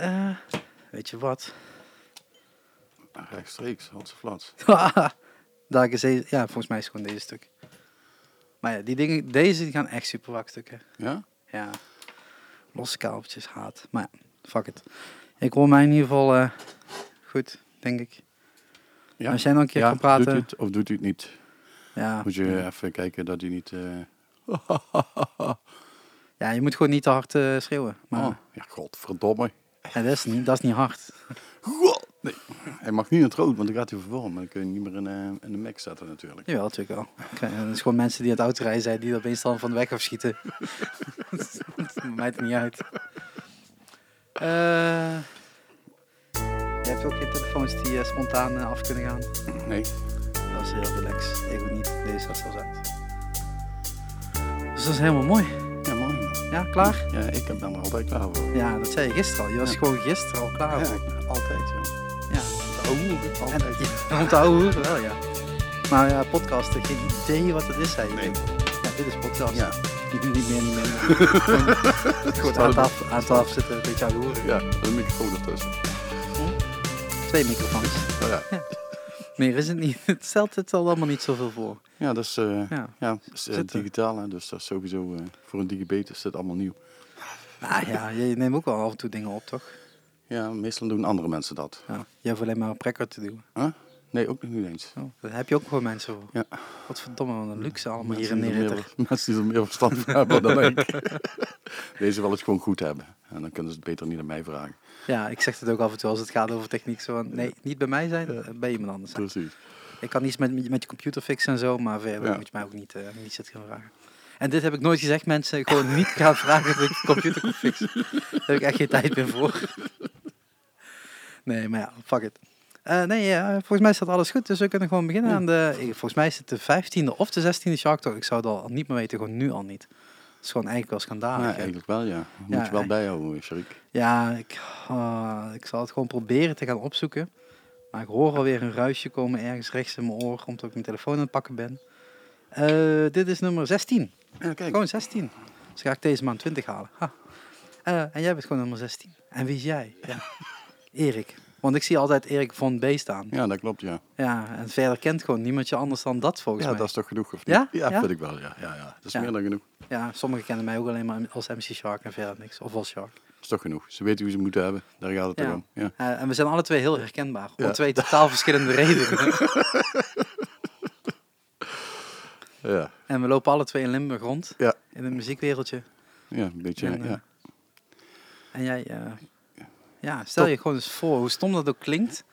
Eh, weet je wat? Rechtstreeks, Hollandse flats. Daar is deze, ja, volgens mij is het gewoon deze stuk. Maar ja, die dingen, deze die gaan echt super wakker stukken. Ja? Ja. Losse kabeltjes, haat. Maar ja, fuck it. Ik hoor mij in ieder geval eh, goed, denk ik. Ja. Als jij nog een keer ja, kan praten. Doet u het of doet u het niet? Ja, Moet je even kijken dat hij niet... eh, ja, je moet gewoon niet te hard eh, schreeuwen. Maar oh, ja, godverdomme. Ja, dat, is niet, dat is niet hard. Nee. Hij mag niet in het rood, want dan gaat hij vervormen. Dan kun je niet meer in, in de mix zetten natuurlijk. Jawel, natuurlijk wel. Oké, dat is gewoon mensen die aan het autorijden zijn die dat opeens dan van de weg afschieten. dat maakt het niet uit. Eh je hebt ook geen telefoons die eh, spontaan af kunnen gaan. Nee. Dat is heel relax. Ik ook niet. Deze gaat zelfs uit. Dus dat is helemaal mooi. Ja. Ja, klaar? Ja, ik ben er altijd klaar voor. Ja, dat zei je gisteren al. Je was Ja. gewoon gisteren al klaar Ja, voor. ik- altijd, joh. Ja. Oh, En, altijd. ja, om te ouwe hoeren wel, ja. Maar ja, podcasten, geen idee wat het is, zei je. Nee. Ja, dit is podcast. Ja. Niet, meer, niet meer. Gewoon aan tafel, aan tafel zitten, een beetje aan hoeren. Ja, een microfoon ertussen. Twee microfoons. Oh ja. Meer is het niet. Het stelt het al allemaal niet zoveel voor. Ja, dat is, eh, Ja. ja, dat is eh, Zitten. digitaal, hè, dus dat is sowieso eh, voor een digibet is dit allemaal nieuw. Ah ja, je neemt ook wel af en toe dingen op, toch? Ja, meestal doen andere mensen dat. Ja. Je hoeft alleen maar een prekker te doen. Huh? Nee, ook nog niet eens. Oh, daar heb je ook gewoon mensen voor. Ja. Wat verdomme, wat een luxe allemaal hier in er meer, mensen die er meer verstand van hebben dan ik. Deze wil het gewoon goed hebben. En dan kunnen ze het beter niet aan mij vragen. Ja, ik zeg het ook af en toe als het gaat over techniek. Zo van, nee, niet bij mij zijn, eh, bij iemand anders zijn. Precies. Ik kan iets met, met je computer fixen en zo, maar verder Ja. moet je mij ook niet, eh niet zitten gaan vragen. En dit heb ik nooit gezegd, mensen. Gewoon niet gaan vragen of ik computer kan fixen. Daar heb ik echt geen tijd meer voor. Nee, maar ja, fuck it. Eh, nee, ja, volgens mij staat alles goed, dus we kunnen gewoon beginnen Ja. aan de... ik- Volgens mij is het de 15e of de 16e Shark Talk. Ik zou het al niet meer weten, gewoon nu al niet. Dat is gewoon eigenlijk wel Ja, schandalig. hè. eigenlijk wel, ja. Moet Ja, je wel bijhouden, Sharik. Ja, ik, ah, ik zal het gewoon proberen te gaan opzoeken. Maar ik hoor alweer een ruisje komen ergens rechts in mijn oor, omdat ik mijn telefoon aan het pakken ben. Eh, dit is nummer 16. Ja, kijk. Gewoon 16. Dus ga ik deze maand 20 halen. Ha. Eh, en jij bent gewoon nummer 16. En wie is jij? Ja. Erik. Want ik zie altijd Erik von B staan. Ja, dat klopt, ja. Ja, en verder kent gewoon niemand je anders dan dat volgens Ja, mij. dat is toch genoeg, of Ja? niet? Ja, Ja? vind ik wel, ja. ja, ja. Dat is Ja. meer dan genoeg. Ja, sommigen kennen mij ook alleen maar als MC Shark en verder niks. Of als Shark. Is toch genoeg. Ze weten hoe ze moeten hebben. Daar gaat het Ja. om. Ja. Eh, en we zijn alle twee heel herkenbaar. Om Ja. twee totaal verschillende redenen. Ja. En we lopen alle twee in Limburg rond. Ja. In het muziekwereldje. ja, een beetje, En, eh, ja. En jij, eh, ja, stel Top. je gewoon eens voor hoe stom dat ook klinkt.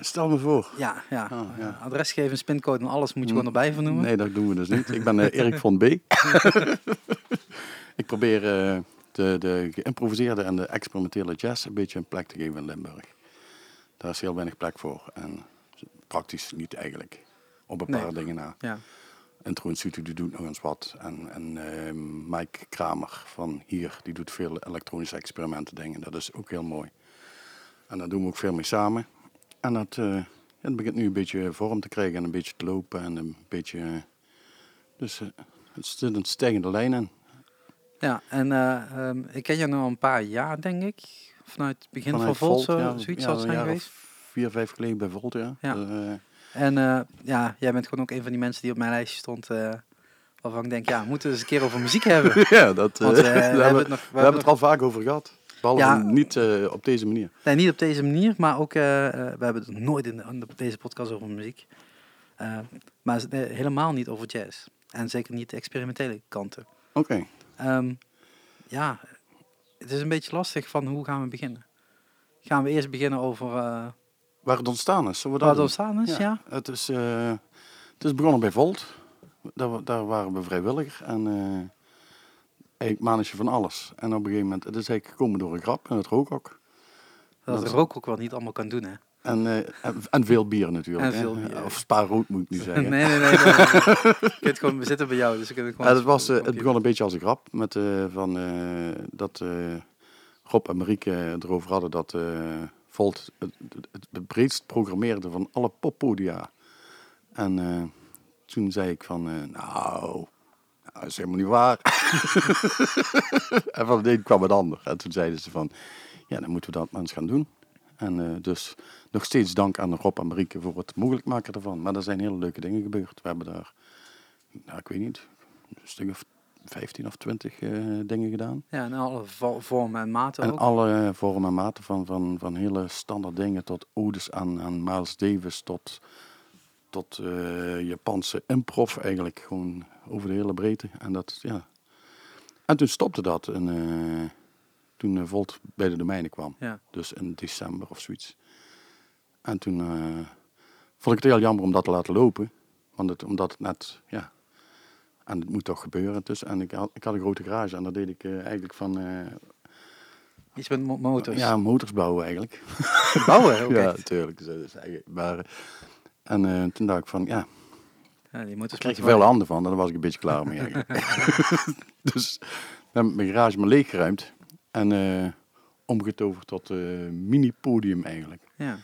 Stel me voor. Ja, ja. Ah, ja. eh, Adres geven, spincode en alles moet je gewoon erbij vernoemen. Nee, dat doen we dus niet. Ik ben eh, Erik van B. ik probeer eh, de, de geïmproviseerde en de experimentele jazz een beetje een plek te geven in Limburg. Daar is heel weinig plek voor. En praktisch niet eigenlijk. Op een Nee. paar dingen na. Ja. Intro Instituut die doet nog eens wat. En, en eh, Mike Kramer van hier, die doet veel elektronische experimenten dingen. Dat is ook heel mooi. En daar doen we ook veel mee samen. En dat, eh, het begint nu een beetje vorm te krijgen en een beetje te lopen en een beetje... eh, dus eh, het zit een stijgende lijn in. Ja, en eh, ehm, ik ken je nu al een paar jaar, denk ik. Vanuit het begin van Volt, ja, zoiets ja, zijn geweest. vier, vijf geleden bij Volt, ja. Ja. Eh, En eh, ja, jij bent gewoon ook een van die mensen die op mijn lijstje stond. eh, waarvan ik denk, ja, we moeten eens een keer over muziek hebben. ja, dat, eh, Want eh, we, hebben het nog... we We hebben het nog- er al vaak over gehad. Behalve Ja. niet eh, op deze manier. Nee, niet op deze manier, maar ook, eh, eh, we hebben het nooit in, de, in de- deze podcast over muziek. Eh, maar eh, helemaal niet over jazz. En zeker niet de experimentele kanten. Oké. Ehm, ja, het is een beetje lastig van hoe gaan we beginnen. Gaan we eerst beginnen over uh, Waar het ontstaan is, zullen we waar het ontstaan is? Ja. Het, is, eh, het is begonnen bij Volt. Daar, daar waren we vrijwilliger. En eh eigenlijk manage van alles. En op een gegeven moment, het is eigenlijk gekomen door een grap in het rookhok. Dat Dat de is- rook ook wel niet allemaal kan doen, hè? En, eh, en, en veel bier natuurlijk. En veel bier, Of spa rood moet ik nu Nee, zeggen. nee, nee. nee, nee. Kunt gewoon, we zitten bij jou, dus gewoon... Ja, het, was, eh, het begon een beetje als een grap. Met, eh, van, dat Rob en Marieke erover hadden dat Volt het, het, breedst programmeerde van alle poppodia. En toen zei ik van, nou, nou, dat is helemaal niet waar. en van de een kwam het ander. En toen zeiden ze van, ja, dan moeten we dat maar eens gaan doen. En eh, dus nog steeds dank aan Rob en Marieke voor het mogelijk maken ervan. Maar er zijn hele leuke dingen gebeurd. We hebben daar, nou, ik weet niet, een stuk of 15 of 20 eh, dingen gedaan. Ja, en alle vo- vormen en maten En ook. alle vormen en maten van, van, van hele standaard dingen tot odes aan, aan Miles Davis tot, tot eh, Japanse improv eigenlijk. Gewoon over de hele breedte. En, dat, ja. en toen stopte dat en, eh, toen eh, Volt bij de domeinen kwam. Ja. Dus in december of zoiets. En toen eh, vond ik het heel jammer om dat te laten lopen. Want het, omdat het net, ja... En het moet toch gebeuren. Dus, en ik had, ik had een grote garage en daar deed ik eh, eigenlijk van... Iets met mo- motors. ja, motors bouwen eigenlijk. Bouwen ook ja, natuurlijk. Eigenlijk- Maar, en toen dacht ik van, ja, Ja, die motors er moeten veel handen van. Daar was ik een beetje klaar mee eigenlijk. dus mijn garage maar leeggeruimd. En eh, omgetoverd tot eh mini-podium eigenlijk. Ja.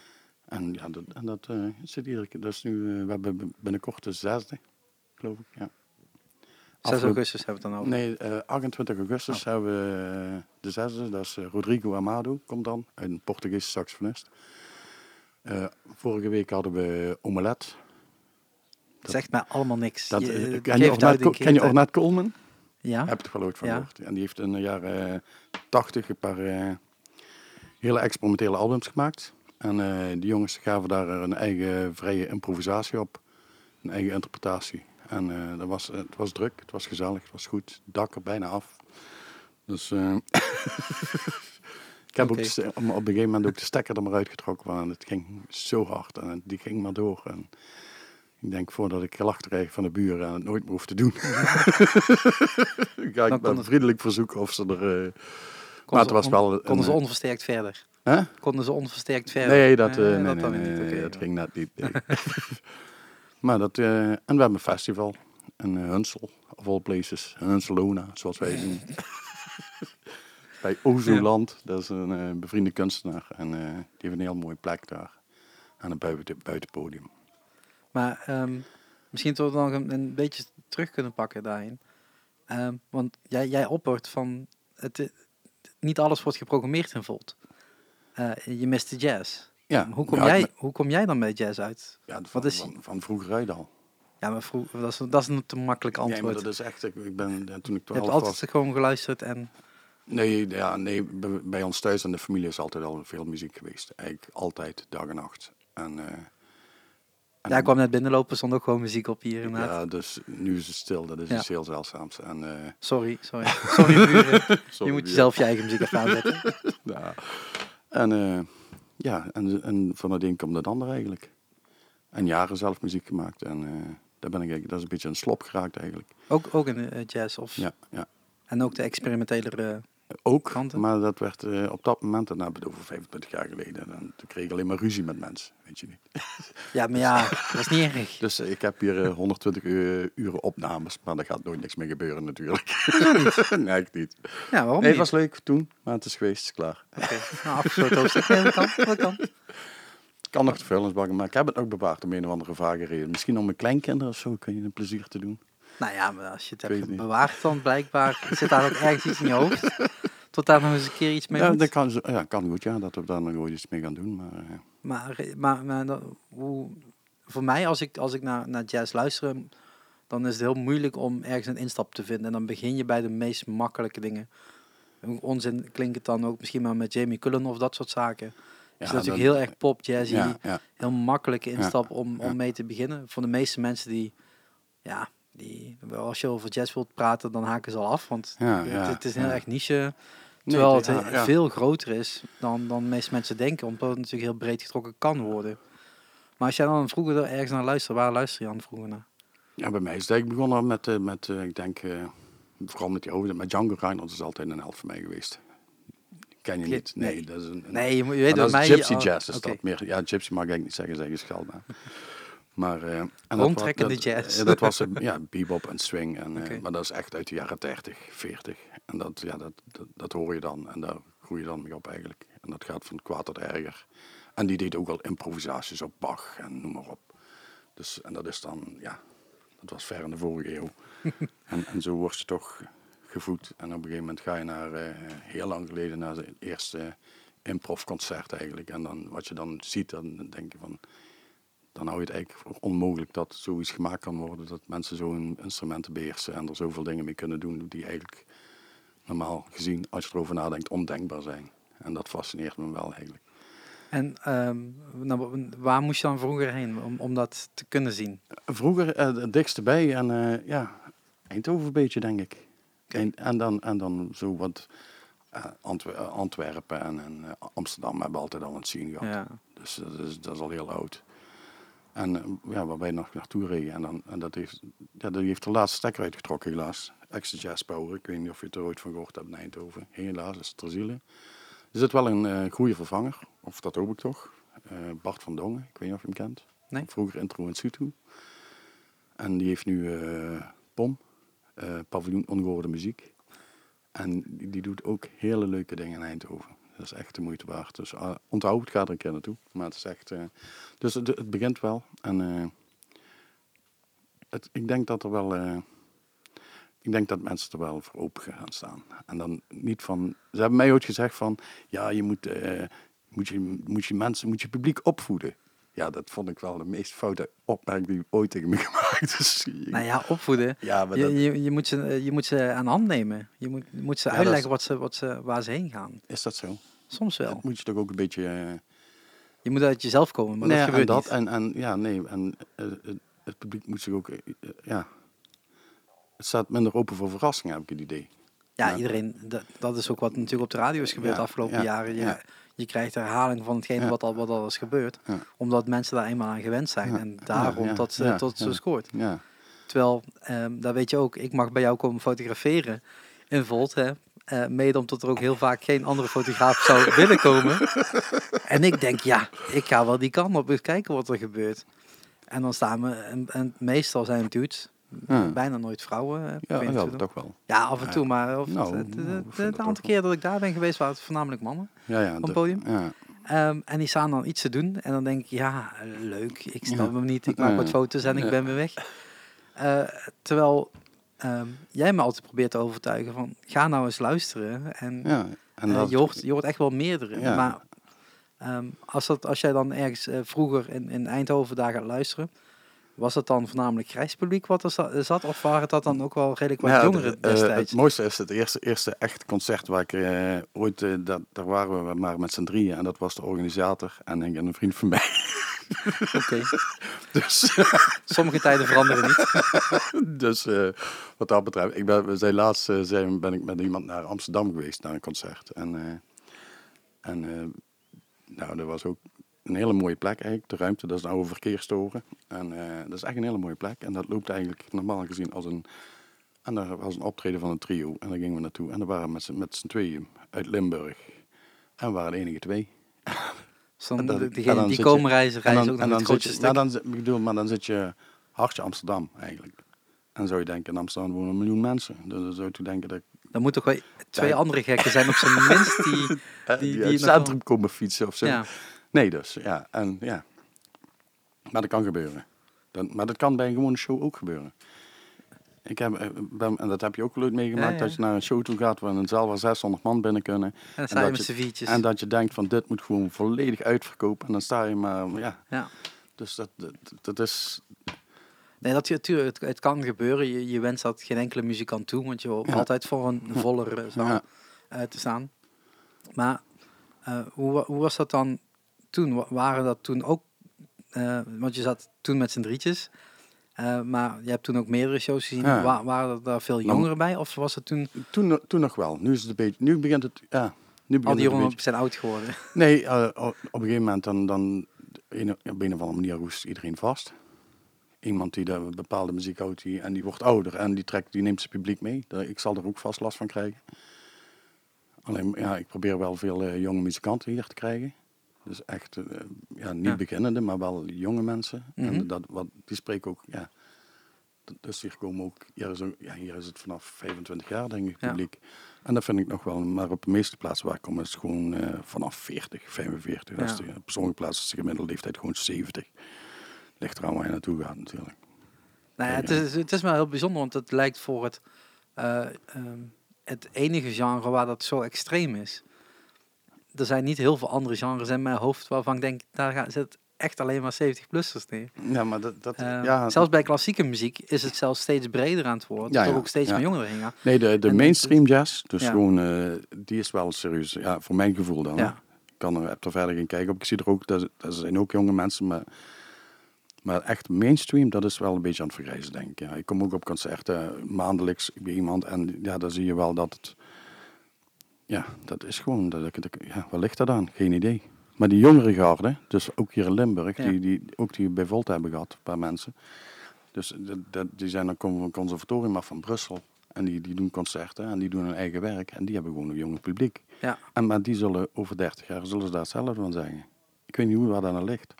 En ja, dat, en dat eh, zit iedere keer. Dat is nu, we hebben binnenkort de zesde, geloof ik. Ja. 6 Afgelopen- augustus hebben we het dan over. Nee, eh, 28 augustus Oh. hebben we de zesde. Dat is Rodrigo Amado, komt dan. Een Portugese saxofonist. Vorige week hadden we Omelet. Het zegt mij allemaal niks. Dat, Je- ken, je Ornette, keer ken je. Ornette Coleman? Ja? Heb je er wel ooit van Ja. gehoord. En die heeft in de jaren 80 een paar eh, hele experimentele albums gemaakt. En eh, die jongens gaven daar een eigen vrije improvisatie op. Een eigen interpretatie. En eh, dat was, het was druk, het was gezellig, het was goed. Het dak er bijna af. Dus ik heb ook de op een gegeven moment ook de stekker er maar uitgetrokken. Want het ging zo hard en het- die ging maar door. En ik denk voordat ik gelach krijg van de buren en het nooit meer hoef te doen. Ga Dan ik het- vriendelijk verzoeken of ze er... eh, Konden maar het was wel... een- Konden ze onversterkt verder? hè? Konden ze onversterkt verder? Nee, dat, eh, Eh, nee, nee, dan nee, niet. nee, dat ging net niet. nee. maar dat, eh, en we hebben een festival in eh, Hunsel, of all places. In Hunselona, zoals wij zien. Bij Ozoland, dat is een bevriende kunstenaar. En die heeft een heel mooie plek daar. Aan het buiten, buitenpodium. Maar ehm, misschien toch nog een, een beetje terug kunnen pakken daarin. Ehm, want jij, jij oppert van... Het, eh, niet alles wordt geprogrammeerd in Volt. Eh, je mist de jazz. Ja, Hoe kom, ja, jij, hoe kom jij dan bij jazz uit? Ja, van, Wat is- van, van vroeger uit al. Ja, maar vroeg, dat, is, dat is een te makkelijk Nee, maar antwoord. dat is echt, ik, ben eh, toen ik je hebt 12 altijd was. gewoon geluisterd en... Nee, ja, nee bij, ons thuis en de familie is altijd al veel muziek geweest. Eigenlijk altijd, dag en nacht. En, en Ja, ik kwam net binnenlopen, stond ook gewoon muziek op hier inderdaad. Ja, dus nu is het stil. Dat is Ja. iets heel zeldzaams. En, eh, Sorry, sorry. Sorry, buren. sorry, Je moet ja. jezelf je eigen muziek even aanzetten. Ja. En eh, ja, en, en van het een komt het ander eigenlijk. En jaren zelf muziek gemaakt. En eh, daar ben ik dat is een beetje een slop geraakt eigenlijk. Ook, ook in de jazz of... Ja, ja. En ook de experimentele... Ook, Kanten? maar dat werd eh, op dat moment, dan hebben we het over 25 jaar geleden, dan, toen kreeg ik alleen maar ruzie met mensen, weet je niet. Ja, maar ja, dat is niet erg. Dus eh, ik heb hier eh, 120 uur, uren opnames, maar daar gaat nooit niks meer gebeuren natuurlijk. nee, ik niet. Ja, waarom Nee, het niet? was leuk toen, maar het is geweest, het is klaar. Oké, nou, afgesloten hoofdstuk. Nee, dat kan, dat kan. Ik kan nog de vuilnisbakken, maar ik heb het ook bewaard om een of andere vage reden. Misschien om mijn kleinkinderen of zo, kun je een plezier te doen. Nou ja, maar als je het Ik hebt niet. bewaard dan blijkbaar zit daar ook ergens iets in je hoofd. Tot daar nog eens een keer iets mee Ja, moet. dat kan, ja, kan goed, ja, dat we daar nog ooit iets mee gaan doen. Maar, Maar, maar, maar dat- hoe, voor mij, als ik, als ik naar, naar jazz luister, dan is het heel moeilijk om ergens een instap te vinden. En dan begin je bij de meest makkelijke dingen. Onzin klinkt het dan ook misschien maar met Jamie Cullen of dat soort zaken. ja, is natuurlijk dat- heel erg pop, jazzy, Ja, ja, heel makkelijke instap om, om mee te beginnen. Voor de meeste mensen die, ja, die, als je over jazz wilt praten, dan haken ze al af. Want het, het is heel erg niche. Terwijl het- ja, ja. veel groter is dan, dan de meeste mensen denken, omdat het natuurlijk heel breed getrokken kan worden. Maar als jij dan vroeger er ergens naar luistert, waar luister je dan vroeger naar? Ja, bij mij is het begonnen met, eh, met eh, ik denk, eh, vooral met die oude, met Django Reinhardt is altijd een held voor mij geweest. Ken je niet? Nee, nee. dat is een... een- Nee, je, moet- je maar weet dat mij... gypsy oh, jazz, is dat meer. Ja, gypsy mag ik niet zeggen, zeggen schelden. Maar, en dat Rondtrekkende was- jazz. Dat, dat was ja, bebop en swing. En, Oké. Maar dat is echt uit de jaren 30, 40. En dat, ja, dat, dat, dat hoor je dan. En daar groei je dan mee op eigenlijk. En dat gaat van kwaad tot erger. En die deed ook wel improvisaties op Bach en noem maar op. Dus, en dat is dan, ja, dat was ver in de vorige eeuw. en, en zo word je toch gevoed. En op een gegeven moment ga je naar, eh, heel lang geleden, naar de eerste improvconcert eigenlijk. En dan, wat je dan ziet, dan denk je van... Dan hou je het eigenlijk voor onmogelijk dat zoiets gemaakt kan worden. Dat mensen zo'n instrumenten beheersen en er zoveel dingen mee kunnen doen die eigenlijk normaal gezien, als je erover nadenkt, ondenkbaar zijn. En dat fascineert me wel eigenlijk. En ehm, nou, waar moest je dan vroeger heen om, om dat te kunnen zien? Vroeger uh, het dikste bij en uh, ja, Eindhoven een beetje denk ik. Okay. En, en, dan, en dan zo wat Antwer Antwerpen en, en Amsterdam hebben altijd al een zien gehad. Ja. Dus dat is, dat is al heel oud. En ja, waar wij nog naartoe reden. En, dan, en dat heeft, ja, die heeft de laatste stekker uitgetrokken helaas. Extra Jazz Power. Ik weet niet of je het er ooit van gehoord hebt in Eindhoven. Helaas is het ter ziele. Er zit wel een uh, goede vervanger, of dat hoop ik toch. Uh, Bart van Dongen, ik weet niet of je hem kent. Nee. Vroeger intro in Sutu. En die heeft nu uh, POM, Paviljoen Ongehoorde Muziek. En die, die, doet ook hele leuke dingen in Eindhoven. Dat is echt de moeite waard. Dus onthoud het, ga er een keer naartoe. Maar het is echt... dus het, het, begint wel. En het, ik denk dat er wel ik denk dat mensen er wel voor open gaan staan. En dan niet van. Ze hebben mij ooit gezegd van. Ja, je moet, uh, moet, je, moet je mensen, moet je publiek opvoeden. Ja, dat vond ik wel de meest foute opmerking die ooit tegen me gemaakt is. Nou ja, opvoeden. Ja, maar je, dat... je, je, moet ze, je moet ze aan hand nemen. Je moet, je moet ze ja, uitleggen wat ze, wat ze, waar ze heen gaan. Is dat zo? Soms wel. Dat moet je toch ook een beetje. Uh... Je moet uit jezelf komen, maar nee, dat gebeurt en dat, niet. En, en ja, nee, en uh, het publiek moet zich ook. ja, het staat minder open voor verrassingen, heb ik het idee. Ja, ja. iedereen, dat, dat, is ook wat natuurlijk op de radio is gebeurd de afgelopen jaren. Je, je krijgt herhaling van hetgeen wat, al, wat al is gebeurd, omdat mensen daar eenmaal aan gewend zijn en daarom tot, uh, tot ze scoort. Terwijl, um, daar weet je ook, ik mag bij jou komen fotograferen in Volt, hè, uh, mede omdat er ook heel vaak geen andere fotograaf zou willen komen. en ik denk, ja, ik ga wel die kant op eens kijken wat er gebeurt. En dan staan we, en, en meestal zijn het dudes, ja. bijna nooit vrouwen. Ja, ja toch wel. Ja, af en toe, maar of nou, het, het, het aantal keer dat ik daar ben geweest, waren het voornamelijk mannen ja, ja, op het podium. Ja. Um, en die staan dan iets te doen en dan denk ik, ja, leuk, ik snap hem niet, ik maak wat foto's en ik ben weer weg. Uh, terwijl um, jij me altijd probeert te overtuigen van, ga nou eens luisteren. En, ja, en uh, je, hoort, je hoort echt wel meerdere. Maar um, als, dat, als jij dan ergens uh, vroeger in, in Eindhoven daar gaat luisteren, was het dan voornamelijk grijs publiek wat er zat? Of waren dat dan ook wel redelijk wat ja, jongeren destijds? Uh, het mooiste is het eerste, eerste echt concert waar ik uh, ooit... Uh, dat, daar waren we maar met z'n drieën. En dat was de organisator en, en een vriend van mij. Oké. Okay. dus, Sommige tijden veranderen niet. dus wat dat betreft... Ik ben, we zijn laatst zijn, ben ik met iemand naar Amsterdam geweest naar een concert. En, en nou, dat was ook een hele mooie plek eigenlijk. De ruimte, dat is een oude verkeerstoren. En uh, dat is echt een hele mooie plek. En dat loopt eigenlijk normaal gezien als een... En daar was een optreden van een trio. En daar gingen we naartoe. En daar waren we met z'n tweeën uit Limburg. En we waren de enige twee. Zo'n, degene die komen reizen, reizen ook en dan, zit je, nou, dan, ik bedoel, maar dan zit je hartje Amsterdam eigenlijk. En zou je denken, in Amsterdam wonen een miljoen mensen. Dus dan zou je denken dat... Dan moeten toch wel twee andere gekken zijn op zijn minst die... Die, die, die, die het centrum komen fietsen of zo. Ja. Nee, dus ja. En, ja. Maar dat kan gebeuren. Dan, maar dat kan bij een gewone show ook gebeuren. Ik heb, eh, ben, en dat heb je ook leuk meegemaakt, ja, ja. dat je naar een show toe gaat waar een zaal van 600 man binnen kunnen. En, en, dat, je, en dat je denkt van dit moet gewoon volledig uitverkopen. En dan sta je maar, ja. ja. Dus dat, dat, dat is... Nee, dat, natuurlijk, het, het kan gebeuren. Je, je wenst dat geen enkele muzikant toe, want je hoopt altijd voor een vollere zaal te staan. Maar uh, hoe, hoe was dat dan toen? Waren dat toen ook, uh, want je zat toen met z'n drietjes, uh, maar je hebt toen ook meerdere shows gezien. Ja. Wa waren er daar veel jongeren bij of was het toen? Toen, toen nog wel. Nu is het een beetje, nu begint het, ja. Nu begint Al die jongeren zijn oud geworden. Nee, uh, op een gegeven moment dan, dan op een of andere manier roest iedereen vast. Iemand die de bepaalde muziek houdt die, en die wordt ouder en die, trekt, die neemt zijn publiek mee. Ik zal er ook vast last van krijgen. Alleen, ja, ik probeer wel veel uh, jonge muzikanten hier te krijgen. Dus echt, uh, ja, niet ja. beginnende, maar wel jonge mensen. Mm -hmm. En dat, wat, die spreken ook, ja. Dus hier komen ook, hier is, ook, ja, hier is het vanaf 25 jaar, denk ik, publiek. Ja. En dat vind ik nog wel, maar op de meeste plaatsen waar ik kom is het gewoon uh, vanaf 40, 45. Ja. De, op sommige plaatsen is de gemiddelde leeftijd gewoon 70. Ligt eraan waar je naartoe gaat natuurlijk. Nou ja, het, is, het is wel heel bijzonder, want het lijkt voor het, uh, um, het enige genre waar dat zo extreem is er zijn niet heel veel andere genres in mijn hoofd waarvan ik denk, daar gaat, zit echt alleen maar 70-plussers neer. Ja, maar dat... dat Eh, ja, Zelfs bij klassieke muziek is het zelfs steeds breder aan het worden. Ja, ja, ook steeds ja. meer jongeren heen gaan. Nee, de, de En- mainstream jazz, dus gewoon, eh, die is wel serieus. Ja, voor mijn gevoel dan. Ja. Ik kan er, heb er verder geen kijken op. Ik zie er ook, dat, dat zijn ook jonge mensen, maar, maar echt mainstream, dat is wel een beetje aan het vergrijzen, denk ik. Ja, ik kom ook op concerten maandelijks bij iemand en ja, dan zie je wel dat het, ja, dat is gewoon, dat, ik- dat, ja, wat ligt dat aan? Geen idee. Maar die jongere garde, dus ook hier in Limburg, Ja. die, die, ook die bij Volt hebben gehad, een paar mensen. Dus dat, die zijn dan komen van een conservatorium af van Brussel. En die, die doen concerten en die doen hun eigen werk. En die hebben gewoon een jong publiek. Ja. En maar die zullen over 30 jaar zullen ze daar hetzelfde van zeggen. Ik weet niet hoe waar dat aan ligt.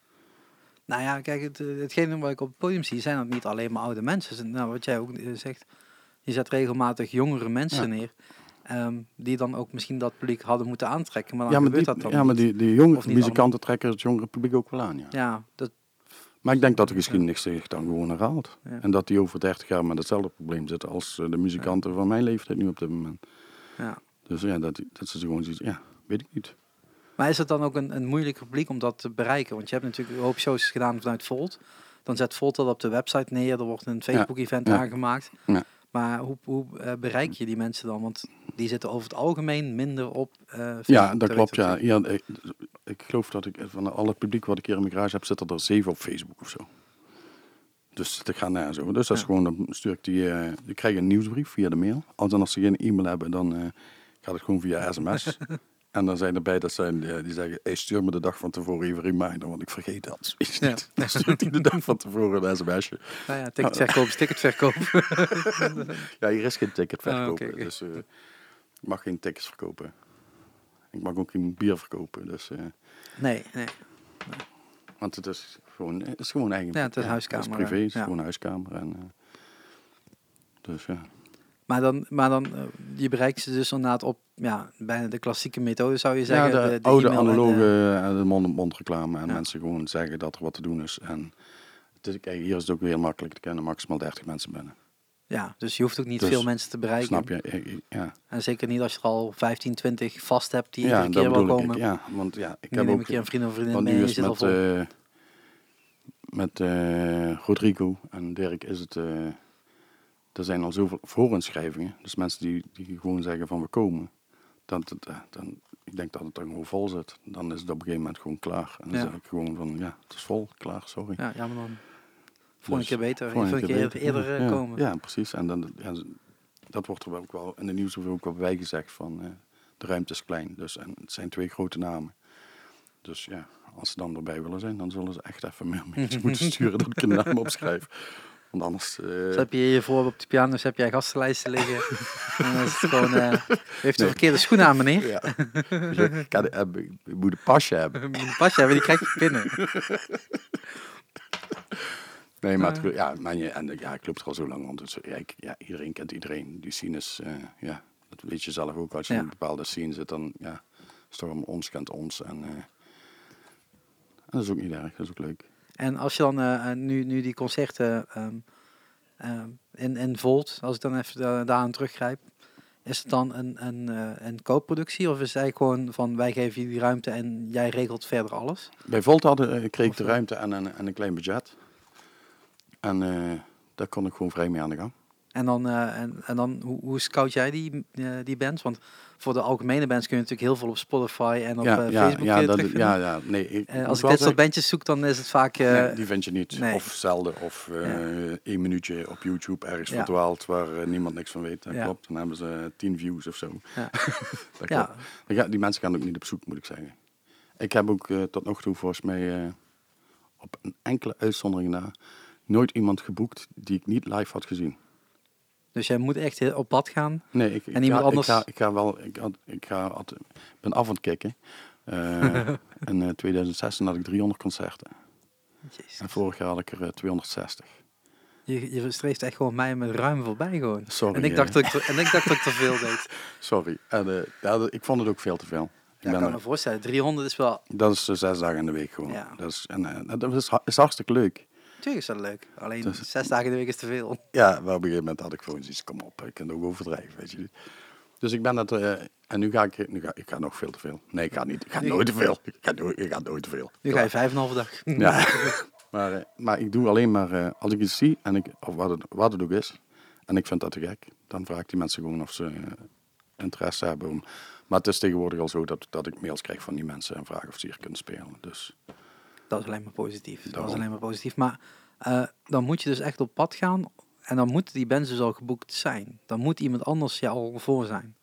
Nou ja, kijk, het, eh, hetgene wat ik op het podium zie, zijn dat niet alleen maar oude mensen. Nou, wat jij ook eh, zegt, je zet regelmatig jongere mensen Ja. neer. Ehm, die dan ook misschien dat publiek hadden moeten aantrekken. Maar dan ja, maar, die, gebeurt dat dan ja, maar die, die jonge muzikanten trekken het jongere publiek ook wel aan. Ja. Ja, dat, Maar ik denk dat de geschiedenis zich dan gewoon herhaalt. Ja. En dat die over 30 jaar met hetzelfde probleem zitten als eh, de muzikanten van mijn leeftijd nu op dit moment. ja. Dus ja, dat, dat ze gewoon zoiets, ja, weet ik niet. Maar is het dan ook een, een moeilijk publiek om dat te bereiken? Want je hebt natuurlijk een hoop shows gedaan vanuit Volt. Dan zet Volt dat op de website neer. Er wordt een Facebook-event aangemaakt. Ja. Maar hoe, hoe eh, bereik je die mensen dan? Want die zitten over het algemeen minder op eh, Ja, dat klopt. ik Ja. natuurlijk. Ja, ik, ik geloof dat ik van al het publiek wat ik hier in mijn garage heb, zitten er zeven op Facebook of zo. Dus dat gaat naar zo. Dus dat is Ja. gewoon, dan stuur ik die, eh die krijgen een nieuwsbrief via de mail. Als, dan als ze geen e-mail hebben, dan eh, gaat het gewoon via sms. en dan zijn erbij dat zijn, eh, die zeggen, hey, stuur me de dag van tevoren even een reminder, want ik vergeet dat. Ja. Dan stuurt hij de dag van tevoren een sms'je. Nou ja, ticketverkoop is ticketverkoop. Ja, hier is geen ticket verkopen, Ah, oké, oké. dus eh, ik mag geen tickets verkopen. Ik mag ook geen bier verkopen, dus... eh, nee, nee. Want het is gewoon, het is gewoon eigen. Ja, het is huiskamer, Het is privé, het is ja. gewoon huiskamer. En, eh, dus ja. Maar dan, maar dan eh, je bereikt ze dus inderdaad op ja, bijna de klassieke methode zou je zeggen. ja, de, oude analoge en de mond-op-mond reclame. En Ja. mensen gewoon zeggen dat er wat te doen is. En het is, kijk, hier is het ook heel makkelijk. Er kunnen maximaal 30 mensen binnen. ja, dus je hoeft ook niet Dus, veel mensen te bereiken. Snap je? Eh, eh, Ja, En zeker niet als je er al 15, 20 vast hebt die ja iedere keer wel komen. ik. Ja, want ja, ik Nu heb ook... een keer een vriend of vriendin mee nu is al met, eh, met eh, Rodrigo en Dirk is het... eh, er zijn al zoveel voorinschrijvingen. Dus mensen die, die gewoon zeggen van we komen. Dan, dan, ik denk dat het dan gewoon vol zit. Dan is het op een gegeven moment gewoon klaar. En dan Ja. zeg ik gewoon van ja, het is vol, klaar, sorry. Ja, ja, maar dan volgende Dus keer beter. volgende keer keer beter. eerder eh, ja, komen. Ja, precies. En dan, dat wordt er wel ook wel in de nieuws ook wel bij gezegd van eh, de ruimte is klein. Dus, en het zijn twee grote namen. Dus ja, als ze dan erbij willen zijn, dan zullen ze echt even meer mensen moeten sturen dat ik een naam opschrijf. Want anders... Dus heb je hier voor op de piano's heb jij gastenlijsten liggen. en dan is het gewoon, eh, heeft de verkeerde schoenen aan meneer. ja. Dus ik, kan, eh, ik moet een pasje hebben. Je moet een pasje hebben, die krijg je binnen. Nee, maar, het- ja, maar je, en, ja, ik loop er al zo lang rond. Dus, ja, ik- ja, iedereen kent iedereen. Die scene is, ja, dat weet je zelf ook. Als je Ja. in een bepaalde scene zit, dan ja, is het toch allemaal ons kent ons. En, en dat is ook niet erg, dat is ook leuk. En als je dan eh, eh, nu, nu die concerten ehm, ehm, in, in Volt, als ik dan even da- daaraan teruggrijp, is het dan een, een, eh, een koopproductie of is het eigenlijk gewoon van wij geven je die ruimte en jij regelt verder alles? Bij Volt hadden, kreeg ik de ruimte en een, en een klein budget. En eh, daar kon ik gewoon vrij mee aan de gang. En dan, en, en dan hoe, hoe scout jij die, die bands? Want voor de algemene bands kun je natuurlijk heel veel op Spotify en op ja, eh, Facebook ja, dat, ja, ja, nee. Ik, Eh, als ik dit soort bandjes zoek, dan is het vaak... eh, Nee, die vind je niet. nee. Of zelden. Of eh één minuutje op YouTube ergens verdwaald waar eh, niemand niks van weet. Dat klopt. Dan hebben ze tien views of zo. Ja. dat klopt. Die mensen gaan ook niet op zoek, moet ik zeggen. Ik heb ook eh, tot nog toe volgens mij eh, op een enkele uitzondering na nooit iemand geboekt die ik niet live had gezien. Dus jij moet echt op pad gaan. Nee, ik, En iemand ga, anders- ik, ga, ik ga wel, ik, ga, ben af aan het kijken. Eh, in eh, 2016 had ik 300 concerten. Jezus. En vorig jaar had ik er eh, 260. Je, je streeft echt gewoon mij met ruim voorbij gewoon. Sorry. En ik, eh, dacht dat ik, te- en ik dacht dat ik te veel deed. Sorry. En, eh, ja, ik vond het ook veel te veel. Ik Ja, ik kan eh, me voorstellen. 300 is wel... dat is eh, zes dagen in de week gewoon. Ja. Dat, is, en, eh, dat is, is hartstikke leuk. Tuurlijk is dat leuk. Alleen Dus- zes dagen in de week is te veel. Ja, maar op een gegeven moment had ik gewoon zoiets, kom op, ik kan het ook overdrijven, weet je. Dus ik ben dat, eh, En nu ga ik, nu ga, ik ga nog veel te veel. Nee, ik ga niet. Ik ga nooit te veel. Ik ga, nooit- ik ga nooit te veel. Nu ga je vijf en een halve dag. Ja, maar, eh, maar ik doe alleen maar eh, als ik iets zie en ik, of wat het, wat het ook is, en ik vind dat te gek, dan vraag ik die mensen gewoon of ze interesse hebben. Om, maar het is tegenwoordig al zo dat, dat ik mails krijg van die mensen en vraag of ze hier kunnen spelen. Dus Dat is alleen maar positief. Dat is alleen maar positief. Maar eh, dan moet je dus echt op pad gaan. En dan moeten die bands dus al geboekt zijn. Dan moet iemand anders je al voor zijn.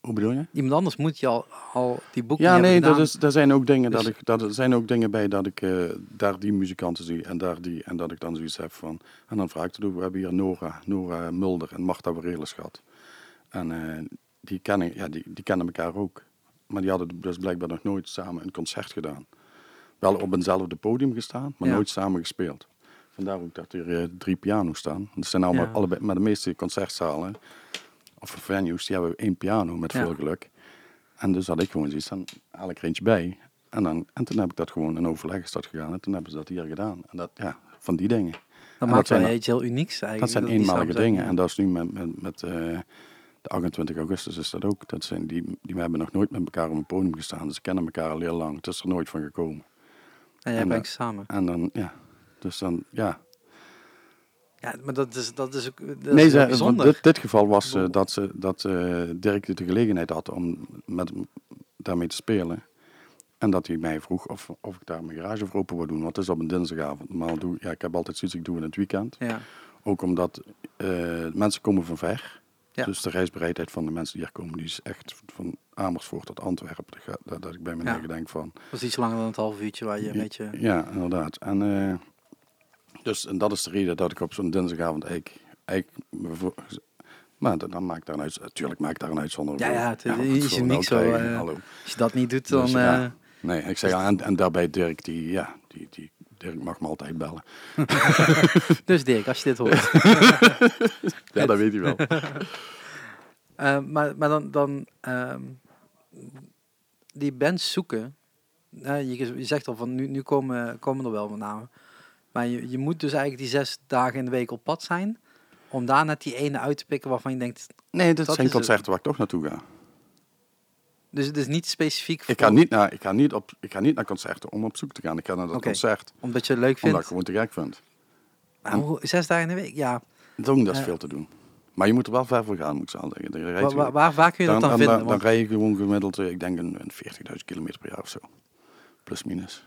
hoe bedoel je? Iemand anders moet je al, al die boeking Ja, nee, dat is, daar zijn ook dingen dat Dus- ik, dat er zijn ook dingen bij dat ik eh, daar die muzikanten zie en daar die en dat ik dan zoiets heb van en dan vraag ik te doen. We hebben hier Nora, Nora Mulder en Marta Warelis gehad. En eh, die kennen, ja, die, die kennen elkaar ook, maar die hadden dus blijkbaar nog nooit samen een concert gedaan. Wel op eenzelfde podium gestaan, maar Ja. nooit samen gespeeld. Vandaar ook dat er eh, drie piano's staan. Dat zijn allemaal Ja. allebei, maar de meeste concertzalen of venues die hebben één piano met veel geluk. En dus had ik gewoon zoiets, dan haal ik er eentje bij. En, dan, en toen heb ik dat gewoon in overleg is dat gegaan. En toen hebben ze dat hier gedaan. En dat, ja, van die dingen. Dat maakt wel iets heel unieks eigenlijk. Dat zijn eenmalige dingen. En dat is nu met, met, met eh, de 28 augustus is dat ook. Dat zijn die, die hebben nog nooit met elkaar op een podium gestaan. Dus ze kennen elkaar al heel lang. Het is er nooit van gekomen. En jij en brengt dat- ze samen. En dan, ja. Dus dan, ja. Ja, maar dat is, dat is ook dat nee, is ze, bijzonder. dit, dit geval was eh, dat, ze, dat eh, Dirk de gelegenheid had om met, daarmee te spelen. En dat hij mij vroeg of, of ik daar mijn garage voor open wil doen. Want het is op een dinsdagavond. Maar doe, ja, ik heb altijd zoiets, ik doe het in het weekend. Ja. Ook omdat eh, mensen komen van ver. Ja. Dus de reisbereidheid van de mensen die hier komen, die is echt van Amersfoort tot Antwerpen. Dat, dat, ik bij mijn Ja. denk van, Dat is iets langer dan het half uurtje waar je een beetje... ja, inderdaad. En, eh, dus, en dat is de reden dat ik op zo'n dinsdagavond eigenlijk, eigenlijk me maar dan, dan maak ik daar een uit, natuurlijk maak ik daar een uitzondering Ja, ja, het is niet zo, eh, Hallo. Als je dat niet doet, dan... Dus, ja. eh, Nee, ik zeg, ja, en, en daarbij Dirk, die, ja, die, die, Dirk mag me altijd bellen. dus Dirk, als je dit hoort. Ja, dat weet hij wel. Maar, maar dan, dan ehm, die bands zoeken. je, je zegt al van nu, nu komen, komen er wel wat namen. Maar je, je moet dus eigenlijk die zes dagen in de week op pad zijn. Om daar net die ene uit te pikken waarvan je denkt. Nee, dat, Dat zijn concerten waar ik toch naartoe ga. Dus het is niet specifiek voor, Ik ga niet, naar, ik, ga niet op, ik ga niet naar concerten om op zoek te gaan. Ik ga naar dat concert omdat je het leuk omdat ik vindt. gewoon te gek vind. Maar hoe- zes dagen in de week, ja. Dat is Eh. veel te doen. Maar je moet er wel ver voor gaan, moet ik zo zeggen. Dan Waar, waar, waar, waar kun je dat dan, dan, vinden? dan, Want- rij je gewoon gemiddeld, eh, ik denk een, een 40.000 kilometer per jaar of zo. Plus minus.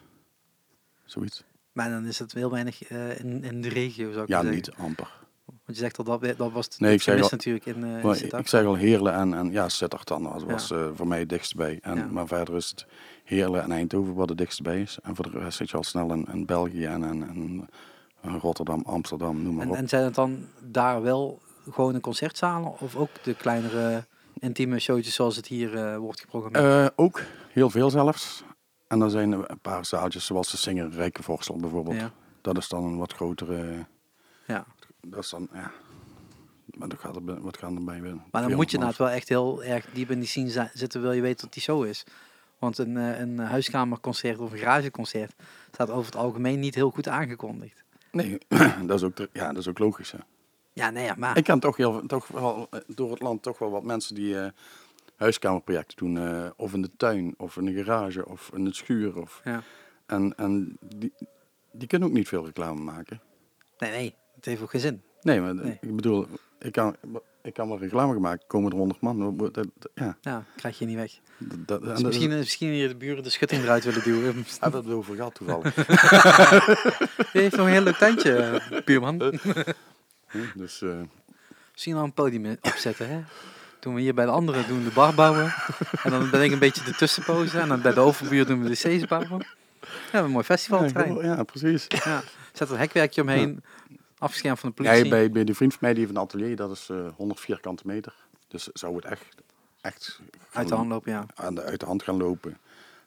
Zoiets. maar dan is het heel weinig eh, in, in de regio, zou ik Ja, zeggen. niet amper. Want je zegt al, dat, dat was het Nee, ik zeg al- natuurlijk in, Sittard. ik zeg al Heerlen en, en ja, Sittard dan was, was Ja. voor mij het dichtst bij. En, Ja. Maar verder is het Heerlen en Eindhoven wat het dichtst bij is. En voor de rest zit je al snel in, in België en, en, en, en Rotterdam, Amsterdam, noem maar En, op. en zijn het dan daar wel gewoon een concertzalen of ook de kleinere intieme showtjes zoals het hier eh, wordt geprogrammeerd? Eh, ook, heel veel zelfs. En dan zijn er een paar zaaltjes zoals de Singer Rijkenvorstel bijvoorbeeld. ja. Dat is dan een wat grotere... ja. Dat is dan, ja... Maar dat gaat er, wat gaan er bij winnen? Maar dan moet je inderdaad wel echt heel erg diep in die scene zi- zitten, wil je weten wat die show is. Want een, eh, een huiskamerconcert of een garageconcert staat over het algemeen niet heel goed aangekondigd. Nee, dat is ook, ja, dat is ook logisch. Hè. Ja, nee, ja, maar... Ik ken toch, heel, toch wel eh, door het land toch wel wat mensen die eh, huiskamerprojecten doen. eh, of in de tuin, of in de garage, of in het schuur. Of, Ja. en en die, die kunnen ook niet veel reclame maken. Nee, nee, het heeft ook geen zin. Nee, maar Nee. ik bedoel, ik kan, ik kan wel reclame maken, komen er honderd man. Dat- dat- ja, Ja, krijg je niet weg. dat, dat, Dus dat- misschien, misschien hier de buren de schutting eruit willen duwen. Hebben we het over gehad toevallig. Die heeft nog een heel leuk tandje, eh, buurman. Dus eh, Misschien al een podium opzetten, hè? Doen we hier bij de anderen doen de bar bouwen. En dan ben ik een beetje de tussenpoze. En dan bij de overbuur doen we de C's bouwen. Ja, een mooi ja, festivalterrein. gewoon- ja, precies. Ja. Zet een hekwerkje omheen. Afgeschermd van de politie. Ja, bij, bij die vriend van mij die heeft een atelier, dat is eh 100 vierkante meter. Dus zou het echt, echt Uit de hand lopen, ja. aan de, uit de hand gaan lopen,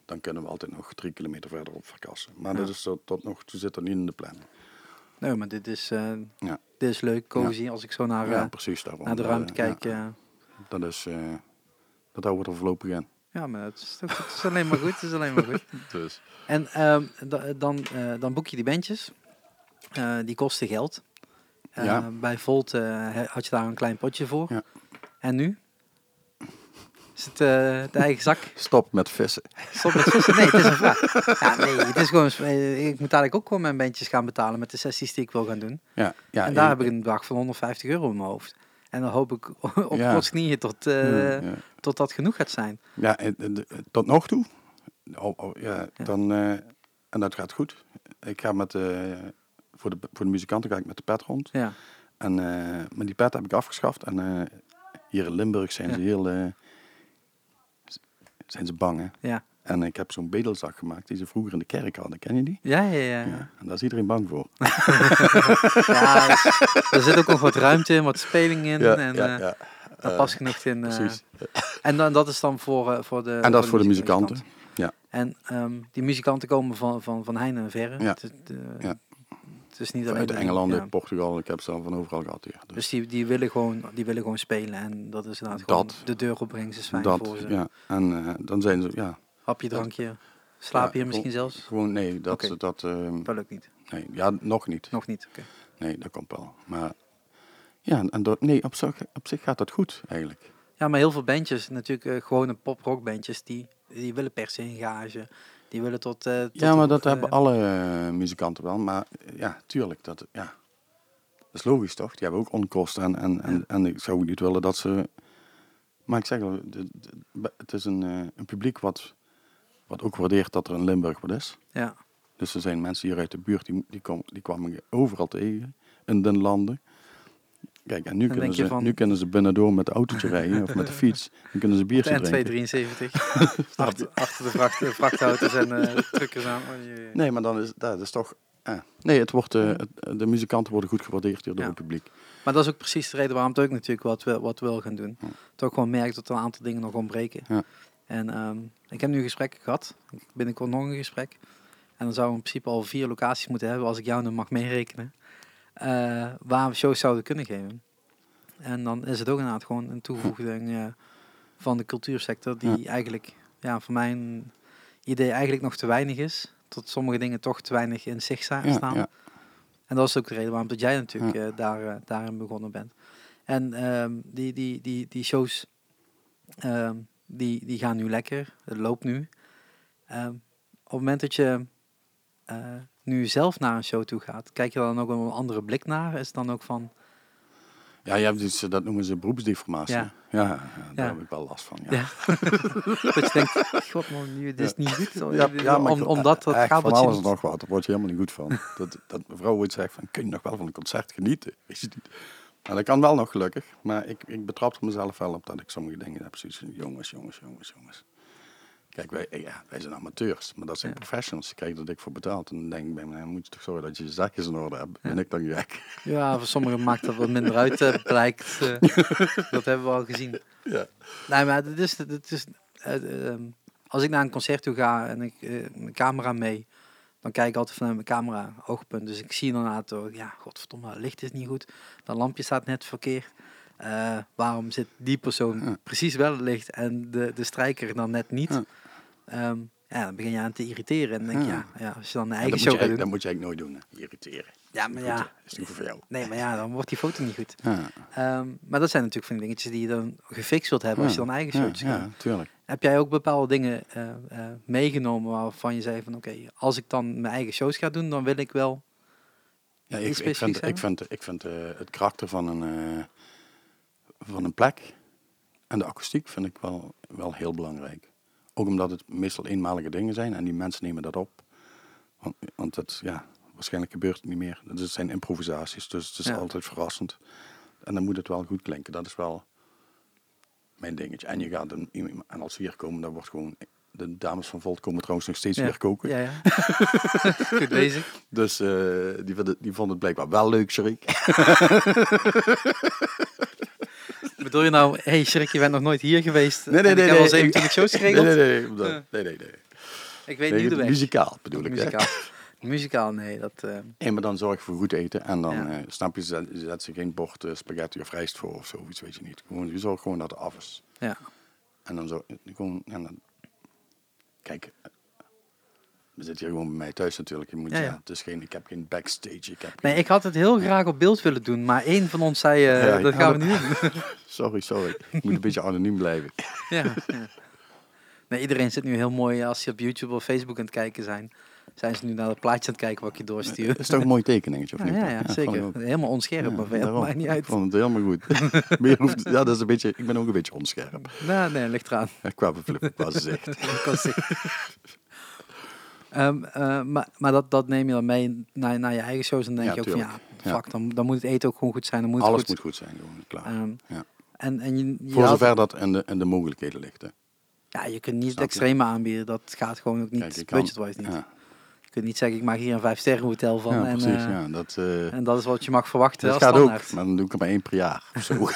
dan kunnen we altijd nog drie kilometer verderop verkassen. Maar Ja. dat is tot, tot nog toe zit er niet in de planning. Nee, maar dit is, eh, Ja. dit is leuk, cozy. Als ik zo naar, ja, eh, precies naar de ruimte eh, kijk. Dat is, dat houden we er voorlopig in. ja, maar het is, het is alleen maar goed. Het is alleen maar goed. Dus. En ehm, da- dan, dan boek je die bandjes. Die kosten geld. Ja. Bij Volt had je daar een klein potje voor. Ja. En nu? Is het eh, de eigen zak? Stop met vissen. Stop met vissen? Nee, het is een vraag. Ja, nee, het is gewoon... eh, Ik moet dadelijk ook gewoon mijn bandjes gaan betalen met de sessies die ik wil gaan doen. Ja, ja, en daar heb ik een bedrag van 150 euro in mijn hoofd. En dan hoop ik op Ja. Knieën tot, eh, ja. tot dat genoeg gaat zijn. Ja, tot nog toe. Oh, oh, ja. Dan, eh, en dat gaat goed. Ik ga met de, voor, de, voor de muzikanten ga ik met de pet rond. Ja, En, eh, maar die pet heb ik afgeschaft. En eh, hier in Limburg zijn ze heel... zijn ze bang, hè? ja. En ik heb zo'n bedelzak gemaakt die ze vroeger in de kerk hadden. Ken je die? Ja, ja, ja. En daar is iedereen bang voor. Ja, dus er zit ook nog wat ruimte in, wat speling in. en ja, eh, ja. daar Eh, past genoeg in. eh. Precies. en dan, dat is dan voor, voor de En dat is voor de muzikanten. Ja. En ehm, die muzikanten komen van, van, van heine en verre. Ja. Het is niet alleen... Uit Engeland, ja. Portugal. Ik heb ze al van overal gehad hier. Dus Dus die, die, willen gewoon, die willen gewoon spelen. En dat is inderdaad gewoon Dat. de deur opbrengen. is fijn dat, voor ze. ja. En eh, dan zijn ze, ja, Hapje, drankje. Slaap je Ja, misschien zelfs? gewoon nee, dat, dat, ehm, Dat lukt niet. nee, ja, nog niet. Nog niet. Oké. Nee, dat komt wel. Maar ja, en dat, nee, op zich, op zich gaat dat goed eigenlijk. Ja, maar heel veel bandjes, natuurlijk eh, gewone pop-rock bandjes, die, die willen per se een gage. Die willen tot... eh, tot Ja, maar dat hebben alle eh, muzikanten wel. Maar eh, ja, tuurlijk, dat, ja, dat is logisch toch? Die hebben ook onkosten. En, en, en, en ik zou niet willen dat ze... Maar ik zeg wel, het is een, een publiek wat, wat ook waardeert dat er in Limburg wat is. Ja, Dus er zijn mensen hier uit de buurt, die, die, kom, die kwamen overal tegen in den landen. Kijk, en nu, Dan kunnen ze, van- nu kunnen ze binnendoor met het autootje rijden of met de fiets. Dan kunnen ze biertje de drinken. N273. achter, achter de vracht, de vrachtauto's en eh truckers aan. Oh, jee. Nee, maar dan is dat is toch... eh, nee, het wordt, eh, het- de muzikanten worden goed gewaardeerd hier door Ja. het publiek. Maar dat is ook precies de reden waarom het ook natuurlijk wat wil, wat wil gaan doen. Ja. Toch gewoon merkt dat er een aantal dingen nog ontbreken. Ja. En ehm, ik heb nu gesprekken gehad. Binnenkort nog een gesprek. En dan zou we in principe al vier locaties moeten hebben, als ik jou nu mag meerekenen. Eh, waar we shows zouden kunnen geven. En dan is het ook inderdaad gewoon een toevoeging eh, van de cultuursector, die eigenlijk, ja, voor mijn idee eigenlijk nog te weinig is. Tot sommige dingen toch te weinig in zicht Ja, staan. ja. En dat is ook de reden waarom dat jij natuurlijk eh, daar, daarin begonnen bent. En ehm, die, die, die, die shows, ehm, die, die gaan nu lekker. Het loopt nu. Ehm, op het moment dat je nu zelf naar een show toe gaat, kijk je dan ook een andere blik naar? Is het dan ook van, Ja, je hebt eh, dat noemen ze beroepsdeformatie. Ja. Ja, ja, daar Ja. heb ik wel last van. Ja. ja. dat je denkt, god man, nu, dit is niet goed. Ja, Om, ik- omdat dat gaat van alles nog wat. Daar word je helemaal niet goed van. dat, dat mevrouw ooit zegt van, kun je nog wel van een concert genieten? Weet je niet. Nou, dat kan wel nog gelukkig. Maar ik, ik betrap er mezelf wel op dat ik sommige dingen heb. Van, jongens, jongens, jongens, jongens. Kijk, wij, ja, wij zijn amateurs, maar dat zijn Ja. professionals. Je krijgt er dik voor betaald. En dan denk ik bij moet je toch zorgen dat je je zakjes in orde hebt. Ben ik dan gek? Ja, voor sommigen maakt dat wat minder uit, eh, blijkt. eh. dat hebben we al gezien. Ja. Nee, maar het is, het is, eh, ehm, als ik naar een concert toe ga en ik eh mijn camera mee, dan kijk ik altijd vanuit mijn camera oogpunt. Dus ik zie inderdaad, oh, ja, godverdomme, het licht is niet goed. Dat lampje staat net verkeerd. Eh, waarom zit die persoon Ja. precies wel het licht en de, de strijker dan net niet? Ja. Ehm, ja, dan begin je aan te irriteren. En denk je, Ja. ja, als je dan een eigen dat, show gaat doen. dat moet je eigenlijk nooit doen. hè. Irriteren. Ja, maar Goed, ja. hè. is niet voor jou. Nee, maar ja, dan wordt die foto niet goed. Ja, Ehm, maar dat zijn natuurlijk van die dingetjes die je dan gefixt wilt hebben als je dan eigen ja, showtjes gaat ja, tuurlijk. Heb jij ook bepaalde dingen eh, eh, meegenomen waarvan je zei van oké, als ik dan mijn eigen shows ga doen, dan wil ik wel. Ja, ik, ik vind, ik vind, ik vind eh, het karakter van een, van een plek en de akoestiek vind ik wel, wel heel belangrijk. Ook omdat het meestal eenmalige dingen zijn en die mensen nemen dat op. Want, want het, ja, waarschijnlijk gebeurt het niet meer. Het zijn improvisaties, dus het is Ja. altijd verrassend. En dan moet het wel goed klinken. Dat is wel mijn dingetje. En, je gaat een, en als we hier komen, dan wordt gewoon... De dames van Volt komen trouwens nog steeds Ja. weer koken. Ja, ja. Goed bezig. Dus eh, die, vonden, die vonden het blijkbaar wel leuk, Sharik. Bedoel je nou, hé hey, Shrik, je bent nog nooit hier geweest. Nee, nee, en nee, ik heb al nee, 27 shows Nee, geregeld. nee, nee. nee, nee, nee. Ik weet Nee, niet de weg. Muzikaal bedoel ik. Muzikaal. Muzikaal, nee. Dat, eh, Nee, maar dan zorg voor goed eten. En dan, Ja. eh, snap je, zet, zet ze geen bord eh, spaghetti of rijst voor of zoiets, weet je niet. Gewoon, je zorgt gewoon dat het af is. ja. En dan zo, gewoon, en dan, kijk, eh, we zitten hier gewoon bij mij thuis natuurlijk. Je moet, Ja, ja, ja. Het is geen, ik heb geen backstage. Ik heb Nee, geen- ik had het heel graag op beeld willen doen, maar één van ons zei, eh, Ja, dat gaan we dat- niet doen. Sorry, sorry. Ik moet een beetje anoniem blijven. Ja. Nee, iedereen zit nu heel mooi, als ze op YouTube of Facebook aan het kijken zijn, zijn ze nu naar het plaatje aan het kijken wat ik je doorstuur. Is toch een mooi tekeningetje, of Ja, niet? ja, zeker. ik. Helemaal onscherp, maar daarom. maakt niet Ik uit. vond het helemaal goed. Je hoeft- ja, dat is een beetje, ik ben ook een beetje onscherp. Nou, nee, ligt eraan. Ja, Qua gezicht. Ehm, eh, maar maar dat, dat neem je dan mee naar, naar je eigen shows en dan denk Ja, je ook van tuurlijk. ja, Ja. fuck, dan, dan moet het eten ook gewoon goed zijn. Dan moet het Alles goed, moet goed zijn, gewoon klaar. Ehm, Ja. En, en je, je, Voor had- zover dat en de, en de mogelijkheden ligt. Hè. ja, je kunt niet het Snap je? extreme aanbieden. Dat gaat gewoon ook niet, budget-wise niet. Ja, Je kunt niet zeggen, ik maak hier een vijf sterren hotel van. ja en, precies. eh, ja, dat eh, en dat is wat je mag verwachten dat als gaat ook, standaard. maar dan doe ik er maar één per jaar. Of zo.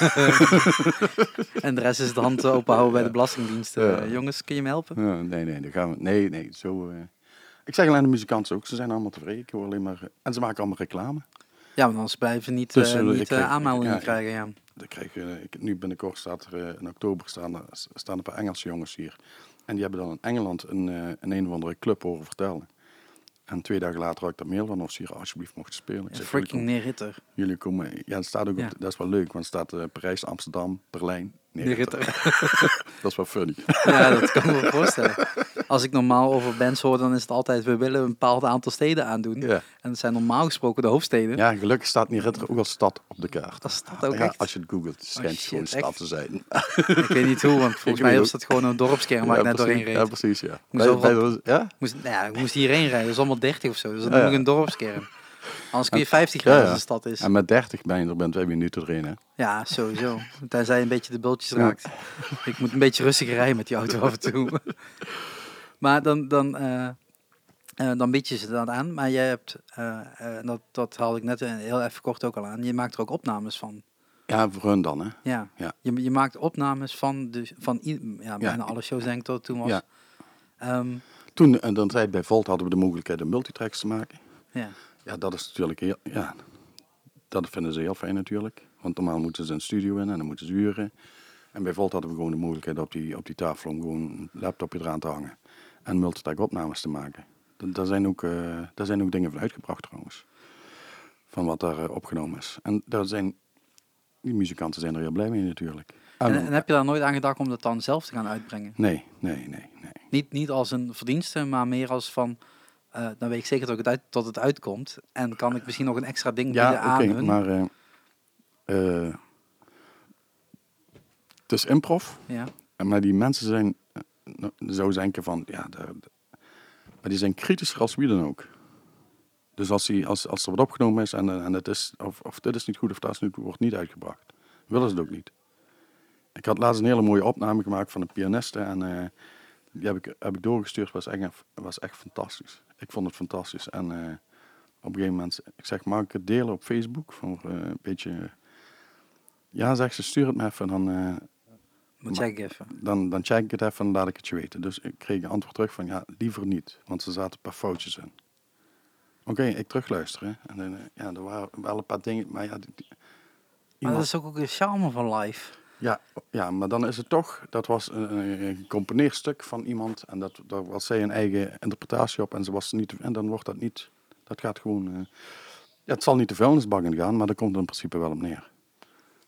En de rest is de hand open houden bij de Belastingdienst. Ja. jongens, kun je me helpen? Ja, nee, nee, dan gaan we. Nee, nee, zo. Ik zeg alleen de muzikanten ook, ze zijn allemaal tevreden. Ik hoor alleen maar. eh, En ze maken allemaal reclame. Ja, want anders blijven ze niet, Dus, eh, eh, ik niet aanmeldingen ja, krijgen. Ja. Dan krijg ik, nu binnenkort staat er in oktober staan er, staan een paar Engelse jongens hier. En die hebben dan in Engeland een, een een of andere club horen vertellen. En twee dagen later had ik daar mail van of ze hier alsjeblieft mochten spelen. Ik zeg, freaking jullie, neer Ritter. komen, jullie komen. Ja, het staat ook Ja. op, dat is wel leuk, want het staat Parijs, Amsterdam, Berlijn. Nee, Neer dat, Ritter. dat is wel funny. Ja, dat kan ik me voorstellen. Als ik normaal over bands hoor, dan is het altijd, we willen een bepaald aantal steden aandoen. Ja. En dat zijn normaal gesproken de hoofdsteden. ja, gelukkig staat Nieritter ook als stad op de kaart. Dat staat ook ja, echt. als je het googelt, schijnt het shit, gewoon stad te zijn. Ik weet niet hoe, want volgens mij was dat gewoon een dorpskern waar ja, ik net doorheen precies, reed. Ja, precies, ja. Moest Bij- overal- bij- ja? Moest, nou ja, ik moest hierheen rijden, dat is allemaal 30 of zo. Dus dat Ja, noem ja. ik een dorpskern. Anders kun je 50 Ja, rijden ja. als de stad is. En met 30 ben je er bent twee minuten erin, hè? Ja, sowieso. Tenzij je een beetje de bultjes raakt. Ik moet een beetje rustiger rijden met die auto af en toe. maar dan, dan, eh, eh, dan bied je ze dat aan. Maar jij hebt, eh, dat, dat haalde ik net heel even kort ook al aan, je maakt er ook opnames van. Ja, voor hun dan, hè? Ja. Ja. Je, je maakt opnames van, de, van ja, bijna alle shows denk ik het toen was. Ja. Ehm, Toen, en dan tijd bij Volt hadden we de mogelijkheid om multitracks te maken. ja. Ja, dat is natuurlijk heel, ja, dat vinden ze heel fijn natuurlijk. Want normaal moeten ze een studio in en dan moeten ze huren. En bij Volt hadden we gewoon de mogelijkheid op die, op die tafel om gewoon een laptopje eraan te hangen. En multitrack opnames te maken. Da- Daar zijn ook, eh, daar zijn ook dingen van uitgebracht trouwens. Van wat daar eh, opgenomen is. En daar zijn, die muzikanten zijn er heel blij mee natuurlijk. En, En- en heb je daar nooit aan gedacht om dat dan zelf te gaan uitbrengen? nee, nee, nee, nee. Niet, niet als een verdienste, maar meer als van, eh, dan weet ik zeker dat het, uit, dat het uitkomt. En kan ik misschien nog een extra ding bieden Ja, aan oké, hun. maar eh, eh, het is improv. Ja. Maar die mensen zijn, zou denken van, ja, maar die zijn kritischer als wie dan ook. Dus als, die, als, als er wat opgenomen is en, en het is, of, of dit is niet goed of dat is niet, wordt niet uitgebracht, willen ze het ook niet. Ik had laatst een hele mooie opname gemaakt van een pianiste en die heb ik, heb ik doorgestuurd, was echt, was echt fantastisch. Ik vond het fantastisch. En eh, op een gegeven moment, ik zeg, mag ik het delen op Facebook? Voor eh, een beetje, ja, zegt ze, stuur het me even, dan, Moet Maar- check even. dan, dan check ik het even en laat ik het je weten. Dus ik kreeg een antwoord terug van ja, liever niet, want er zaten een paar foutjes in. Oké, ik terugluisteren. En dan, ja, er waren wel een paar dingen, maar ja, die- die- Maar dat is ook, ook een charme van live. Ja, ja, maar dan is het toch, dat was een, een, een gecomponeerd stuk van iemand en dat, daar was zij een eigen interpretatie op en ze was niet, en dan wordt dat niet, dat gaat gewoon, eh, ja, het zal niet de vuilnisbak in gaan, maar daar komt het in principe wel op neer.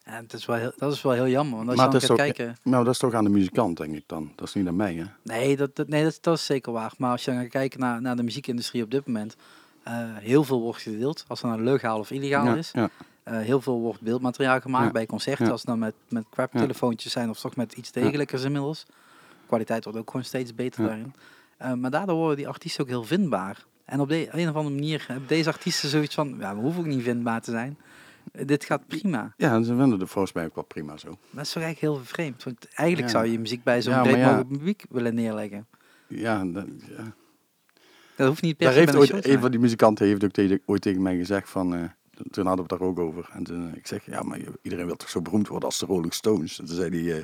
En het is wel heel, dat is wel heel jammer. Want als Maar je dan gaat kijken... Nou, dat is toch aan de muzikant, denk ik dan. Dat is niet aan mij, hè? Nee, dat, dat, nee dat, dat is zeker waar. Maar als je dan gaat kijken naar, naar de muziekindustrie op dit moment... eh, heel veel wordt gedeeld. Als het nou legaal of illegaal ja, is. ja. Eh, heel veel wordt beeldmateriaal gemaakt Ja. bij concerten. Ja. Als het nou met, met crap telefoontjes zijn of toch met iets degelijkers inmiddels. kwaliteit wordt ook gewoon steeds beter daarin. Eh, maar daardoor worden die artiesten ook heel vindbaar. En op de een of andere manier hebben deze artiesten zoiets van... Ja, we hoeven ook niet vindbaar te zijn. Eh, dit gaat prima. Ja, ze vinden de volgens mij ook wel prima zo. Dat is toch eigenlijk heel vreemd. Want eigenlijk zou je muziek bij zo'n breed publiek willen neerleggen. Ja, dat, ja. Dat hoeft niet per Daar se heeft ooit, een van die muzikanten heeft ook tegen, ooit tegen mij gezegd van... toen hadden we het daar ook over. En toen, eh, ik zeg, ja, maar iedereen wil toch zo beroemd worden als de Rolling Stones? En toen zei hij, eh,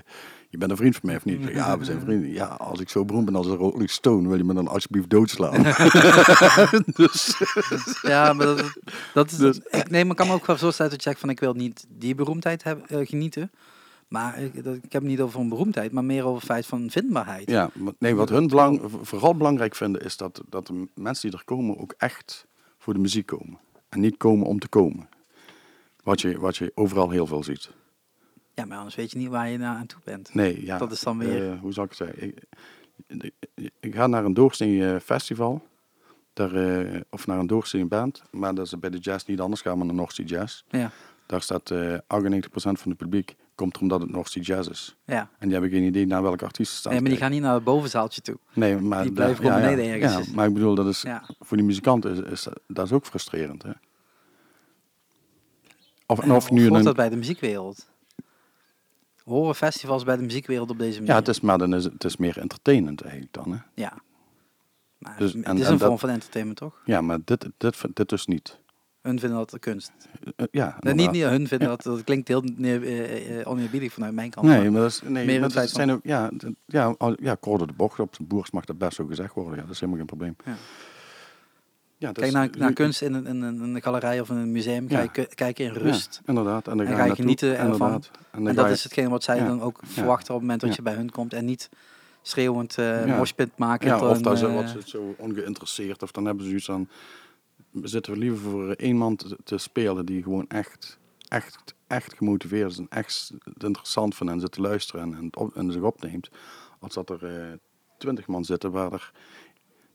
je bent een vriend van mij of niet? Zeg, ja, we zijn vrienden. Ja, als ik zo beroemd ben als de Rolling Stone, wil je me dan alsjeblieft doodslaan? dus, Ja, maar dat, dat is... Dus- ik, nee, maar ik kan me ook wel zo stellen dat je zegt van... Ik wil niet die beroemdheid hebben, eh, genieten. Maar ik, dat, ik heb het niet over een beroemdheid, maar meer over het feit van vindbaarheid. ja, maar- nee, wat hun belang, vooral belangrijk vinden is dat, dat de mensen die er komen ook echt voor de muziek komen. En niet komen om te komen. Wat je, wat je overal heel veel ziet. Ja, maar anders weet je niet waar je naar aan toe bent. Nee, ja. Dat is dan weer- eh, hoe zal ik het zeggen? Ik, ik ga naar een doorsnee eh, festival. Daar, eh, of naar een doorsnee band. Maar dat is bij de jazz niet anders. Gaan we naar North Sea Jazz. Ja, Daar staat eh 98% van het publiek. Komt er omdat het North Sea Jazz is. ja. En die hebben geen idee naar welke artiesten staan. Nee, maar die gaan niet naar het bovenzaaltje toe. Nee, maar die blijven gewoon ja, beneden ja, ergens. Ja, maar ik bedoel, dat is, voor die muzikanten is, is dat is ook frustrerend. Hè? Of, en of nu een, dat bij de muziekwereld? Horen festivals bij de muziekwereld op deze manier? ja, het is, maar dan is het, is meer entertainend eigenlijk dan. Hè? Ja. Maar Dus- het en- is en een dat- vorm van entertainment, toch? Ja, maar dit, dit, dit dus niet. Hun vinden dat de kunst. Eh, ja, Nee, niet, niet hun vinden dat. Dat klinkt heel eh, eh, oneerbiedig vanuit mijn kant. Nee, maar- dat is, nee, Meer maar dat zijn ook, ja, ja, al- ja, de bocht op zijn boers mag dat best zo gezegd worden. Ja, dat is helemaal geen probleem. Ja. Ja, Kijk naar, naar kunst in een, in, een, galerij of in een museum. Ga Ja. je kijken in rust. Ja, inderdaad. En dan En ga ga je naartoe, genieten ervan. En En ga dat je- is hetgeen wat zij ja. dan ook Ja. verwachten op het moment dat Ja. je bij hun komt. En niet schreeuwend eh Ja. moshpit maken. ja, of dan zo, eh, wat ze zo ongeïnteresseerd. Of dan hebben ze zoiets aan, zitten we liever voor één man te, te spelen die gewoon echt, echt, echt gemotiveerd is. En echt interessant vindt en zit te luisteren en, en, op- en zich opneemt. Als dat er eh, twintig man zitten waar er...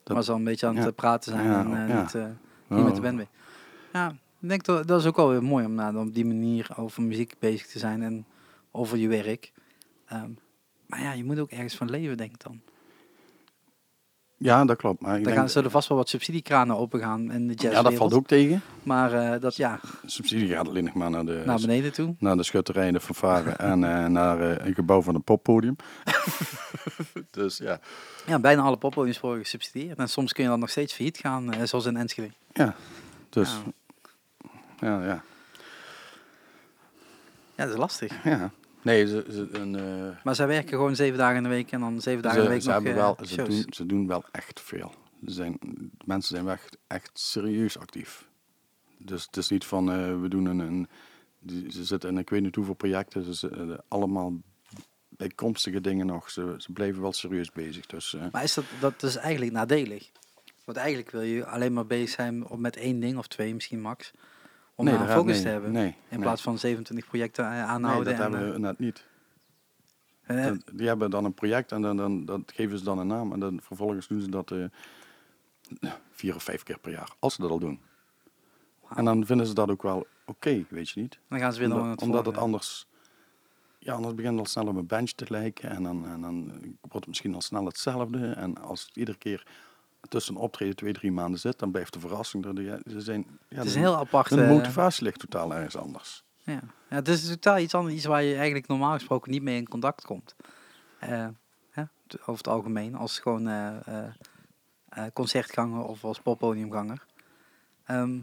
dat- maar zo een beetje aan het ja. eh, praten zijn Ja, en eh, ja. niet, eh, niet met de band mee. Ja, ik denk dat dat is ook wel weer mooi om nou, op die manier over muziek bezig te zijn en over je werk. Ehm, maar ja, je moet ook ergens van leven, denk ik dan. Ja, dat klopt. Maar ik Er denk, gaan, zullen vast wel wat subsidiekranen opengaan in de jazz. ja, dat valt ook tegen. Maar eh, dat ja, Subsidie gaat alleen nog maar naar de, naar beneden toe. naar de schutterij en de fanfare en eh, naar eh, een gebouw van een poppodium. dus ja, Ja, bijna alle poppodiums worden gesubsidieerd. En soms kun je dan nog steeds failliet gaan, eh, zoals in Enschede. ja. Dus Ja. ja, ja. Ja, dat is lastig. ja. Nee, ze, ze, een, eh, Maar zij werken gewoon zeven dagen in de week en dan zeven dagen in de week ze, nog hebben eh, wel, ze, shows. doen, ze doen wel echt veel. Ze zijn, mensen zijn wel echt, echt serieus actief. Dus het is niet van eh, we doen een, een die, ze zitten in ik weet niet hoeveel projecten, ze zitten allemaal bijkomstige dingen nog. Ze, ze blijven wel serieus bezig. Dus Maar is dat, dat is eigenlijk nadelig. Want eigenlijk wil je alleen maar bezig zijn met één ding of twee misschien max. Om nee, daar focus nee, te hebben. Nee, in nee. plaats van 27 projecten eh, Nee, aanhouden. dat en, hebben we eh, net niet. eh, Dat- die hebben dan een project en dan, dan dat geven ze dan een naam. En dan vervolgens doen ze dat vier of vijf keer per jaar. Als ze dat al doen. En dan vinden ze dat ook wel oké, weet je niet. dan gaan ze weer Omdat, het omdat het anders... Ja, anders begint het al snel op een bench te lijken. En dan, en dan wordt het misschien al snel hetzelfde. En als het iedere keer tussen een optreden twee, drie maanden zit, dan blijft de verrassing er. Ja, ze zijn, ja, Het is de- een heel apart. hun eh, motivatie ligt totaal ergens anders. Ja. ja, het is totaal iets anders, iets waar je eigenlijk normaal gesproken niet mee in contact komt. Eh, hè, over het algemeen, als gewoon eh, concertganger of als poppodiumganger. Ehm,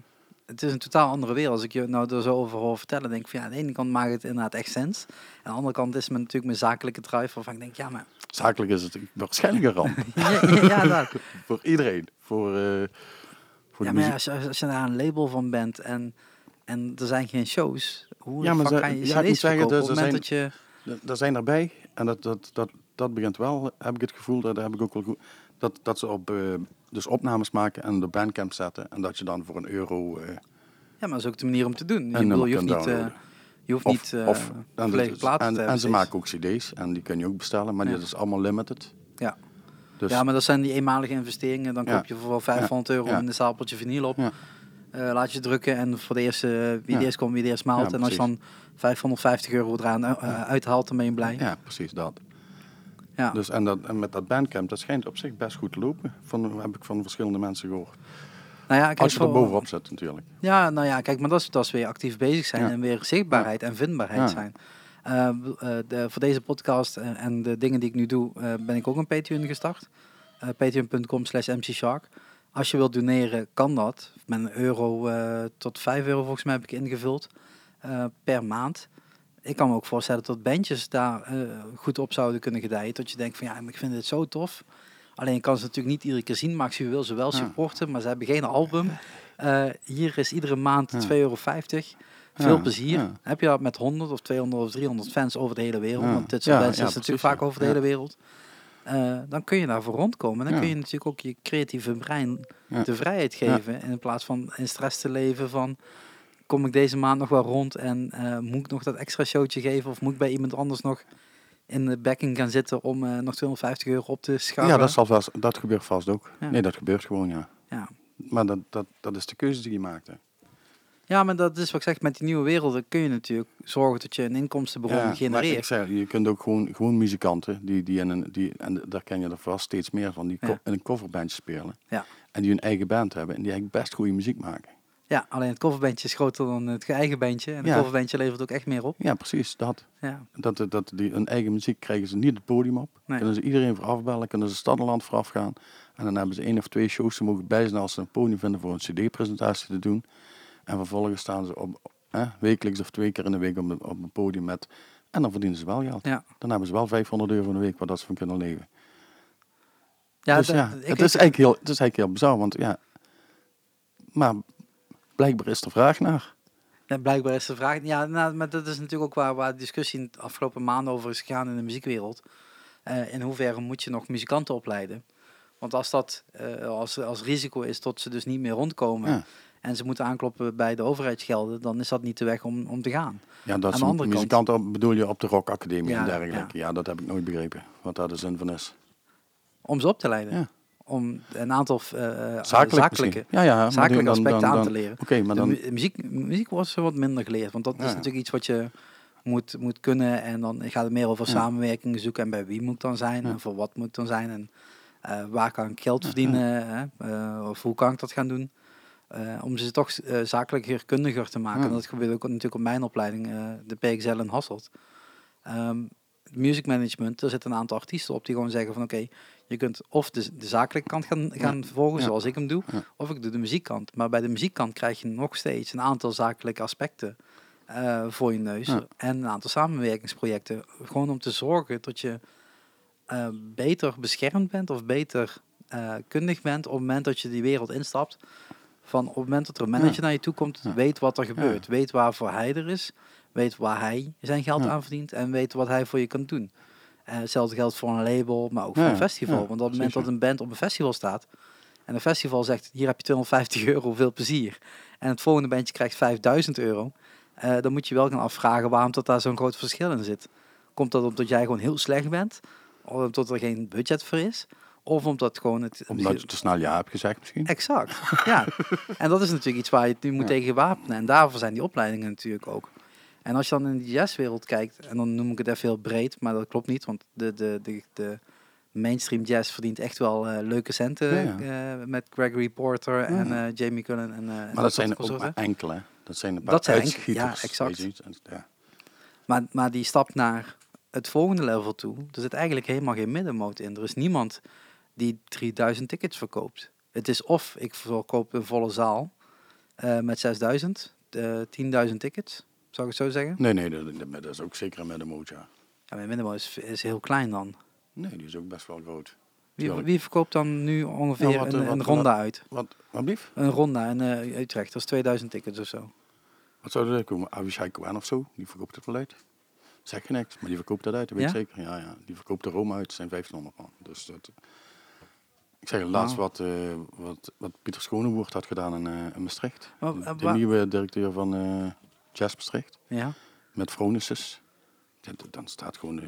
het is een totaal andere wereld. Als ik je nou er zo over hoor vertellen, denk ik van ja, aan de ene kant maakt het inderdaad echt sens. Aan de andere kant is het natuurlijk mijn zakelijke drive waarvan ik denk, ja, maar... Zakelijk is het waarschijnlijk een ramp. ja, voor iedereen. Voor, eh voor ja, maar ja, als, je, als je daar een label van bent en, en er zijn geen shows, hoe Ja, maar ze- kan je ja, cd's zeggen, op dus het er moment dat je... Daar zijn erbij, en dat, dat, dat, dat begint wel, heb ik het gevoel, dat heb ik ook wel goed, dat, dat ze op, eh, dus opnames maken en de bandcamp zetten. En dat je dan voor een euro... eh, Ja, maar dat is ook de manier om te doen. Je, bedoel, je hoeft niet, downloaden. je hoeft Of, niet eh of en, ze maken ook cd's en die kun je ook bestellen, maar Ja. dat is allemaal limited. Ja. Dus, ja, maar dat zijn die eenmalige investeringen. Dan Ja. koop je voor wel 500 euro Ja. een stapeltje vinyl op. Laat je drukken en voor de eerste, wie de eerst komt, wie de eerst maalt. En als je dan 550 euro eraan uithaalt, dan ben je blij. Ja, precies dat. Dus, en, dat, en met dat bandcamp, dat schijnt op zich best goed te lopen. Van, heb ik van verschillende mensen gehoord. nou ja, kijk, Als je er bovenop zit natuurlijk. Ja, nou ja, kijk, maar dat is, dat is weer actief bezig zijn Ja. en weer zichtbaarheid en vindbaarheid zijn. Eh, eh, de, voor deze podcast en, de dingen die ik nu doe, eh, ben ik ook een Patreon gestart. Eh Patreon.com slash mcshark. Als je wilt doneren, kan dat. Met een euro tot 5 euro volgens mij heb ik ingevuld per maand. Ik kan me ook voorstellen dat bandjes daar eh, goed op zouden kunnen gedijen. Dat je denkt van ja, maar ik vind dit zo tof. Alleen je kan ze natuurlijk niet iedere keer zien, maar je wil ze wel Ja. supporten, maar ze hebben geen album. Eh, hier is iedere maand Ja. 2,50 euro. Veel Ja, plezier. ja. Heb je dat met 100 of 200 of 300 fans over de hele wereld? Want dit soort mensen is natuurlijk vaak over de hele wereld. Eh, dan kun je daarvoor rondkomen. Dan kun je natuurlijk ook je creatieve brein de vrijheid geven. In plaats van in stress te leven van... kom ik deze maand nog wel rond en eh, moet ik nog dat extra showtje geven? Of moet ik bij iemand anders nog in de backing gaan zitten om eh, nog 250 euro op te schaven? Ja, dat, zal vast, dat gebeurt vast ook. Ja. Nee, dat gebeurt gewoon, ja. Ja. Maar dat, dat, dat is de keuze die je maakt. Hè. Ja, maar dat is wat ik zeg, met die nieuwe werelden kun je natuurlijk zorgen dat je een inkomstenbron Ja, maar ik genereert. zeg, je kunt ook gewoon, gewoon muzikanten, die, die, in een, die, en daar ken je er vast steeds meer van, die Ja. in een coverbandje spelen. Ja. En die hun eigen band hebben en die eigenlijk best goede muziek maken. Ja, alleen het coverbandje is groter dan het eigen bandje. En het Ja. coverbandje levert ook echt meer op. Ja, precies, dat. Ja, dat, dat die, hun eigen muziek krijgen ze niet het podium op. Nee. Kunnen ze iedereen voor afbellen, kunnen ze stad en land vooraf gaan. En dan hebben ze één of twee shows, ze mogen bij zijn als ze een podium vinden voor een cd-presentatie te doen. En vervolgens staan ze op, eh, wekelijks of twee keer in de week op, een- op een podium met... En dan verdienen ze wel geld. ja. Dan hebben ze wel 500 euro in de week waar dat ze van kunnen leven. ja, dus dat- ja, ik- het, is eigenlijk heel, het is eigenlijk heel bizar, want ja... Maar blijkbaar is er vraag naar. Ja, blijkbaar is de vraag. Ja, nou, maar dat is natuurlijk ook waar, waar de discussie in de afgelopen maanden over is gegaan in de muziekwereld. Eh, in hoeverre moet je nog muzikanten opleiden? Want als dat eh, als, als risico is tot ze dus niet meer rondkomen Ja. en ze moeten aankloppen bij de overheidsgelden, dan is dat niet de weg om, om te gaan. Ja, dat Aan is de andere kant- muzikanten bedoel je op de Rock Academie Ja, en dergelijke. Ja. dat heb ik nooit begrepen, wat daar de zin van is. Om ze op te leiden. Ja. Om een aantal eh, Zakelijk zakelijke. Ja, ja. zakelijke dan- dan- aspecten aan te leren. Oké, maar dan... mu- muziek, muziek wordt wat minder geleerd, want dat is natuurlijk iets wat je moet, moet kunnen. En dan gaat het meer over Ja. samenwerking zoeken en bij wie moet ik dan zijn Ja. en voor wat moet ik dan zijn en eh, waar kan ik geld verdienen hè? Eh, of hoe kan ik dat gaan doen. Eh, om ze toch eh zakelijker, kundiger te maken. Ja. En dat gebeurt ook natuurlijk op mijn opleiding, eh, de PXL in Hasselt. Ehm, music management, er zitten een aantal artiesten op die gewoon zeggen van oké, je kunt of de, de zakelijke kant gaan, gaan volgen zoals ik hem doe, of ik doe de muziekkant. Maar bij de muziekkant krijg je nog steeds een aantal zakelijke aspecten eh, voor je neus. En een aantal samenwerkingsprojecten. Gewoon om te zorgen dat je eh, beter beschermd bent of beter eh, kundig bent op het moment dat je die wereld instapt. Van op het moment dat er een manager Ja. naar je toe komt, Ja. weet wat er gebeurt. Weet waarvoor hij er is. Weet waar hij zijn geld aan verdient. En weet wat hij voor je kan doen. Eh, hetzelfde geldt voor een label, maar ook voor Ja, een festival. ja, Want op het moment dat een band op een festival staat. En een festival zegt, hier heb je 250 euro, veel plezier. En het volgende bandje krijgt 5000 euro. eh, dan moet je wel gaan afvragen waarom dat daar zo'n groot verschil in zit. Komt dat omdat jij gewoon heel slecht bent? Of omdat er geen budget voor is? Of omdat gewoon het... Omdat je te snel ja hebt gezegd misschien. Exact, ja. En dat is natuurlijk iets waar je het nu moet Ja. tegen wapenen. En daarvoor zijn die opleidingen natuurlijk ook. En als je dan in die jazzwereld kijkt, en dan noem ik het even heel breed, maar dat klopt niet, want de, de, de, de mainstream jazz verdient echt wel eh, leuke centen Ja, eh, met Gregory Porter en eh, Jamie Cullen. En, eh, en Maar dat zijn ook maar enkele. Dat zijn een paar Dat zijn ja, exact. weet. En- Ja. Maar, maar die stap naar het volgende level toe, er zit eigenlijk helemaal geen middenmoot in. Er is niemand die 3000 tickets verkoopt. Het is of ik verkoop een volle zaal eh, met 6000, eh 10.000 tickets, zou ik het zo zeggen. Nee, nee, dat, is ook zeker met de ja. Ja, mijn middenmoot is, is heel klein dan. Nee, die is ook best wel groot. Wie, wie verkoopt dan nu ongeveer Nou, wat, een, eh, een wat- ronda uit? Wat, wat blief? Een ronda in eh, Utrecht, dat is 2000 tickets of zo. Wat zou er komen? Avishai Cohen of zo? Die verkoopt het wel uit. Zeg je niks, maar die verkoopt dat uit, dat weet ik Ja? zeker. Ja, ja. Die verkoopt de Rome uit, zijn 1500 man. Dus dat, ik zeg laatst wat, eh, wat, wat Pieter Schonewoord had gedaan in, eh, in Maastricht. Maar, de eh, de nieuwe directeur van eh Jazz Maastricht. Ja, Met d- dan staat gewoon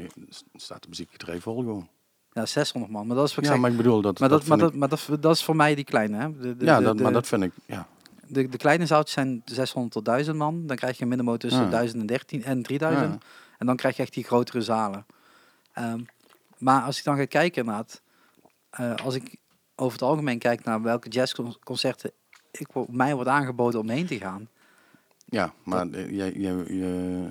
staat de muziekbedrijf vol gewoon. ja, 600 man. Maar dat is wat ik Ja, zeg. maar ik bedoel dat. Maar, dat, maar, dat, maar dat, dat is voor mij die kleine. Hè? De, de, ja, de, dat, maar dat vind ik. Ja, De, de kleine zaaltjes zijn 600 tot 1000 man. Dan krijg je een middenmoot tussen Ja. 1000 en 13 en 3000. Ja. En dan krijg je echt die grotere zalen. Ehm, maar als ik dan ga kijken naar het, eh, als ik over het algemeen kijk naar welke jazzconcerten ik, mij wordt aangeboden om heen te gaan. Ja maar eh, jij, jij, je,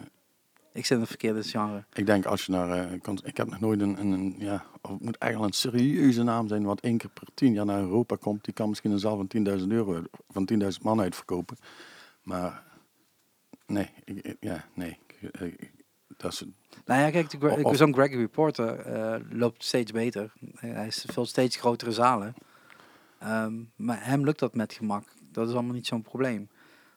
Ik zit in het verkeerde genre. ik denk als je naar. eh, kan- ik heb nog nooit een. een, een ja, of het moet eigenlijk een serieuze naam zijn. Wat één keer per tien jaar naar Europa komt. Die kan misschien een zaal van 10.000 euro. van 10.000 man uitverkopen. Maar. Nee, ik, ja, nee. ik- ik- dat is, Nou ja, kijk, de Gre- zo'n Gregory Porter eh, loopt steeds beter. Eh, Hij veel steeds grotere zalen. Ehm, maar hem lukt dat met gemak. Dat is allemaal niet zo'n probleem.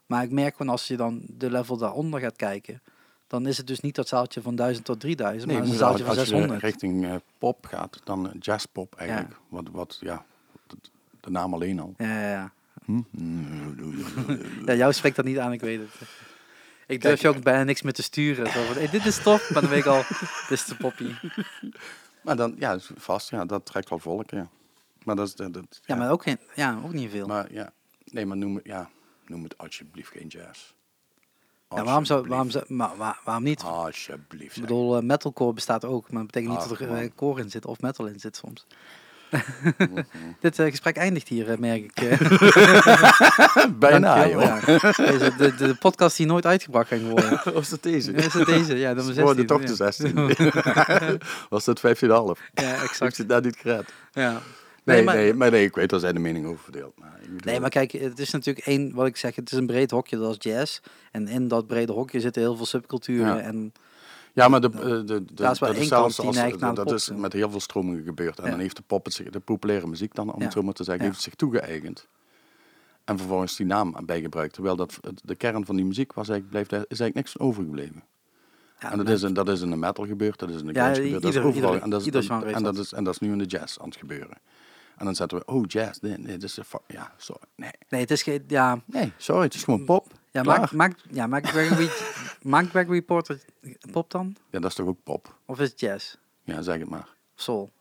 Maar ik merk gewoon als je dan de level daaronder gaat kijken, dan is het dus niet dat zaaltje van 1000 tot 3000, Nee, maar een zaaltje van als je 600. richting eh, pop gaat, dan eh, jazzpop eigenlijk. Wat, wat, ja, de, naam alleen al. Ja, ja, ja. Hm? Ja, jou spreekt dat niet aan, ik weet het. Ik durf je ook bijna niks meer te sturen. Zo van, hey, dit is tof, maar dan weet ik al, dit is de poppy. Maar dan, ja, vast, ja, dat trekt wel volk, ja. Maar dat is, dat, dat- Ja, maar ook, geen, ja, ook niet veel. Maar ja, nee, maar noem ja, noem het alsjeblieft geen jazz. Ja, waarom, zou, waarom, zou, maar, waar- waarom niet? Alsjeblieft. Ik bedoel, eh, metalcore bestaat ook, maar dat betekent niet dat er man. eh, core in zit of metal in zit soms. Dit eh, gesprek eindigt hier, merk ik. Bijna, joh. ja. Deze, de, de, podcast die nooit uitgebracht ging worden. Was dat deze? Is het deze? Ja, 16. worden toch de ja. 16. Was dat 15,5? Ja, Ik exact. zit daar niet gered. Ja. Nee, maar- nee, maar nee, ik weet waar zij de mening over verdeelt. Maar ik bedoel- Nee, maar kijk, het is natuurlijk één, wat ik zeg, het is een breed hokje, dat is jazz. En in dat brede hokje zitten heel veel subculturen. Ja. En Ja, maar de, eh, de, de, Daar is dat zelfs als- dat pop is met heel veel stromingen gebeurd. En Ja. dan heeft de pop het zich, de populaire muziek dan, om Ja. het zo maar te zeggen, Ja. heeft het zich toegeëigend. En vervolgens die naam bijgebruikt. Terwijl dat, de kern van die muziek was eigenlijk, blijft, is eigenlijk niks overgebleven. en dat is, in, dat is in de metal gebeurd, dat is in de grunge gebeurd, dat is overal. dat dat dat. is, en dat is nu in de jazz aan het gebeuren. En dan zetten we, oh jazz, nee, nee, dat is een ja, sorry, nee. Nee, het is geen, ja, Nee, sorry, het is gewoon pop. ja, Klaar. maakt maak, ja, maakt Gregory, maakt Gregory Porter pop dan? Ja, dat is toch ook pop? Of is het jazz? Ja, zeg het maar. Soul?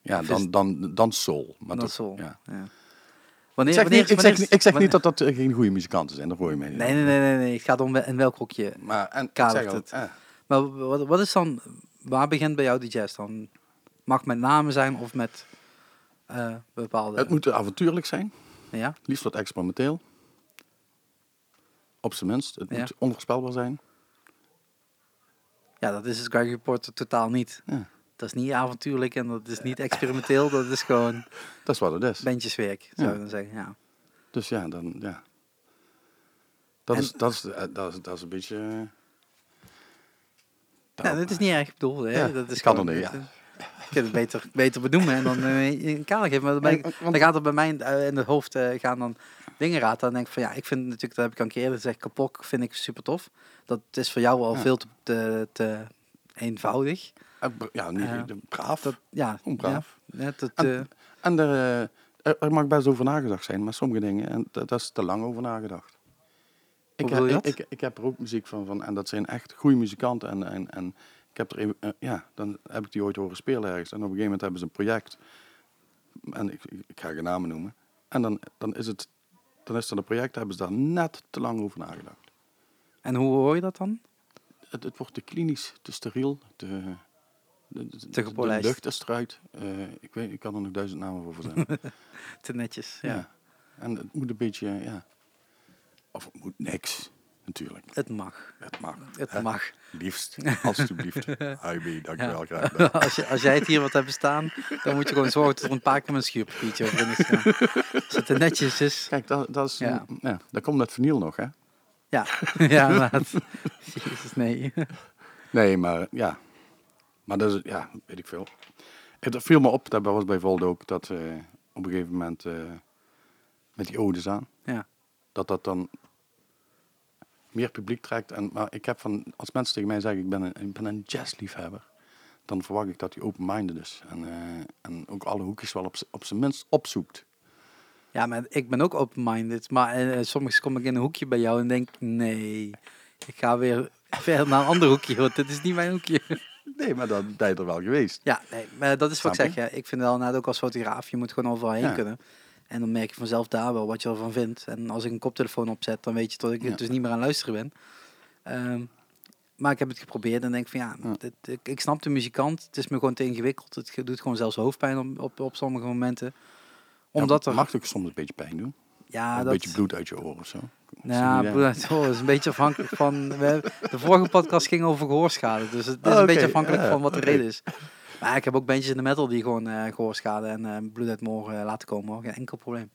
Ja, dan, dan, dan soul. Maar Dan toch- soul. Ja. Ja. Ik Wanneer, zeg, wanneer, niet, ik, zeg, niet- ik zeg niet dat dat eh, geen goede muzikanten zijn, daar hoor je mee. Nee, nee, nee, nee, nee. Het gaat om in welk hokje. Maar en, Kadert het. eh, Maar wat, wat is dan, waar begint bij jou die jazz dan? Mag met namen zijn of met eh, bepaalde... het moet avontuurlijk zijn, Ja? liefst wat experimenteel. Op zijn minst. Het Ja. moet onvoorspelbaar zijn. ja, dat is het Gregory Porter totaal niet. Ja. Dat is niet avontuurlijk en dat is niet experimenteel. dat is gewoon Dat is wat het is. bandjeswerk, zou Ja. je dan zeggen. Ja. Dus ja, dan, ja. Dat, En- is, dat, is, eh, dat, is, dat is een beetje... Nou, dat is niet erg bedoeld. Hè? Ja, dat is kan gewoon- er niet, het- Je kunt het beter, beter benoemen en dan eh, in kader geven. Maar dan, ik- dan gaat er bij mij eh, in het hoofd eh, gaan dan dingen raad. Dan denk ik van ja, ik vind natuurlijk, dat heb ik al een keer eerder gezegd, kapok vind ik super tof. Dat is voor jou al Ja. veel te, te, te eenvoudig. eh, br- ja, niet, Ja. de- braaf. Dat, ja, braaf. Ja, het, En- eh, En er, eh, mag best over nagedacht zijn, maar sommige dingen, en dat, dat is te lang over nagedacht. Ik, dat? ik, ik heb er ook muziek van, van en dat zijn echt goede muzikanten. En, en, en ik heb er even, eh, ja, dan heb ik die ooit horen spelen ergens. En op een gegeven moment hebben ze een project. En ik, ga geen namen noemen. En dan, dan is het, dan is er een project, hebben ze daar net te lang over nagedacht. en hoe hoor je dat dan? Het, het wordt te klinisch, te steriel, te, de, de, Te de gepolijst. lucht is eruit. Eh, ik, weet, ik kan er nog duizend namen voor verzinnen. Te netjes. Ja. Ja. En het moet een beetje, ja. Of het moet niks, natuurlijk. Het mag. Het mag. Het hè? mag. Liefst, alstublieft. IB, dankjewel, graag gedaan. als, je, als jij het hier wat hebt bestaan, dan moet je gewoon zorgen dat er een paar keer een schuurpapiertje over in is. Ja. Als het te netjes is. Kijk, dat, dat is, Ja. ja. dat komt met vinyl nog, hè? Ja, ja. Jezus, nee. Nee, maar ja. Maar dat is, ja, weet ik veel. Het viel me op, dat was bij Voldo ook, dat eh, op een gegeven moment eh, met die odes aan, Ja. dat dat dan meer publiek trekt. En, maar ik heb van, als mensen tegen mij zeggen, ik ben een, ik ben een jazzliefhebber, dan verwacht ik dat hij open-minded is. En, eh, en ook alle hoekjes wel op, op zijn minst opzoekt. ja, maar ik ben ook open-minded. Maar eh, soms kom ik in een hoekje bij jou en denk, nee, ik ga weer verder naar een ander hoekje, want dit is niet mijn hoekje. Nee, maar dan ben je er wel geweest. Ja, nee, maar dat is wat ik zeg. Ja. Ik vind wel, nou, ook als fotograaf, je moet gewoon overal heen Ja. kunnen. En dan merk je vanzelf daar wel wat je ervan vindt. En als ik een koptelefoon opzet, dan weet je dat ik Ja. dus niet meer aan luisteren ben. Ehm, maar ik heb het geprobeerd en denk van ja, Ja. dit, ik, ik snap de muzikant. Het is me gewoon te ingewikkeld. Het doet gewoon zelfs hoofdpijn op, op, op sommige momenten. Omdat ja, er... mag ook soms een beetje pijn doen. ja, een dat, beetje bloed uit je oren of zo. Ja, Ja. bloed uit de oren is een beetje afhankelijk van... We, de vorige podcast ging over gehoorschade. Dus het is Oh, een oké, beetje afhankelijk ja, van wat de reden is. Maar ik heb ook bandjes in de metal die gewoon eh gehoorschade en eh, bloed uit mijn oren eh, laten komen. hoor. Geen enkel probleem.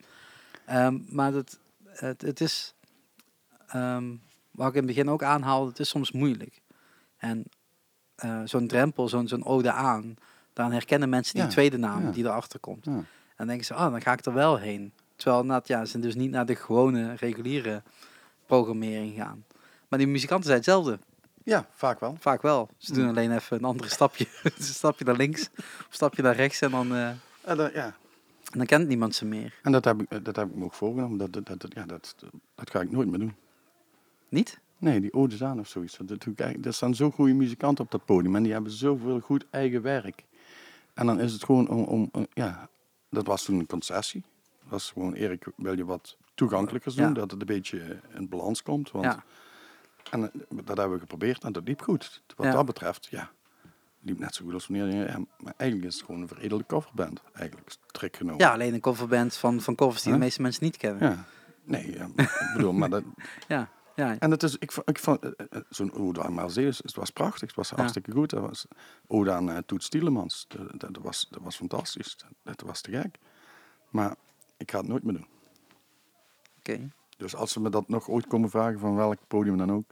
Ehm, maar het, het, het is... ehm, wat ik in het begin ook aanhaalde, het is soms moeilijk. En eh, zo'n drempel, zo'n zo'n ode aan... Dan herkennen mensen die Ja, tweede naam ja. die erachter komt. Ja. En dan denken ze, oh, dan ga ik er wel heen. Terwijl nou, ja, ze dus niet naar de gewone, reguliere programmering gaan. Maar die muzikanten zijn hetzelfde. Ja, vaak wel. Vaak wel. Ze doen alleen even een andere stapje. een stapje naar links, of een stapje naar rechts en dan... eh, En dan, ja. En dan kent niemand ze meer. En dat heb ik, dat heb ik me ook voorgenomen. Dat, dat, dat, ja, dat, dat ga ik nooit meer doen. Niet? Nee, die Odes aan of zoiets. Dat, doe ik eigenlijk- er staan zo goede muzikanten op dat podium en die hebben zoveel goed eigen werk. En dan is het gewoon om, om om- ja, dat was toen een concessie. Dat was gewoon, Erik, wil je wat toegankelijker doen, Ja. dat het een beetje in balans komt. Want, Ja. En eh, dat hebben we geprobeerd en dat liep goed. Wat Ja. dat betreft, ja, liep net zo goed als wanneer je, ja, maar eigenlijk is het gewoon een veredelde coverband. Eigenlijk trick genomen. ja, alleen een coverband van, van covers die de meeste mensen niet kennen. Ja. Nee, ja, ik bedoel, maar dat, Ja, ja. En het is, ik, vond- ik vond, eh, eh, zo'n Ode aan het was prachtig, het was hartstikke goed. Was Ode aan Toet Stielemans, dat, dat, was, dat was fantastisch, dat, dat was te gek. Maar ik ga het nooit meer doen. Oké. Dus als ze me dat nog ooit komen vragen, van welk podium dan ook,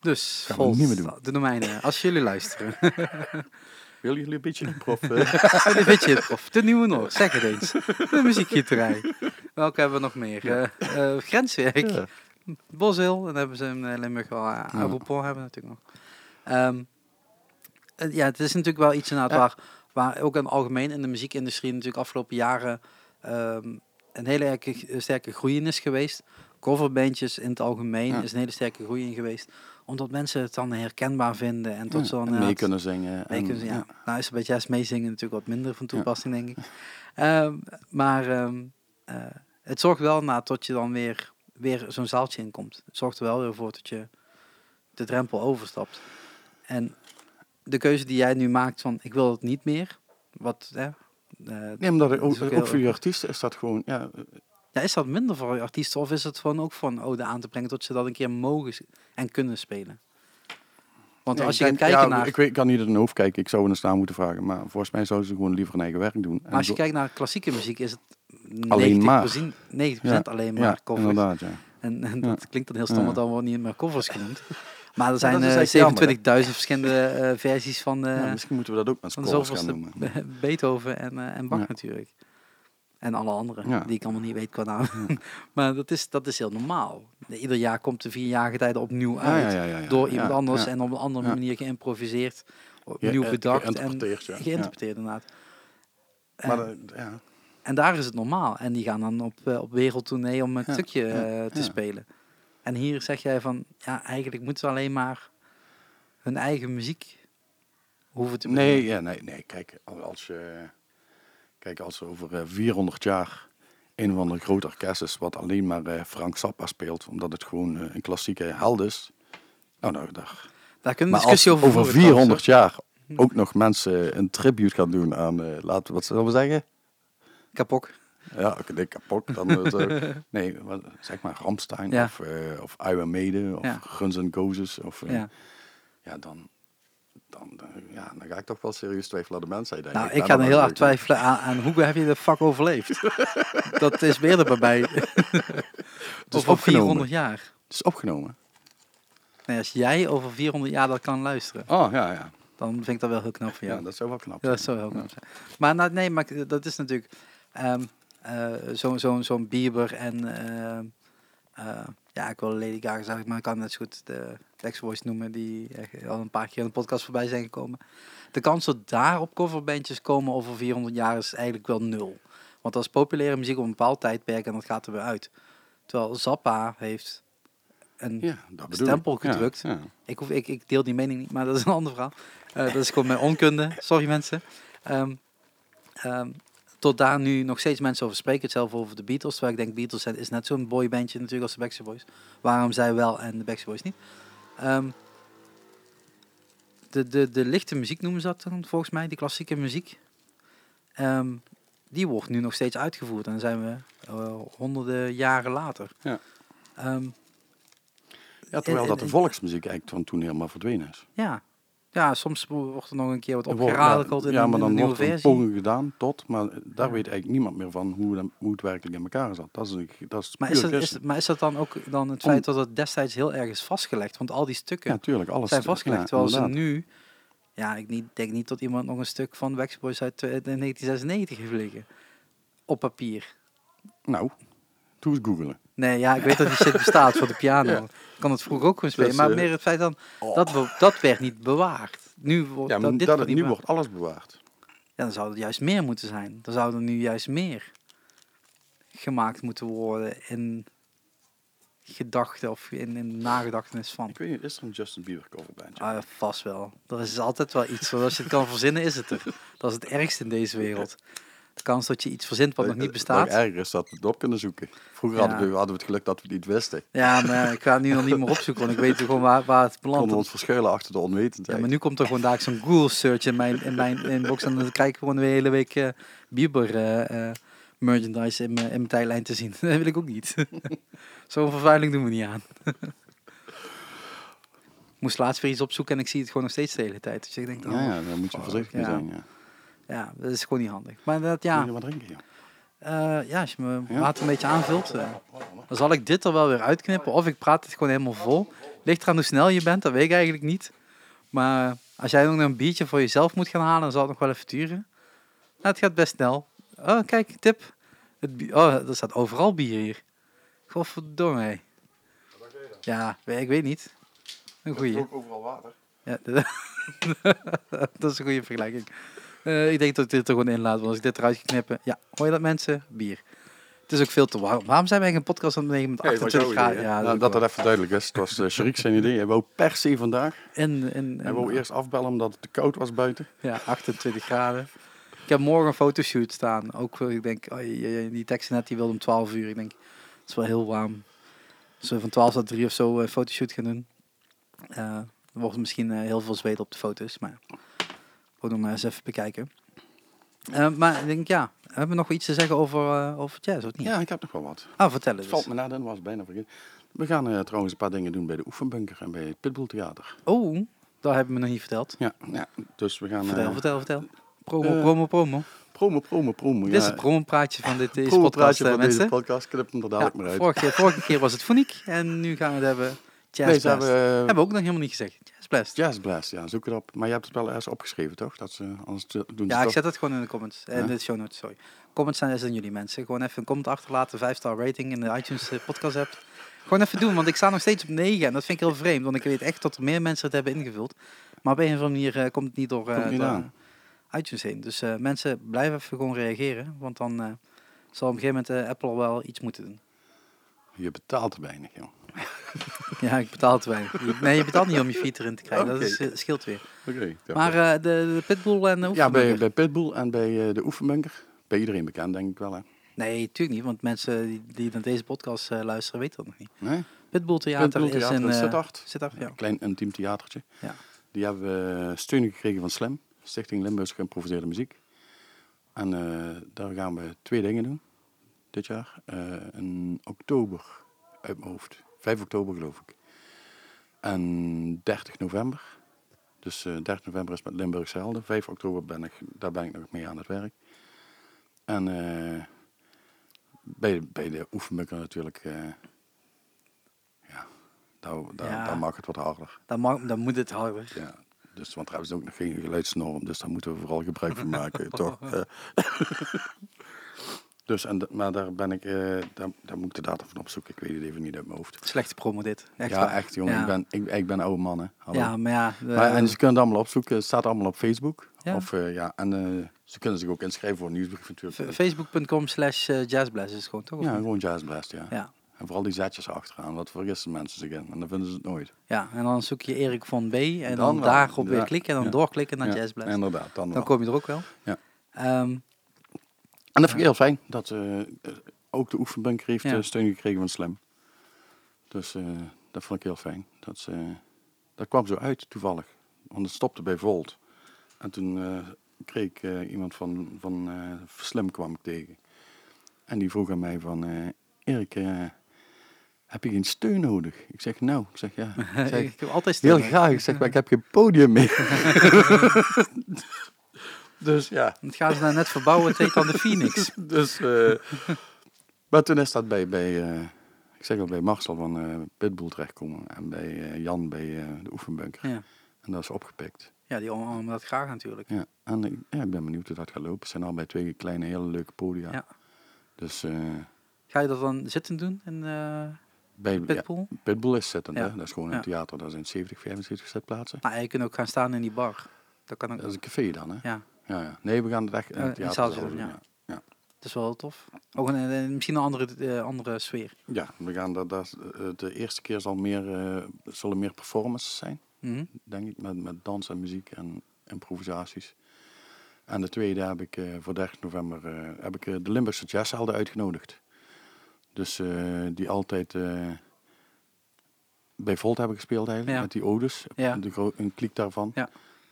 Dus, Gaan we Volt, niet meer doen. de domeinen, als jullie luisteren. willen jullie een beetje prof? eh? Dit weet je het, of de Nieuwe Noord, zeg het eens. De muziekgieterij. Welke hebben we nog meer? Eh, eh, grenswerk, Ja. Boshil, en dan hebben ze in eh, Limburg wel. Uh, hebben we natuurlijk nog. Ehm, eh, ja, het is natuurlijk wel iets inderdaad Ja. waar, waar ook in het algemeen in de muziekindustrie natuurlijk afgelopen jaren ehm, een hele erke- sterke groei in is geweest. Coverbandjes in het algemeen Ja. is een hele sterke groei in geweest. Omdat mensen het dan herkenbaar vinden en tot Ja, zo'n mee kunnen zingen. Mee en- kunnen zingen, ja. Nou is het bij jazz meezingen natuurlijk wat minder van toepassing, denk ik. Ehm, maar ehm, eh, het zorgt wel na tot je dan weer, weer zo'n zaaltje inkomt. Het zorgt er wel weer voor dat je de drempel overstapt. En de keuze die jij nu maakt van ik wil het niet meer. Wat, hè, eh, Nee, maar dat dat ook, ook voor je artiesten is dat gewoon, ja, eh, ja, is dat minder voor artiesten of is het gewoon ook van ode aan te brengen tot ze dat een keer mogen en kunnen spelen? Want als je gaat kijken ja, naar... Ik, weet, ik kan niet in hun hoofd kijken, ik zou hun staan moeten vragen, maar volgens mij zouden ze gewoon liever hun eigen werk doen. Maar als je kijkt naar klassieke muziek is het 90%, Alleen maar. 90% alleen maar ja, covers. inderdaad, ja. En, en dat klinkt dan heel stom, want dan worden niet meer covers genoemd. Maar er zijn dat is eh, eigenlijk jammer, 27.000 verschillende eh, versies van, Ja, misschien moeten we dat ook met scores gaan noemen. Be- Beethoven en, en Bach natuurlijk. En alle andere, Ja. die ik allemaal niet weet qua naam. maar dat is, dat is heel normaal. Ieder jaar komt de vier jaargetijden opnieuw uit. ja, ja, ja, ja. Door iemand Ja, anders ja. en op een andere Ja. manier geïmproviseerd. Opnieuw eh, bedacht en geïnterpreteerd, ja. geïnterpreteerd inderdaad. Maar En- dat- ja. En daar is het normaal. En die gaan dan op, eh, op wereldtournee om Ja, stukje ja, eh, te ja. spelen. En hier zeg jij van, ja, eigenlijk moeten ze alleen maar hun eigen muziek hoeven te Nee, bedienen. ja, nee, nee. Kijk, al- als je, kijk, als er over eh, 400 jaar een van de grote orkest is wat alleen maar eh, Frank Zappa speelt, omdat het gewoon eh, een klassieke held is. Nou, nou daar. Daar kunnen we discussie over over voeren, 400 jaar ook nog mensen een tribute gaan doen aan, eh, laten we wat zullen we zeggen? Kapok. Ja, oké, nee, kapot. Dan eh, nee, wat, zeg maar Ramstein Ja. of, eh of Iron Maiden of Ja. Guns N' Roses. Of, eh, Ja. ja, dan, dan, ja, dan ga ik toch wel serieus twijfelen aan de mensheid. denk Nou, ik ga er dan heel erg twijfelen aan, aan hoe heb je de fuck overleefd. dat is weer er bij mij. Het is Over opgenomen. 400 jaar. Het is opgenomen. Nee, als jij over 400 jaar dat kan luisteren, Oh, ja, ja. dan vind ik dat wel heel knap van Ja, jou. dat zou wel knap Ja, dat zou heel knap zijn. Maar nou, nee, maar ik- dat is natuurlijk ehm eh, zo'n Bieber en eh, ja, ik wil Lady Gaga zeggen, maar ik kan net zo goed de Backstreet Boys noemen die echt al een paar keer in de podcast voorbij zijn gekomen. De kans dat daar op coverbandjes komen over 400 jaar is eigenlijk wel nul. Want dat is populaire muziek op een bepaald tijdperk en dat gaat er weer uit. Terwijl Zappa heeft een Ja, stempel ik. Gedrukt. Ja, ik, hoef, ik, ik deel die mening niet, maar dat is een ander verhaal. Eh, dat is gewoon mijn onkunde. Sorry mensen. Ehm, ehm, tot daar nu nog steeds mensen over spreken. Hetzelfde over de Beatles. Terwijl ik denk, Beatles zijn- is net zo'n boybandje natuurlijk als de Backstreet Boys. Waarom zij wel en de Backstreet Boys niet? Ehm, de, de, de lichte muziek noemen ze dat dan volgens mij, die klassieke muziek. Ehm, die wordt nu nog steeds uitgevoerd. En dan zijn we eh, honderden jaren later. Ja. Ehm, ja, terwijl dat de volksmuziek eigenlijk van toen helemaal verdwenen is. Ja. Ja, soms wordt er nog een keer wat Er opgeradeld in, ja, maar dan een nieuwe wordt er versie. poging gedaan tot, maar daar Ja. weet eigenlijk niemand meer van hoe, dan- hoe het werkelijk in elkaar zat. Dat is, een- dat is Maar is, dat, is, maar is dat dan ook dan het feit dat het destijds heel erg is vastgelegd? Want al die stukken Ja, tuurlijk. Alles zijn vastgelegd. ja, terwijl ze nu... Ja, ik niet, denk niet dat iemand nog een stuk van Backstreet Boys uit eh, 1996 heeft liggen. Op papier. Nou, doe eens googelen. Nee, ja, ik weet dat die shit bestaat voor de piano. Ja. Ik kan het vroeger ook gewoon spelen. Dus, maar eh, meer het feit dan, Oh. dat, we- dat werd niet bewaard. Nu wordt Ja, maar dat, dit dat, wordt nu wordt alles bewaard. Ja, dan zou het juist meer moeten zijn. Dan zou er nu juist meer gemaakt moeten worden in gedachten of in, in nagedachtenis van. Ik weet niet, is er een Justin Bieber coverbandje? Ah, vast wel. Er is altijd wel iets. Want als je het kan verzinnen, is het er. Dat is het ergste in deze wereld. De kans dat je iets verzint wat nog niet Nog bestaat. erger is dat we het op kunnen zoeken. Vroeger Ja. hadden, we, hadden we het geluk dat we het niet wisten. Ja, maar ik ga het nu nog niet meer opzoeken, want ik weet gewoon waar, waar het We belandt. konden ons verschuilen achter de Ja, onwetendheid. maar nu komt er gewoon daar zo'n Google search in mijn, in mijn inbox en dan krijg ik gewoon de hele week eh Bieber eh, eh, merchandise in mijn, in mijn tijdlijn te zien. Dat wil ik ook niet. Zo'n vervuiling doen we niet aan. Ik moest laatst weer iets opzoeken en ik zie het gewoon nog steeds de hele tijd. Dus ik denk, oh, ja, ja, daar moet je voorzichtig mee Ja. zijn. Ja. Ja, dat is gewoon niet handig. Maar dat, Ja. je wat drinken, ja. eh, ja, als je me Ja? water een beetje aanvult, eh, dan zal ik dit er wel weer uitknippen. Of ik praat het gewoon helemaal vol. Ligt eraan hoe snel je bent, dat weet ik eigenlijk niet. Maar als jij nog een biertje voor jezelf moet gaan halen, dan zal het nog wel even duren. Nou, het gaat best snel. Oh, kijk, tip. Het oh, er staat overal bier hier. Godverdomme. hé. Ja, ik weet niet. Een goeie. ook overal water. Ja, dat is een goede vergelijking. Eh, ik denk dat ik dit er gewoon in laat, want als ik dit eruit ga knippen... Ja, hoor je dat mensen? Bier. Het is ook veel te warm. Waarom zijn wij een podcast aan het nemen met Hey, was 28 jouw idee, graden? Ja, Nou, dat dat even duidelijk is. Het was uh, Sharik zijn idee. Hij wou per se vandaag. En, en, Hij wou eerst afbellen omdat het te koud was buiten. Ja, 28 graden. Ik heb morgen een fotoshoot staan. Ook, eh, ik denk, oh, die tekst net die wilde om 12 uur. Ik denk, het is wel heel warm. Als we van 12 tot 3 of zo een fotoshoot gaan doen. dan wordt misschien heel veel zweet op de foto's. Maar maar eens even bekijken. Eh, maar ik denk, ja, hebben we nog iets te zeggen over, eh, over jazz, of niet? Ja, ik heb nog wel wat. Ah, vertel Het eens. valt me net in, was bijna vergeten. We gaan eh, trouwens een paar dingen doen bij de Oefenbunker en bij het Pitbull Theater. Oh, dat hebben we nog niet verteld. Ja, ja dus we gaan... Vertel, vertel, vertel. Promo, promo, promo. Promo, promo, promo. Dit is het promopraatje van dit, deze Promopraatje podcast, van mensen. deze podcast. Knip hem er dadelijk Ja, maar uit. vorige, vorige keer was het Foniek en nu gaan we het hebben Jazz Blast. hebben we... Hebben we ook nog helemaal niet gezegd. Blast. Jazz Blast, ja, zoek het op. Maar je hebt het wel ergens opgeschreven, toch? Dat ze, anders doen ze Ja, ik zet het gewoon in de comments. En Ja? de show notes, sorry. Comments zijn aan jullie mensen. Gewoon even een comment achterlaten, 5 star rating in de iTunes eh, podcast app. Gewoon even doen, want ik sta nog steeds op 9 en dat vind ik heel vreemd. Want ik weet echt dat er meer mensen het hebben ingevuld. Maar op een of andere manier eh, komt het niet door, eh, Komt niet door aan. iTunes heen. Dus eh, mensen, blijven even gewoon reageren. Want dan eh, zal op een gegeven moment eh, Apple wel iets moeten doen. Je betaalt te weinig, joh. Ja, ik betaal te weinig. Je- Nee, je betaalt niet om je feed erin te krijgen. Dat is, eh, scheelt weer. Oké. Maar eh, de, de Pitbull en de ja, bij, Oefenbunker? bij Pitbull en bij eh, de Oefenbunker. Bij iedereen bekend, denk ik wel, hè? Nee, natuurlijk niet. Want mensen die, die naar deze podcast eh, luisteren, weten dat nog niet. Nee? Pitbull Theater Pitbull is Theater in... in Sittard. Sittard, ja. Een klein intiem theatertje. Ja. Die hebben we steun gekregen van SLEM, Stichting Limburgse Geïmproviseerde Muziek. En eh, daar gaan we twee dingen doen dit jaar. Eh, in oktober, uit mijn hoofd. 5 oktober geloof ik. En 30 november. Dus eh 30 november is met Limburgse Helden. 5 oktober ben ik, daar ben ik nog mee aan het werk. En eh, bij, bij de oefenbukker natuurlijk, eh, ja, daar, daar, Ja. daar mag het wat harder. Dan, mag, dan moet het harder. Ja, dus, want daar hebben ze ook nog geen geluidsnorm, dus daar moeten we vooral gebruik van maken, toch? Eh, dus, en, maar daar ben ik, eh, daar, daar moet ik de data van opzoeken, ik weet het even niet uit mijn hoofd. Slechte promo dit. Echt ja, waar. echt jongen, Ja. ik, ben, ik, ik ben oude man, hè. Hallo. Ja, maar ja. de- maar, en ze kunnen het allemaal opzoeken, het staat allemaal op Facebook. Ja. Of, eh, ja, en eh, ze kunnen zich ook inschrijven voor een nieuwsbrief natuurlijk. Facebook.com slash eh, jazzblast is gewoon toch? ja, gewoon Jazzblast, ja. ja. En vooral die zetjes achteraan, wat vergissen mensen zich in. En dan vinden ze het nooit. Ja, en dan zoek je Erik van B. En dan, daarop weer klikken en dan doorklikken naar ja, Jazzblast. inderdaad, dan, Dan kom je er ook wel. Ja. Ehm, En dat vind ik heel fijn, dat ook de oefenbunker heeft Ja. steun gekregen van Slam. Dus dat vond ik heel fijn. Dat, ze, dat kwam zo uit toevallig, want het stopte bij Volt. En toen eh, kreeg ik eh, iemand van, van eh, Slim kwam ik tegen. En die vroeg aan mij van, Erik, heb je geen steun nodig? Ik zeg, nou, ik zeg, ja. Ik zeg, ik heb altijd heel steun. graag, ik zeg, maar ik heb geen podium meer. dus ja. Het gaan ze nou net verbouwen, dan de Phoenix. Dus, eh, maar toen is dat bij, bij eh, ik zeg al, bij Marcel van eh Pitbull terechtkomen. En bij Jan bij eh, de oefenbunker. Ja, En dat is opgepikt. ja die omarmen dat graag natuurlijk. Ja, en ik, ja, ik ben benieuwd hoe dat gaat lopen. Het zijn al bij twee kleine, hele leuke podia. Ja. Dus eh, Ga je dat dan zitten doen in eh bij ja, Pitbull? Pitbull is zittend, Ja. hè? Dat is gewoon Ja. een theater. Daar zijn 70, 75 zitplaatsen. Nou, je kunt ook gaan staan in die bar. Dat kan ook. Dat is een café dan, hè? Ja, Ja, ja. Nee, we gaan het echt in Eh, het in theater zelf doen, ja. ja. Dat is wel tof. Ook een, een- misschien een andere, eh, andere sfeer. Ja, we gaan dat, dat, eh, de eerste keer zal meer, eh, zullen meer performances zijn, Mhm. denk ik, met, met dans en muziek en improvisaties. En de tweede heb ik eh, voor 30 november eh, heb ik, eh, de Limburgse Jazzhelden uitgenodigd. Dus eh, die altijd eh, bij Volt hebben gespeeld eigenlijk, Ja. met die odes, Ja. de een kliek daarvan. Ja.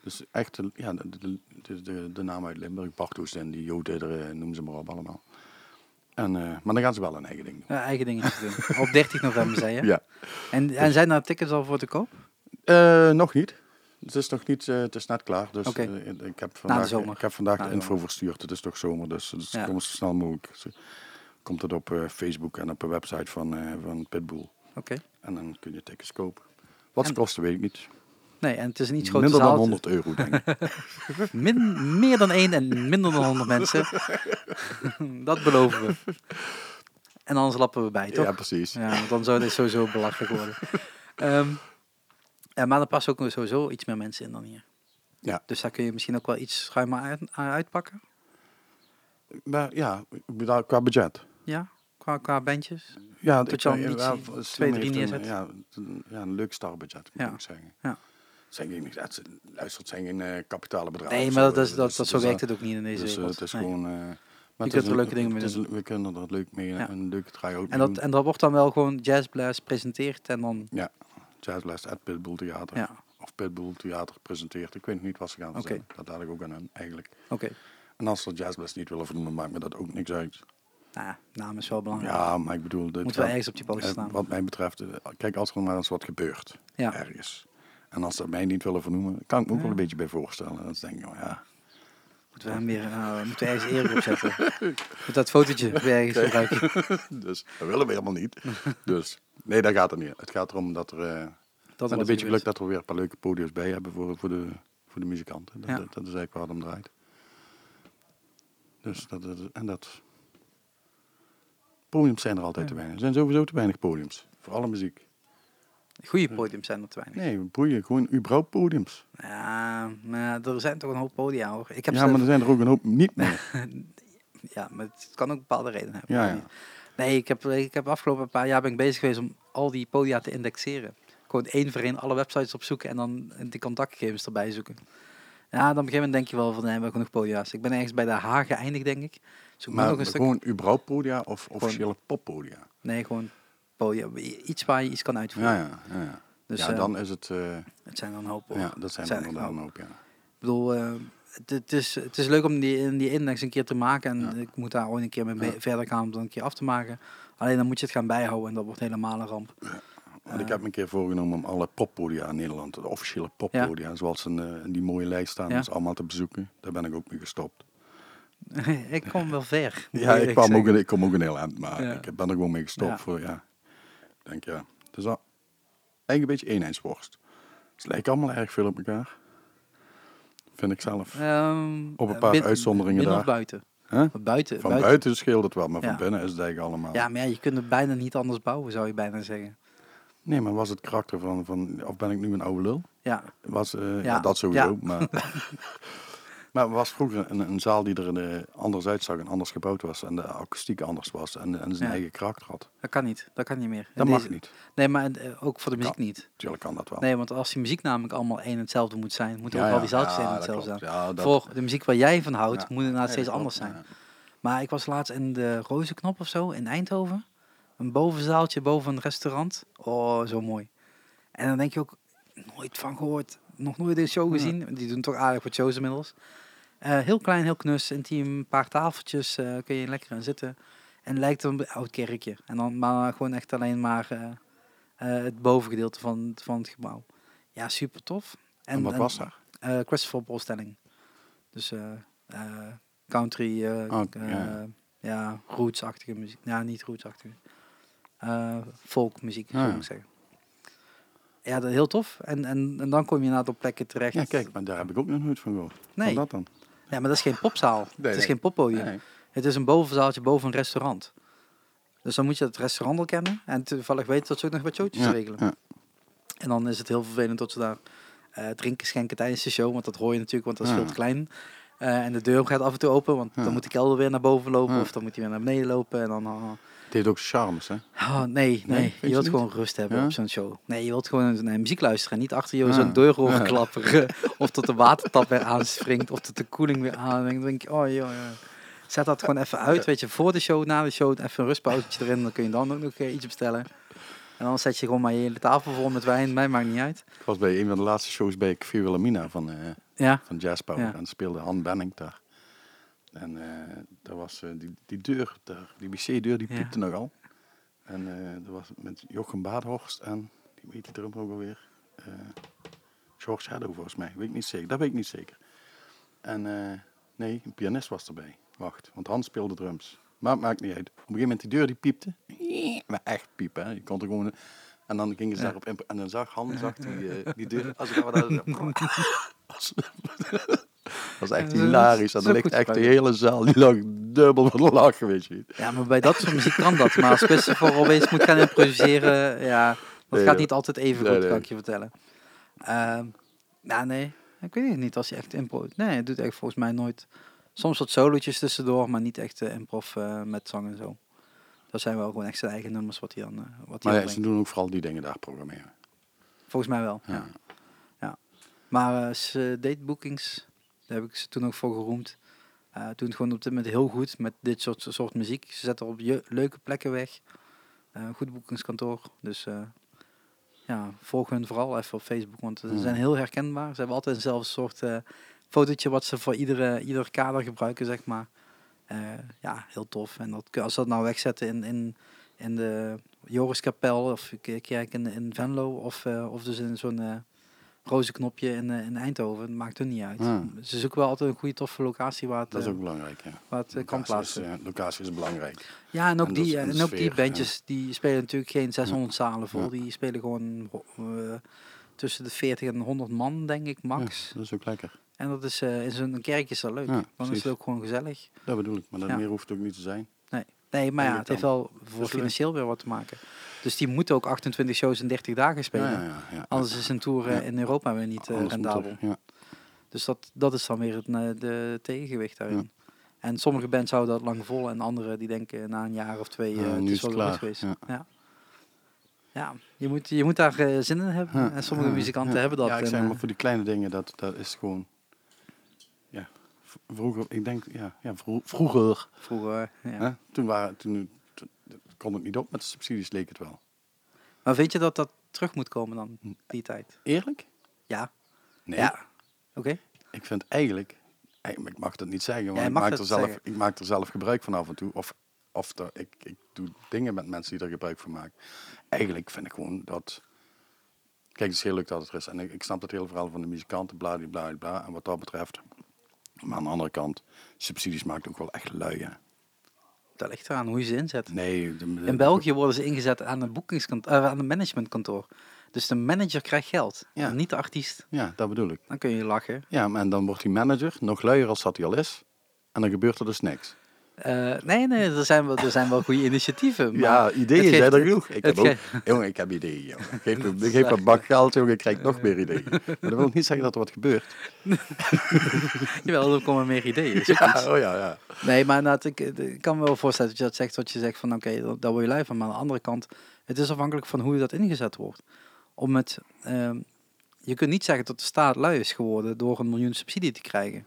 Dus echt de, ja, de, de, de, de, naam uit Limburg, Bartoes en die Joden, noem ze maar op allemaal. En, eh, maar dan gaan ze wel een eigen ding doen. Ja, eigen dingetjes doen. Op 30 november, zei je? Ja. En, en zijn daar tickets al voor te koop? Eh, nog niet. Het is nog niet, eh, het is net klaar. Dus eh, ik heb vandaag, ik heb vandaag de de info verstuurd. Het is toch zomer, dus, dus Ja. kom zo snel mogelijk. Komt het op eh, Facebook en op de website van, eh, van Pitbull. Oké. En dan kun je tickets kopen. Wat ze En- kosten weet ik niet. Nee, en het is een iets groter Minder dan zaal. 100 euro denk ik. Min, meer dan één en minder dan 100 mensen. dat beloven we. En anders lappen we bij, toch? ja, precies. Ja, want dan zou dit sowieso belachelijk worden. Ehm, ja, maar er passen ook sowieso iets meer mensen in dan hier. Ja. Dus daar kun je misschien ook wel iets ruimer uit, uitpakken. Maar ja, qua budget. Ja, qua, qua bandjes. Ja, Dat ik- je al twee, drie neerzet. Ja, een, ja, een leuk starbudget moet Ja. ik zeggen. Ja. Het zijn geen, het zijn- geen eh, kapitale bedrijven. Nee, maar zo, dat, is, eh, dat, dus dat, het zo is, werkt eh, het ook niet in deze Dus eh, wereld. het is Nee. gewoon... eh, maar het kunt er leuke dingen mee een- We kunnen er leuk mee Ja. een leuke try-out en, dat, doen. en dat wordt dan wel gewoon Jazz Blast presenteerd en dan... Jazzblast at Pitbull Theater. Ja, Of Pitbull Theater presenteert. Ik weet niet wat ze gaan Oké. zeggen. Dat laat ik ook aan hen eigenlijk. oké. En als ze Jazzblast niet willen vernoemen, maakt me dat ook niks uit. Nou, ja, naam is wel belangrijk. Ja, maar ik bedoel... dit Moeten we gaat- ergens op die poster eh, staan. Wat mij betreft, eh, kijk, als er maar eens wat gebeurt. Ja. Ergens. En als ze mij niet willen vernoemen, kan ik me ook Ja. wel een beetje bij voorstellen. Dan denk ik, oh ja, Moeten we hem weer, nou, moeten we ergens eer op zetten. Moet dat fotootje weer ergens gebruiken. dus dat willen we helemaal niet. dus nee, daar gaat het niet. Het gaat erom dat er... eh, Dat met een beetje er geluk dat we weer een paar leuke podiums bij hebben voor, voor, de, voor de muzikanten. Dat, Ja. dat, dat is eigenlijk waar het om draait. Dus dat, dat- en dat... Podiums zijn er altijd Ja. te weinig. Er zijn sowieso te weinig podiums. Voor alle muziek. Goede podiums zijn er te weinig. Nee, boeien. Gewoon überhaupt podiums. Ja, maar er zijn toch een hoop podia hoor. Ik heb Ja, zelf- maar er zijn er ook een hoop niet meer. ja, maar het kan ook bepaalde redenen hebben. Ja. Nee, ik heb, ik heb afgelopen paar jaar ben ik bezig geweest om al die podia te indexeren. Gewoon één voor één alle websites opzoeken en dan die contactgegevens erbij zoeken. Ja, dan op een gegeven moment denk je wel van, nee, we hebben genoeg podia's. Ik ben ergens bij de H geëindigd, denk ik. Zoek maar Maar nog een stuk. gewoon überhaupt podia of officiële poppodia. Nee, gewoon podia. Iets waar je iets kan uitvoeren. Ja, ja, ja. ja. Dus ja, eh, dan is het... eh, het zijn dan een hoop. ja, dat zijn inderdaad een hoop, ja. Ik bedoel, eh, het, het, is, het is leuk om die, in die index een keer te maken. En Ja. ik moet daar ooit een keer mee verder gaan om dat een keer af te maken. Alleen dan moet je het gaan bijhouden en dat wordt helemaal een ramp. Want ik heb me een keer voorgenomen om alle poppodia in Nederland, de officiële poppodia, zoals eh, in die mooie lijst staan, Ja. allemaal te bezoeken. Daar ben ik ook mee gestopt. ik kom wel ver. Ja, ik, kwam ook, in- ik kom ook een heel eind, maar Ja. ik ben er gewoon mee gestopt voor, ja. Denk, ja, het is al eigenlijk een beetje eenheidsworst. Ze lijken allemaal erg veel op elkaar. Vind ik zelf. Ehm, Op een eh, paar bin- uitzonderingen binnen daar. buiten? Buiten. Van buiten. buiten scheelt het wel, maar van binnen is het eigenlijk allemaal. Ja, maar ja, je kunt het bijna niet anders bouwen, zou je bijna zeggen. Nee, maar was het karakter van, van, of ben ik nu een oude lul? Ja, Was, eh, ja. Ja, dat sowieso, ja. maar... maar was vroeger een, een zaal die er eh, anders uitzag en anders gebouwd was en de akoestiek anders was en, en zijn Ja. eigen karakter had. dat kan niet. Dat kan niet meer. Dat mag niet. Nee, maar eh, ook voor de muziek Kan. niet. Tuurlijk kan dat wel. Nee, want als die muziek namelijk allemaal één en hetzelfde moet zijn, moeten Ja, ook al die zaaltjes één en hetzelfde klopt. zijn. Dat- Voor de muziek waar jij van houdt, moet het inderdaad Nee, steeds anders zijn. Maar ik was laatst in de Rozenknop of zo in Eindhoven. Een bovenzaaltje boven een restaurant. Oh, zo mooi. En dan denk je ook, nooit van gehoord. Nog nooit een show Ja. gezien. Die doen toch aardig wat shows inmiddels. Eh, heel klein, heel knus, intiem. Een paar tafeltjes eh, kun je lekker aan zitten. En lijkt een oud kerkje. En dan maar gewoon echt alleen maar eh, het bovengedeelte van, van het gebouw. Ja, super tof. En, wat was daar? eh Christopher Bolstelling. Dus country, Oh, ja. ja, rootsachtige muziek. Ja, niet rootsachtige. Eh folkmuziek, Ja, zou ik zeggen. Ja, dat heel tof. En, en, en dan kom je inderdaad op plekken terecht. Ja, kijk, maar daar heb ik ook nog nooit van gehoord. Nee. Wat dat dan? Ja, maar dat is geen popzaal. het is nee. geen poppodium. Nee. Het is een bovenzaaltje boven een restaurant. Dus dan moet je het restaurant al kennen. En toevallig weten dat ze ook nog wat showtjes Ja, regelen. ja. En dan is het heel vervelend dat ze daar eh, drinken schenken tijdens de show. Want dat hoor je natuurlijk, want dat is Ja. veel te klein. Eh, en de deur gaat af en toe open, want dan moet de kelder weer naar boven lopen of dan moet hij weer naar beneden lopen. En dan, Het heeft ook charmes, hè? oh, nee, nee, je wilt gewoon rust hebben Ja? op zo'n show. Nee, je wilt gewoon naar muziek luisteren en niet achter je Ja. zo'n deur Ja. of tot de watertap weer aanspringt of tot de koeling weer aan. Dan denk je, oh joh, joh. Zet dat gewoon even uit, weet je, voor de show, na de show, even een rustpauzetje erin. Dan kun je dan ook nog eh, iets bestellen. En dan zet je gewoon maar je hele tafel vol met wijn. Mij maakt niet uit. Ik was bij een van de laatste shows bij Café Wilhelmina van, eh Ja, van Jazz Power. Ja. En speelde Han Benning daar. En eh daar was eh, die, die deur, daar, die wc-deur, die Ja. piepte nogal. En eh dat was met Jochem Baadhorst en, die weet je erom ook alweer, George Shadow volgens mij, weet ik niet zeker, dat weet ik niet zeker. En nee, een pianist was erbij. Wacht, want Hans speelde drums. Maar het maakt niet uit. Op een gegeven moment die deur die piepte. Maar echt piepen, hè. Je kon er gewoon... En dan gingen ze daarop in. En dan zag Han zag die, die deur... Als ik dat Dat was echt hilarisch. dat En ook ligt echt de hele zaal. Die lag dubbel van lachen, weet je. Ja, maar bij dat soort muziek kan dat. Maar als Christopher opeens moet gaan improviseren, ja, dat Nee, gaat niet altijd even Nee, goed, nee. kan ik je vertellen. Ehm ja, nee, ik weet het niet als je echt impro... Nee, het doet echt volgens mij nooit... Soms wat solootjes tussendoor, maar niet echt eh, improv eh, met zang en zo. Dat zijn wel gewoon echt zijn eigen nummers wat hij dan, eh, wat hij Maar dan ja, ze doen ook vooral die dingen daar programmeren. Volgens mij wel, ja. Ja. ja. Maar eh, ze datebookings, daar heb ik ze toen ook voor geroemd. Eh toen gewoon op dit moment heel goed met dit soort, soort muziek. Ze zetten op je, leuke plekken weg. Eh, goed boekingskantoor. Dus eh, ja, volg hun vooral even op Facebook. Want ze Hmm. zijn heel herkenbaar. Ze hebben altijd eenzelfde soort eh fotootje wat ze voor iedere, ieder kader gebruiken, zeg maar. Eh, ja, heel tof. En dat, als ze dat nou wegzetten in, in, in de Joriskapel of kerk in, in Venlo of, eh, of dus in zo'n roze knopje in, eh, in Eindhoven, dat maakt hun niet uit. Ah. Ze zoeken wel altijd een goede toffe locatie waar het, Dat is eh, ook belangrijk, ja. waar het eh, kan is, plaatsen. eh, locatie is belangrijk. Ja, en ook, En is- die, en ook die bandjes, die spelen natuurlijk geen 600 zalen vol. Die spelen gewoon tussen de 40 en 100 man, denk ik, max. Dat is ook lekker. En dat is in zo'n kerk is dat leuk. Dan is het ook gewoon gezellig. Dat bedoel ik. Maar dat meer hoeft het ook niet te zijn. Nee, maar Ja, het heeft wel voor financieel weer wat te maken. Dus die moeten ook 28 shows in 30 dagen spelen. Ja, ja, ja, ja. Anders is een tour eh, in Europa weer niet eh, rendabel. er- ja. Dus dat, dat is dan weer het eh, de tegengewicht daarin. En sommige bands houden dat lang vol en andere die denken na een jaar of twee, het is is wel klaar. geweest. Ja. Ja. Ja, je moet, je moet daar zin in hebben. En sommige muzikanten hebben dat. Ja, ik zeg maar voor die kleine dingen, dat, dat is gewoon... Vroeger, ik denk, ja, ja vro- vroeger, vroeger, ja. hè, toen, waren, toen, toen kon het niet op met de subsidies, leek het wel. Maar weet je dat dat terug moet komen dan, Hm. die tijd? Eerlijk? Ja. Nee. Ja. Oké. Ik vind eigenlijk, eh, ik mag dat niet zeggen, Ja, maar ik, maak dat er zelf, zeggen. ik maak er zelf gebruik van af en toe. Of, of er, ik, ik doe dingen met mensen die er gebruik van maken. Eigenlijk vind ik gewoon dat... Kijk, het is heel leuk dat het er is. En ik, ik snap het hele verhaal van de muzikanten, bla, bla, bla, bla. En wat dat betreft... Maar aan de andere kant, subsidies maakt ook wel echt lui, hè. Dat ligt eraan hoe je ze inzet. Nee. de- de- In België worden ze ingezet aan een boekingskantoor, eh, aan een managementkantoor. Dus de manager krijgt geld, Ja. niet de artiest. Ja, dat bedoel ik. Dan kun je lachen. Ja, en dan wordt die manager nog luier als dat hij al is. En dan gebeurt er dus niks. Eh, nee, nee, er zijn wel, er zijn wel goede initiatieven. Maar ja, ideeën zijn er genoeg. Ik heb ook, jongen, ik heb ideeën. Jongen. Geef me, geef me een bak geld, jongen, ik krijg nog meer ideeën. Maar dat wil niet zeggen dat er wat gebeurt. Jawel, er komen meer ideeën. Ja, oh ja, ja. Nee, maar inderdaad, ik, ik kan me wel voorstellen dat je dat zegt, wat je zegt van oké, dat daar word je lui van. Maar aan de andere kant, het is afhankelijk van hoe je dat ingezet wordt. Om het, ehm, je kunt niet zeggen dat de staat lui is geworden door een miljoen subsidie te krijgen.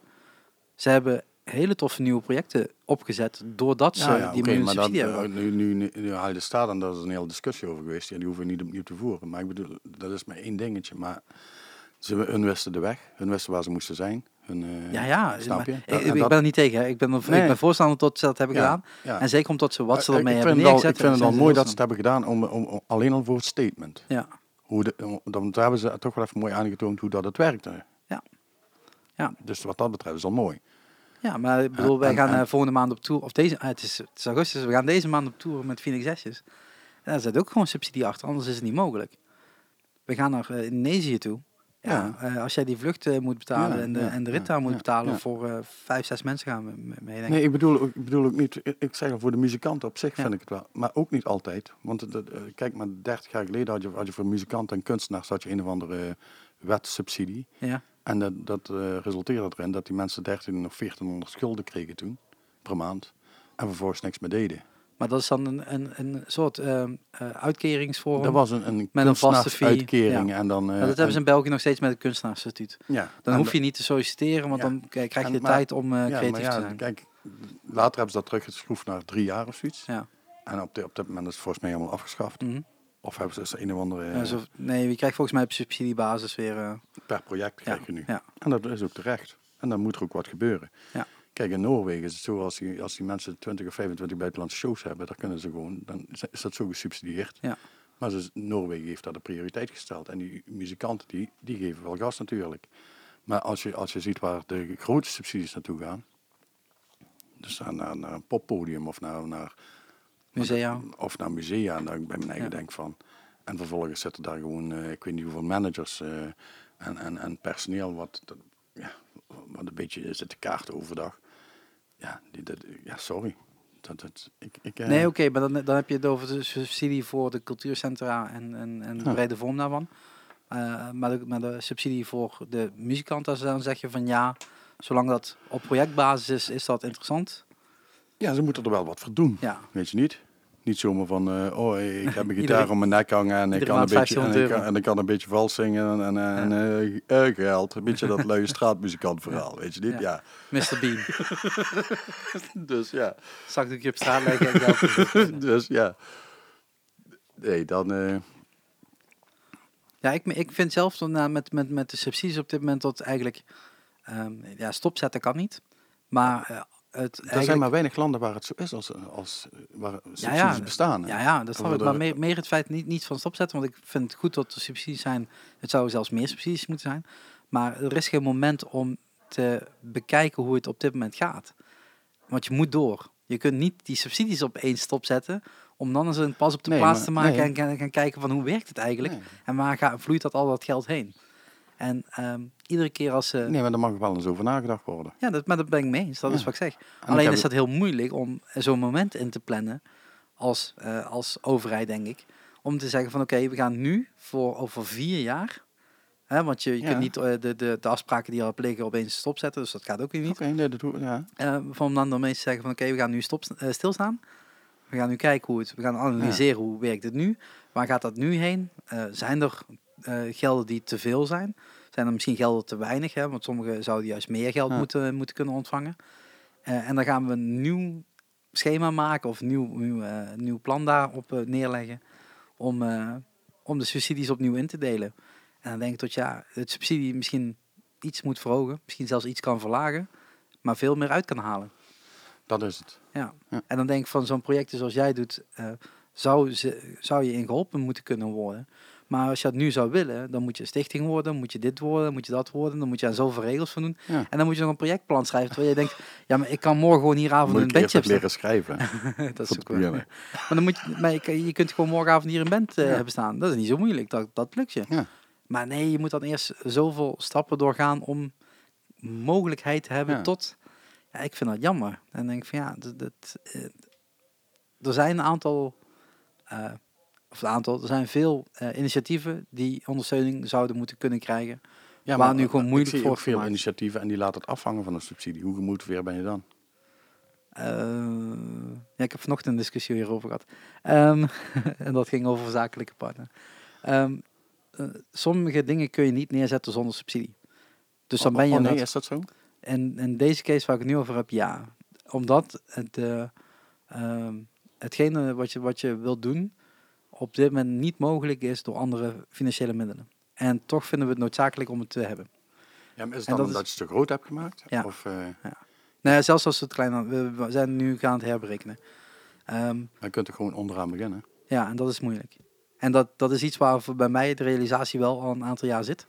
Ze hebben hele toffe nieuwe projecten opgezet doordat ze Ja, ja, die oké, miljoen maar dat, subsidie eh, hebben. nu, nu, nu, nu haal je de staat en daar is een hele discussie over geweest. Ja, die hoeven we niet opnieuw te voeren. Maar ik bedoel, dat is maar één dingetje. Maar ze, hun wisten de weg, hun wisten waar ze moesten zijn. Hun, eh, Ja, ja. Snap je? Ik, Dat- ben er niet tegen. Hè. Ik ben, Nee. ik ben voorstander tot ze dat hebben Ja, gedaan. ja. En zeker omdat ze wat ze Eh, ermee ik hebben al, neergezet. ik vind het al mooi dat ze het hebben gedaan om, om, om- alleen al voor het statement. Ja. Hoe de, dan daar hebben ze toch wel even mooi aangetoond hoe dat het werkte. Ja. Ja. Dus wat dat betreft is al mooi. Ja, maar ik bedoel, wij gaan eh, volgende maand op tour, of deze, ah, het, is, het is augustus, we gaan deze maand op tour met Phoenix. En daar zit ook gewoon subsidie achter, anders is het niet mogelijk. We gaan naar eh, Indonesië toe. Ja, eh, als jij die vlucht eh, moet betalen Ja, en, de, ja, en de rit daar moet betalen voor eh, vijf, zes mensen gaan we m- mee, denk ik. Nee, ik bedoel, ook- ik bedoel ook niet, ik- zeg al voor de muzikanten op zich vind ik het wel, maar ook niet altijd. Want eh, kijk, maar 30 jaar geleden had je, had je voor muzikanten en kunstenaars had je een of andere wetsubsidie. Ja, En dat, dat eh, resulteerde erin dat die mensen 13 of 1400 schulden kregen toen, per maand. En vervolgens niks meer deden. Maar dat is dan een, een, een soort eh, uitkeringsvorm. Dat was een, een Met een vaste uitkering. ja. En dan, Ja, dat hebben ze in België nog steeds met het kunstenaarsstatuut. ja, Dan en hoef je niet te solliciteren, want Ja. dan krijg je En de maar- tijd om ja, creatief te zijn. Kijk, later hebben ze dat teruggeschroefd naar drie jaar of zoiets. Ja. En op, dit op dit moment is het volgens mij helemaal afgeschaft. Mhm. Of hebben ze er een of andere... Nee, je krijgt volgens mij op subsidiebasis weer... eh, per project krijg je nu. ja. En dat is ook terecht. En dan moet er ook wat gebeuren. Ja. Kijk, in Noorwegen is het zo, als die, als die mensen 20 of 25 buitenlandse shows hebben, dan kunnen ze gewoon, dan is- is dat zo gesubsidieerd. Ja. Maar dus, Noorwegen heeft daar de prioriteit gesteld. En die muzikanten, die, die geven wel gas natuurlijk. Maar als je, als je ziet waar de grote subsidies naartoe gaan, dus naar, naar, naar een poppodium of naar, naar, musea. of naar musea, daar ik bij mijn eigen Ja. denk van. En vervolgens zitten daar gewoon, eh, ik weet niet hoeveel managers eh, en, en, en personeel wat, dat- ja, wat een beetje zit te kaarten overdag. Ja, die, dat, ja sorry. Dat, dat, ik, ik, eh, Nee, oké, maar dan, dan heb je het over de subsidie voor de cultuurcentra en, en, en Ja. brede vorm daarvan. Maar, de, maar de subsidie voor de muzikant, als dan zeg je van ja, zolang dat op projectbasis is, is dat interessant. Ja, ze moeten er wel wat voor doen. Ja, Weet je niet? Niet zomaar van, eh, oh, ik heb een gitaar om mijn nek hangen en ik, kan een beetje, en, 1500 ik kan, euro. en ik kan een beetje vals zingen en, en, en eh, eh, geld. Een beetje dat luie straatmuzikant verhaal, weet je niet? Ja. Mr. Bean. Dus ja. Zakdoekje op straat leggen en geld verdienen. dus ja. Nee, dan... Ja, ik, ik vind zelf dan, met, met, met de subsidies op dit moment dat eigenlijk ehm, ja, stopzetten kan niet. Maar er zijn maar weinig landen waar het zo is als, als waar subsidies ja, bestaan. hè. Ja, ja, dat snap ik. Maar meer, meer het feit niet, niet van stopzetten, want ik vind het goed dat er subsidies zijn. Het zou zelfs meer subsidies moeten zijn. Maar er is geen moment om te bekijken hoe het op dit moment gaat. Want je moet door. Je kunt niet die subsidies opeens stopzetten om dan eens een pas op de Nee, plaats maar- te maken nee. en gaan, gaan kijken van hoe werkt het eigenlijk Nee. en waar gaat, vloeit dat al dat geld heen. En ehm, iedere keer als ze... Nee, maar daar mag wel eens over nagedacht worden. Ja, dat, maar dat ben ik mee eens. Dat is wat ik zeg. En Alleen is dat heel moeilijk om zo'n moment in te plannen als, eh, als overheid, denk ik. Om te zeggen van oké, we gaan nu voor over vier jaar. Hè, want je, je Ja. kunt niet eh, de, de, de afspraken die al liggen opeens stopzetten. Dus dat gaat ook weer niet. Oké, nee, dat doe ja. Eh, van dan te zeggen van oké, we gaan nu stop, eh, stilstaan. We gaan nu kijken hoe het, we gaan analyseren hoe werkt het nu. Waar gaat dat nu heen? Zijn er gelden die te veel zijn? Zijn er misschien gelden te weinig? Hè? Want sommigen zouden juist meer geld Ja. moeten, moeten kunnen ontvangen. Eh, en dan gaan we een nieuw schema maken of een nieuw, nieuw, eh, nieuw plan daarop eh, neerleggen. Om, eh, om de subsidies opnieuw in te delen. En dan denk ik dat ja, het subsidie misschien iets moet verhogen. Misschien zelfs iets kan verlagen. Maar veel meer uit kan halen. Dat is het. Ja. Ja. En dan denk ik van zo'n project zoals jij doet, eh, zou, ze, zou je in geholpen moeten kunnen worden. Maar als je dat nu zou willen, dan moet je stichting worden, moet je dit worden, moet je dat worden, dan moet je aan zoveel regels van doen. Ja. En dan moet je nog een projectplan schrijven, terwijl je denkt, ja, maar ik kan morgen gewoon hieravond Moet een bandje hebben leren schrijven. dat is ook wel. Maar, dan moet je, maar je, je kunt gewoon morgenavond hier een band eh, Ja. hebben staan. Dat is niet zo moeilijk, dat, dat lukt je. Ja. Maar nee, je moet dan eerst zoveel stappen doorgaan om mogelijkheid te hebben tot... Ja, ik vind dat jammer. En dan denk ik van ja, dat, dat, eh, er zijn een aantal... eh, of een aantal, er zijn veel eh, initiatieven die ondersteuning zouden moeten kunnen krijgen. Ja, Waar nu gewoon moeilijk voor veel gemaakt. initiatieven en die laten het afhangen van een subsidie. Hoe gemotiveerd ben je dan? Eh, ja, ik heb vanochtend een discussie hierover gehad. Ehm, en dat ging over zakelijke partner. Ehm, eh, sommige dingen kun je niet neerzetten zonder subsidie. Dus dan Oh, ben je oh, nee, is dat zo? En in deze case waar ik het nu over heb, ja. Omdat het, ehm, hetgene wat je, wat je wilt doen, op dit moment niet mogelijk is door andere financiële middelen. En toch vinden we het noodzakelijk om het te hebben. Ja, maar is het dan dat omdat je het te groot hebt gemaakt? Ja. Of, eh, Nou ja, zelfs als het klein we, zijn nu gaan het herberekenen. Ehm, maar je kunt er gewoon onderaan beginnen. ja, en dat is moeilijk. En dat, dat is iets waar voor bij mij de realisatie wel al een aantal jaar zit.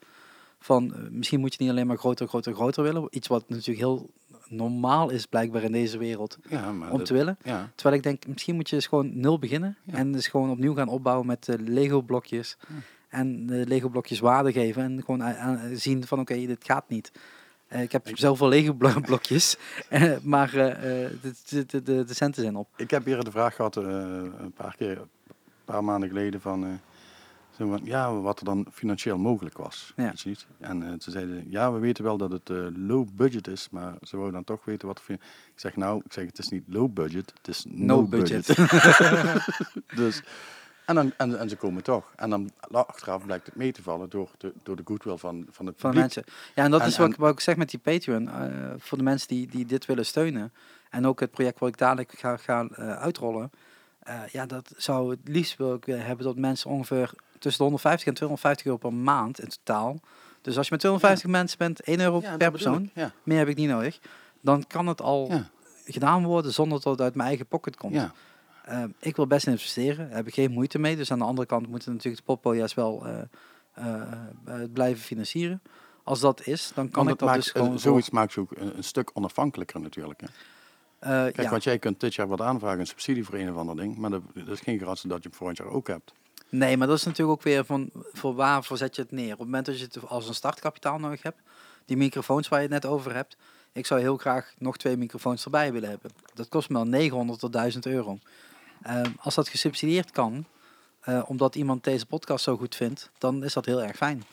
Van eh, misschien moet je niet alleen maar groter, groter, groter willen. Iets wat natuurlijk heel normaal is blijkbaar in deze wereld Ja, maar om dat- te willen. ja. Terwijl ik denk, misschien moet je dus gewoon nul beginnen. Ja. En dus gewoon opnieuw gaan opbouwen met de Lego blokjes. En de Lego blokjes waarde geven. En gewoon a- zien van oké, dit gaat niet. Eh, ik heb zoveel Lego blo- blokjes. eh, maar eh, eh, de, de, de, de, centen zijn op. Ik heb hier de vraag gehad eh, een paar keer, een paar maanden geleden van... van, ja, wat er dan financieel mogelijk was. Ja. niet? En eh, ze zeiden, ja, we weten wel dat het eh, low budget is, maar ze wouden dan toch weten wat Ik zeg, nou, ik zeg, het is niet low budget, het is no, No budget. dus, en, dan, en, en ze komen toch. En dan achteraf blijkt het mee te vallen door de, door de goodwill van, van het van publiek. mensen. Ja, en dat En- is wat, ik- wat ik zeg met die Patreon. eh, voor de mensen die, die dit willen steunen. En ook het project wat ik dadelijk ga, ga uitrollen. Eh, ja, dat zou het liefst wil ik eh, hebben dat mensen ongeveer tussen de 150 en 250 euro per maand in totaal. Dus als je met 250 mensen bent, 1 euro Ja, dat per persoon. Ja, Meer heb ik niet nodig. Dan kan het al gedaan worden zonder dat het uit mijn eigen pocket komt. ja. Eh, ik wil best investeren, daar heb ik geen moeite mee. Dus aan de andere kant moeten natuurlijk de poppodcast wel eh, blijven financieren. Als dat is, dan kan Want ik het dat maakt, dus gewoon zoiets maakt je ook een, een stuk onafhankelijker natuurlijk. Hè? Eh, Kijk, ja. want jij kunt dit jaar wat aanvragen, een subsidie voor een of ander ding, maar dat, dat is geen garantie dat je hem volgend jaar ook hebt. Nee, maar dat is natuurlijk ook weer van voor waarvoor zet je het neer. Op het moment dat je het als een startkapitaal nodig hebt, die microfoons waar je het net over hebt, ik zou heel graag nog twee microfoons erbij willen hebben. Dat kost me al 900 tot 1000 euro. Ehm, als dat gesubsidieerd kan, eh, omdat iemand deze podcast zo goed vindt, dan is dat heel erg fijn.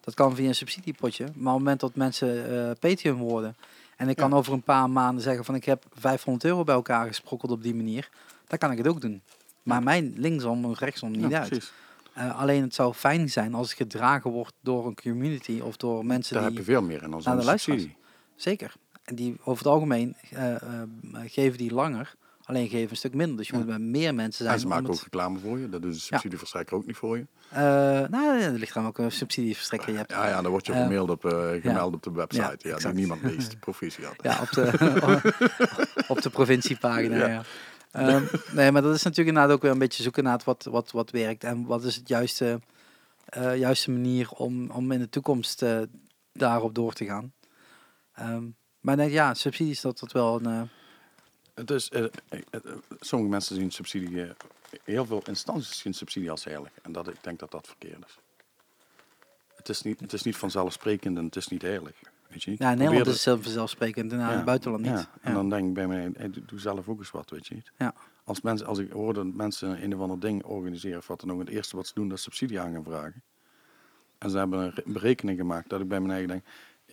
Dat kan via een subsidiepotje, maar op het moment dat mensen eh Patreon worden en ik kan Ja. over een paar maanden zeggen van ik heb 500 euro bij elkaar gesprokkeld op die manier, dan kan ik het ook doen. Maar mijn linksom of rechtsom niet Ja, uit. Eh, alleen het zou fijn zijn als het gedragen wordt door een community of door mensen Daar die... heb je veel meer in dan naar de luisteraars. Zeker. En die over het algemeen eh, eh, geven die langer, alleen geven een stuk minder. Dus je Ja. moet met meer mensen zijn. En ze maken het- ook reclame voor je, dat doet de subsidieverstrekker ook niet voor je. Eh, nou, er ligt dan ook een subsidieverstrekker. Je hebt, Ja, ja, dan word je Eh, op, eh, gemeld op de website. Ja, die niemand leest. Proficiat. Ja, op de, op de provinciepagina. Ehm, nee, maar dat is natuurlijk inderdaad ook weer een beetje zoeken naar wat, wat, wat werkt en wat is het juiste, juiste manier om, om in de toekomst daarop door te gaan. Ehm, maar nee, ja, subsidies dat dat wel een. Het is, eh, eh, sommige mensen zien subsidie, heel veel instanties zien subsidie als heilig. En dat, ik denk dat dat verkeerd is. Het is niet, het is niet vanzelfsprekend en het is niet heilig. Weet je niet? ja, in Nederland is het zelf- vanzelfsprekend en in het buitenland niet. Ja. En dan denk ik bij mij, hey, doe- zelf ook eens wat, weet je niet. Ja. Als, mensen, als ik hoor dat mensen een of ander ding organiseren of wat dan ook, het eerste wat ze doen, dat is subsidie aan gaan vragen. En ze hebben een re- berekening gemaakt dat ik bij mijn eigen denk,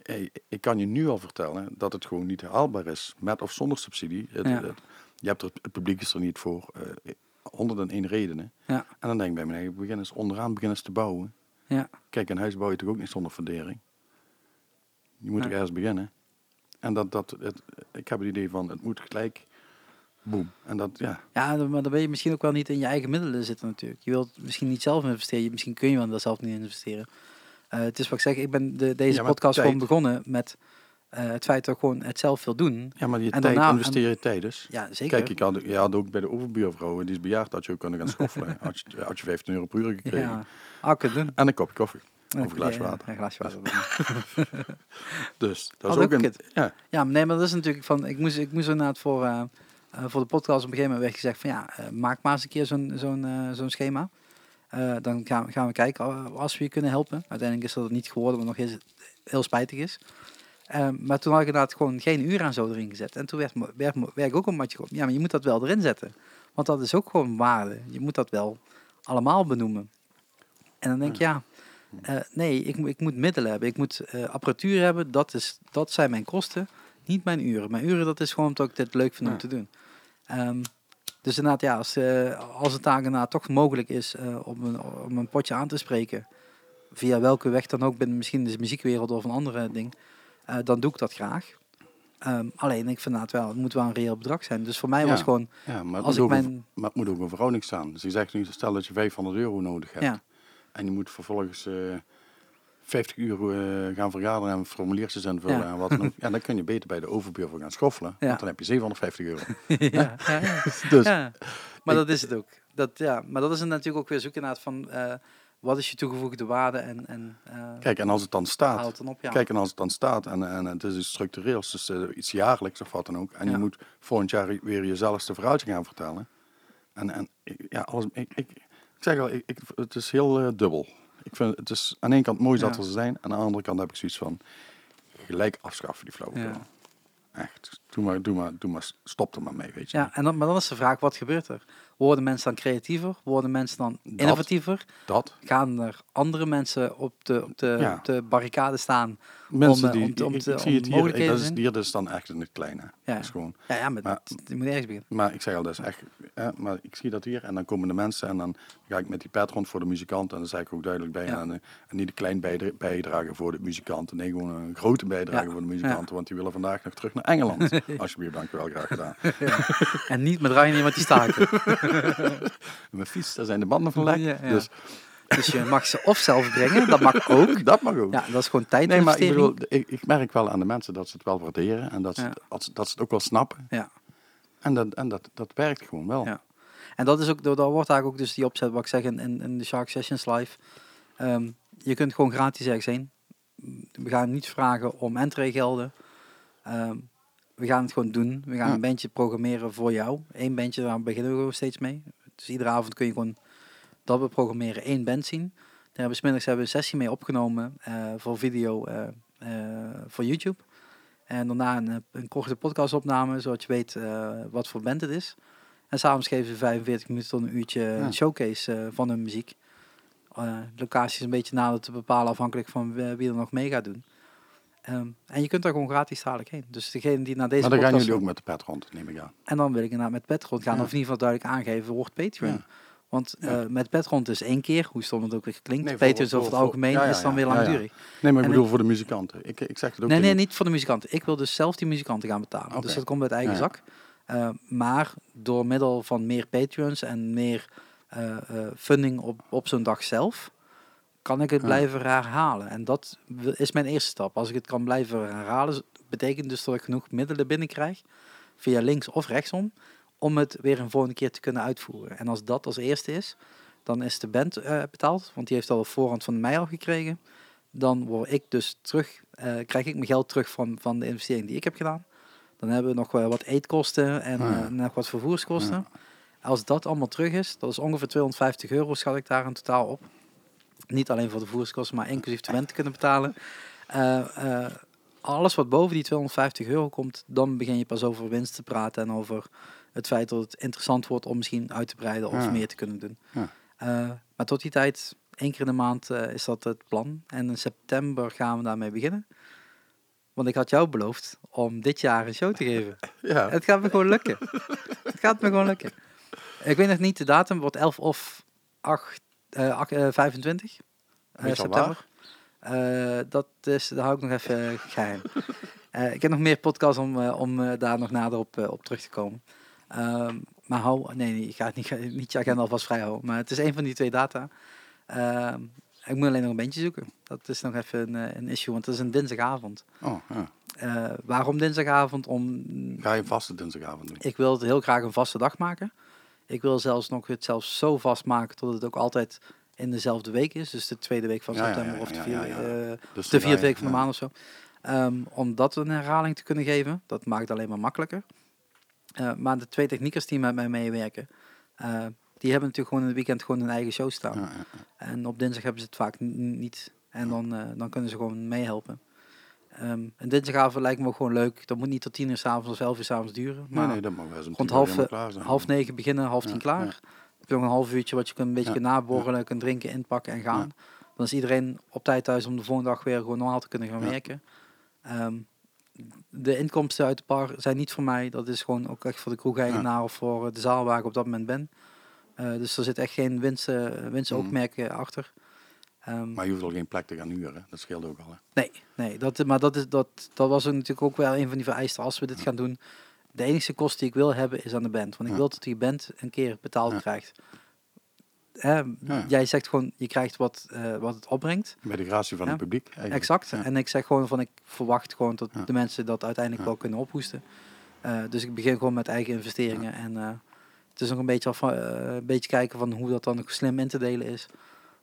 hey, ik kan je nu al vertellen dat het gewoon niet haalbaar is, met of zonder subsidie. Het, Ja. het- je hebt er, het publiek is er niet voor, eh 101 redenen. Ja. En dan denk ik bij eigen, begin eens onderaan beginnen eens te bouwen. Ja. Kijk, een huis bouw je toch ook niet zonder fundering. Je moet er ergens beginnen. En dat, dat, het, ik heb het idee van, het moet gelijk, boem. En dat, ja, Ja, maar dan ben je misschien ook wel niet in je eigen middelen zitten natuurlijk. Je wilt misschien niet zelf investeren, misschien kun je wel zelf niet investeren. Eh, het is wat ik zeg, ik ben de, deze Ja, podcast tijd. gewoon begonnen met eh, het feit dat ik gewoon het zelf wil doen. ja maar je En tijd, daarna- investeer je tijd dus. Ja, zeker. Kijk, ik had, je had ook bij de overbuurvrouw, die is bejaard, had je ook kunnen gaan schoffelen. had, je, had je 15 euro per uur gekregen. ja, ah, doen. En een kopje koffie. Ja, een glas ja, water. Een glas water. Dus dat Had is ook ook een... het. Ja, nee, maar dat is natuurlijk van. Ik moest, ik moest inderdaad voor, eh, voor de podcast op een gegeven moment werd gezegd van ja, maak maar eens een keer zo'n zo'n zo'n schema. Eh, dan gaan, gaan we kijken eh, als we je kunnen helpen. Uiteindelijk is dat het niet geworden, wat nog eens heel spijtig is. Eh, maar toen had ik inderdaad gewoon geen uur aan zo erin gezet. En toen werd, werd, ik ook een matje op. Ja, maar je moet dat wel erin zetten. Want dat is ook gewoon waarde. Je moet dat wel allemaal benoemen. En dan denk ik, ja, eh, nee, ik, moet- ik moet middelen hebben. Ik moet apparatuur hebben. Dat, is, dat zijn mijn kosten. Niet mijn uren. Mijn uren, dat is gewoon omdat ik dit leuk vind om te doen. Ehm, dus inderdaad, ja, als, eh, als het daar inderdaad toch mogelijk is eh, om, een, om een potje aan te spreken, via welke weg dan ook, binnen misschien de muziekwereld of een andere ding, eh, dan doe ik dat graag. Ehm, alleen, ik vind inderdaad wel, het moet wel een reëel bedrag zijn. Dus voor mij Ja. was gewoon, ja maar, het als moet ik een- mijn... maar het moet ook een verhouding staan. Dus je zegt nu, stel dat je 500 euro nodig hebt. Ja, En je moet vervolgens 50 uur eh, gaan vergaderen en formuliertjes Ja. en wat dan ook. Ja, dan kun je beter bij de overbuurvrouw gaan schoffelen. Ja. Want dan heb je 750 euro. ja. Dus. Maar dat is het ook. Dat, ja, maar dat is natuurlijk ook weer zoeken naar het van eh, wat is je toegevoegde waarde en, en eh kijk, en als het dan staat. het dan op. Ja. Kijk, en als het dan staat en, en het is iets structureels, dus iets jaarlijks of wat dan ook. En Ja. je moet volgend jaar weer jezelfde verhaaltje gaan vertellen. En, en ja, alles, ik, ik, ik zeg al, ik, het is heel dubbel. Ik vind het is aan de ene kant mooi dat er ze zijn, aan de andere kant heb ik zoiets van gelijk afschaffen die flauwekul. Ja. Echt. Doe maar, doe maar, doe maar, stop er maar mee, weet je. Ja, en dan, maar dan is de vraag, wat gebeurt er? Worden mensen dan creatiever? Worden mensen dan innovatiever? Dat. Gaan er andere mensen op de, op de, Ja. op de barricade staan? Mensen eh, die, om te- om ik, te- ik zie om het hier, dat is, hier dus dan echt in het kleine. Ja. Dat is gewoon, Ja, ja maar, je moet ergens beginnen. maar ik zeg al, dat is echt, hè, maar ik zie dat hier en dan komen de mensen en dan ga ik met die pet rond voor de muzikant en dan zeg ik ook duidelijk bij Ja. en, eh, en niet een klein bijdra- bijdrage voor de muzikanten, nee gewoon een grote bijdrage Ja. voor de muzikanten, want die willen vandaag nog terug naar Engeland. Alsjeblieft, dankjewel, graag gedaan. En niet met Ryan want die staken. Mijn fiets, daar zijn de banden van lek, Ja, ja. dus Dus je mag ze of zelf brengen, dat mag ook. dat mag ook. Ja, dat is gewoon tijd. Nee, maar ik bedoel, ik, ik merk wel aan de mensen dat ze het wel waarderen en dat ze, dat ze, dat ze het ook wel snappen. Ja. En dat, en dat, dat werkt gewoon wel. Ja. En dat is ook, dat wordt eigenlijk ook dus die opzet wat ik zeg in, in, de Shark Sessions live. Ehm, je kunt gewoon gratis ergens heen. We gaan niet vragen om entreegelden. Ehm we gaan het gewoon doen. We gaan Ja. een bandje programmeren voor jou. Eén bandje, daar beginnen we gewoon steeds mee. Dus iedere avond kun je gewoon dat we programmeren één band zien. Daar hebben we 's middags hebben we een sessie mee opgenomen eh, voor video eh, eh, voor YouTube. En daarna een, een korte podcastopname, zodat je weet wat voor band het is. En s'avonds geven ze 45 minuten tot een uurtje Ja. een showcase van hun muziek. Locaties een beetje nader te bepalen afhankelijk van wie er nog mee gaat doen. Ehm, en je kunt daar gewoon gratis dadelijk heen. Dus degene die naar deze maar dan gaan jullie ook met de pet rond, neem ik aan. En dan wil ik inderdaad met Petron gaan. Ja. Of in ieder geval duidelijk aangeven, wordt Patreon. Ja. Want Ja. eh, met Petron is één keer, hoe stom het ook weer klinkt. Nee, Patreon over het algemeen ja, ja, is dan weer langdurig. Nee, maar ik En bedoel voor de muzikanten. Ik, ik zeg het ook Nee, nee, niet voor de muzikanten. Ik wil dus zelf die muzikanten gaan betalen. Dus dat komt uit eigen zak. Eh, maar door middel van meer Patreons en meer eh, funding op, op zo'n dag zelf, kan ik het Ja. blijven herhalen. En dat is mijn eerste stap. Als ik het kan blijven herhalen, betekent dus dat ik genoeg middelen binnenkrijg, via links of rechtsom, om het weer een volgende keer te kunnen uitvoeren. En als dat als eerste is, dan is de band eh, betaald, want die heeft al op voorhand van mij al gekregen. Dan word ik dus terug, eh, krijg ik mijn geld terug van, van de investering die ik heb gedaan. Dan hebben we nog wel wat eetkosten en Ah, ja. eh, nog wat vervoerskosten. Als dat allemaal terug is, dat is ongeveer 250 euro schat ik daar in totaal op. Niet alleen voor de voerskosten, maar inclusief de band te kunnen betalen. Eh, eh, alles wat boven die 250 euro komt, dan begin je pas over winst te praten en over het feit dat het interessant wordt om misschien uit te breiden of Ja. meer te kunnen doen. Ja. Eh, maar tot die tijd, één keer in de maand is dat het plan. En in september gaan we daarmee beginnen. Want ik had jou beloofd om dit jaar een show te geven. Ja, Het gaat me gewoon lukken. het gaat me gewoon lukken. Ik weet nog niet de datum, wordt 11 of 8, eh, ach- eh, 25 eh, je al september. Eh, dat is, daar hou ik nog even eh, geheim. Eh, ik heb nog meer podcasts om, eh, om eh, daar nog nader op, eh, op terug te komen. Ehm, maar hou, nee, nee, ik ga het niet, niet je agenda alvast vrij houden. Maar het is een van die twee data. Ehm, ik moet alleen nog een bandje zoeken. Dat is nog even een, eh, een issue, want het is een dinsdagavond. oh, ja. Eh, waarom dinsdagavond? Om, Ga je vaste dinsdagavond doen? ik wil het heel graag een vaste dag maken. Ik wil zelfs nog het zelfs zo vast maken tot het ook altijd in dezelfde week is. Dus de tweede week van september of de vierde, eh, Dus de vierde week van de maand of zo. Ehm, om dat een herhaling te kunnen geven. Dat maakt het alleen maar makkelijker. Eh, maar de twee techniekers die met mij meewerken, eh, die hebben natuurlijk gewoon in het weekend gewoon hun eigen show staan. En op dinsdag hebben ze het vaak niet. En dan, dan kunnen ze gewoon meehelpen. Ehm en dinsdagavond lijkt me ook gewoon leuk. Dat moet niet tot tien uur s'avonds of elf uur s'avonds duren. Maar Nee, nee, dat mag wel rond half, half negen beginnen, half tien klaar. Heb je nog een half uurtje wat je kunt een beetje kunt naborrelen, kunt drinken, inpakken en gaan. Dan is iedereen op tijd thuis om de volgende dag weer gewoon normaal te kunnen gaan werken. Ehm, de inkomsten uit de bar zijn niet voor mij. Dat is gewoon ook echt voor de kroegeigenaar of voor de zaal waar ik op dat moment ben. Eh, dus er zit echt geen winst, winstoogmerk eh, achter. Ehm, Maar je hoeft al geen plek te gaan huren. Dat scheelt ook al. Hè. Nee, nee dat, maar dat, is, dat, dat was natuurlijk ook wel een van die vereisten als we dit gaan doen. De enige kost die ik wil hebben is aan de band. Want ik Ja. wil dat die band een keer betaald Ja. krijgt. Hè, Ja. Jij zegt gewoon, je krijgt wat, eh, wat het opbrengt. Bij de gratie van het publiek. eigenlijk. Exact. En ik zeg gewoon van, ik verwacht gewoon dat de mensen dat uiteindelijk wel kunnen ophoesten. Eh, dus ik begin gewoon met eigen investeringen. En eh, het is nog een beetje, af, van, een beetje kijken van hoe dat dan nog slim in te delen is.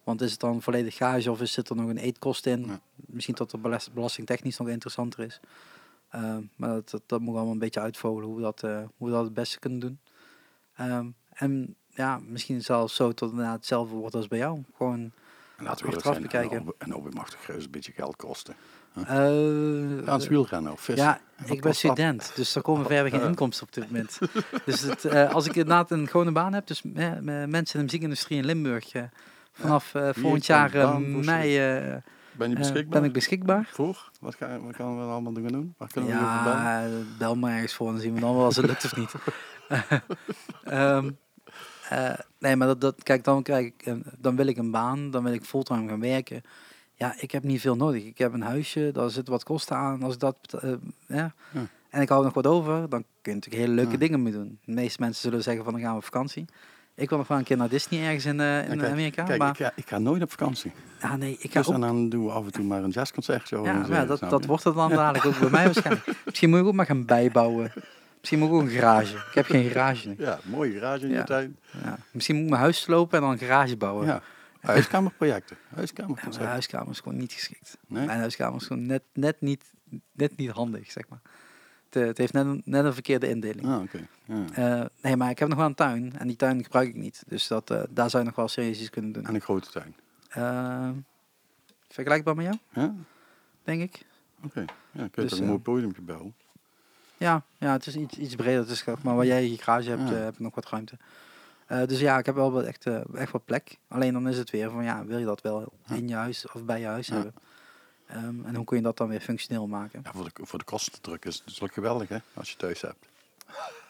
Want is het dan volledig gage of is, zit er nog een eetkost in? Ja. Misschien dat de belast- belastingtechnisch nog interessanter is. Eh, maar dat, dat, dat moet allemaal een beetje uitvogelen hoe we dat, eh, hoe we dat het beste kunnen doen. Ehm, en ja, misschien zelfs zo tot inderdaad hetzelfde wordt als bij jou. Gewoon En Laten we achteraf bekijken. Een, hobby- mag toch een beetje geld kosten. Eh, Ga aan het wielrennen of vissen. Ja, ik ben student, dus er komen verder geen inkomsten op dit moment. dus het, eh, als ik inderdaad een gewone baan heb, dus eh, eh, mensen in de muziekindustrie in Limburg, eh, vanaf eh, volgend jaar eh, baan mei eh, Ben je beschikbaar? ben ik beschikbaar. Voor? Wat, ga, wat gaan we allemaal doen? doen? Waar kunnen we? Ja, bel me ergens voor, dan zien we dan wel als het lukt of niet. Ehm, eh, nee, maar dat, dat, kijk, dan, krijg ik, dan wil ik een baan, dan wil ik fulltime gaan werken. Ja, ik heb niet veel nodig. Ik heb een huisje, daar zit wat kosten aan. Als ik dat, eh. En ik hou nog wat over, dan kun je natuurlijk hele leuke Ja. dingen mee doen. De meeste mensen zullen zeggen van dan gaan we op vakantie. Ik wil nog wel een keer naar Disney ergens in, eh, in Ja, kijk, Amerika. Kijk, maar ik, ga, ik ga nooit op vakantie. ja, nee, ik ga Dus ook dan doen we af en toe maar een jazzconcertje. ja, organiseren, maar ja, dat, dat wordt het dan dadelijk ook bij mij waarschijnlijk. Misschien moet ik ook maar gaan bijbouwen. Misschien moet ik ook een garage. Ik heb geen garage nu. Ja, mooie garage in Ja. je tuin. Ja. Misschien moet ik mijn huis slopen en dan een garage bouwen. Ja. Huiskamerprojecten. Ja, mijn huiskamer is gewoon niet geschikt. Nee? Mijn huiskamer is gewoon net, net, niet, net niet handig, zeg maar. Het, eh, het heeft net een, net een verkeerde indeling. Ah, oké. Ja. Eh, nee, maar ik heb nog wel een tuin en die tuin gebruik ik niet. Dus dat, eh, daar zou je nog wel serieus iets kunnen doen. En een grote tuin. Vergelijkbaar met jou, Ja? denk ik. Oké. Ja, kun je Dus, een mooi bouwen. Ja, ja het is iets, iets breder. Dus, maar waar jij je garage hebt, Ja. heb ik nog wat ruimte. Dus ja, ik heb wel wat echt, echt wat plek. Alleen dan is het weer van, ja, wil je dat wel Ja. in je huis of bij je huis Ja. hebben? Ehm, en hoe kun je dat dan weer functioneel maken? Ja, voor, de, voor de kostendruk is het natuurlijk geweldig hè, als je thuis hebt.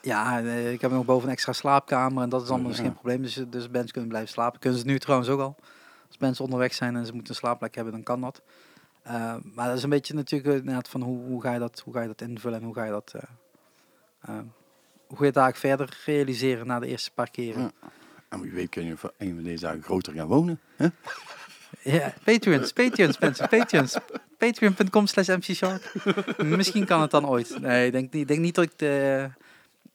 Ja, ik heb nog boven een extra slaapkamer en dat is allemaal dus Ja. geen probleem. Dus, dus mensen kunnen blijven slapen. Kunnen ze nu trouwens ook al. Als mensen onderweg zijn en ze moeten een slaapplek hebben, dan kan dat. Eh, maar dat is een beetje natuurlijk inderdaad van hoe, hoe, ga je dat, hoe ga je dat invullen en hoe ga je dat... eh, hoe ga je eigenlijk verder realiseren na de eerste paar keren? Ja. En wie weet kun je een van deze dagen groter gaan wonen. Hè? Ja, Patreons, Patreons mensen, Patreons. Patreon.com slash mcshark. Misschien kan het dan ooit. Nee, ik denk, niet- denk niet dat ik de...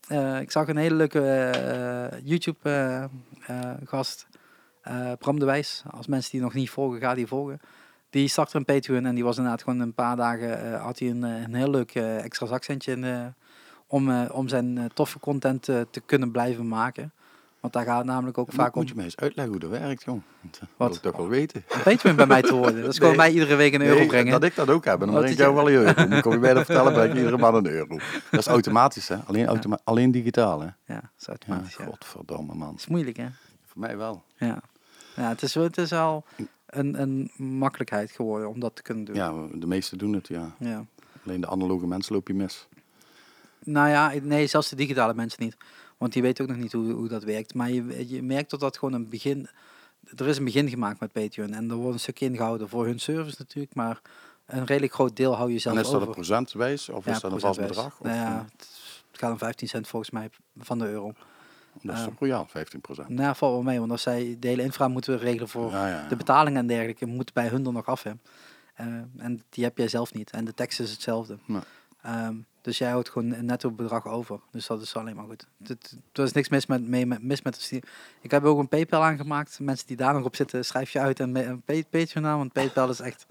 eh, ik zag een hele leuke eh, YouTube eh, eh, Bram de Wijs. Als mensen die nog niet volgen, ga die volgen. Die startte een Patreon en die was inderdaad gewoon een paar dagen... had hij een, een heel leuk extra zakcentje in, om, om zijn toffe content te kunnen blijven maken. Want daar gaat het namelijk ook Moet, vaak om moet je mij eens uitleggen hoe dat werkt, jong. Dat wil Wat? ik toch wel weten. een Patreon bij mij te worden. Dat is gewoon Nee. mij iedere week een euro Nee, brengen. Dat ik dat ook heb. En dan breng ik jou wel een euro. Moet ik je bijna vertellen, breng ik iedere maand een euro. Dat is automatisch, hè? Alleen, automa alleen digitaal, hè? Ja, dat is automatisch. Ja, godverdomme, man. Het is moeilijk, hè? Voor mij wel. Ja. Ja, het is, het is al een, een makkelijkheid geworden om dat te kunnen doen. Ja, de meesten doen het, ja. Ja. Alleen de analoge mensen loop je mis. Nou ja, nee, zelfs de digitale mensen niet. Want die weten ook nog niet hoe, hoe dat werkt. Maar je, je merkt dat dat gewoon een begin... Er is een begin gemaakt met Patreon. En er wordt een stuk ingehouden voor hun service natuurlijk. Maar een redelijk groot deel hou je zelf en is dat over. een procentwijs of is dat een vast bedrag? Of, Nou ja, eh, het, gaat om 15 cent volgens mij van de euro. dat is toch royaal, 15 procent. Nou, valt wel mee. Want als zij de hele infra moeten regelen voor Ja, ja. de betalingen en dergelijke moet bij hun er nog af. Hè. Eh, en die heb jij zelf niet. En de tekst is hetzelfde. Nee. Ehm, dus jij houdt gewoon een netto bedrag over. Dus dat is alleen maar goed. Het- Er is niks mis met, mee, mis met de stier. Ik heb ook een PayPal aangemaakt. Mensen die daar nog op zitten, schrijf je uit en een pa- Patreon aan. Want PayPal is echt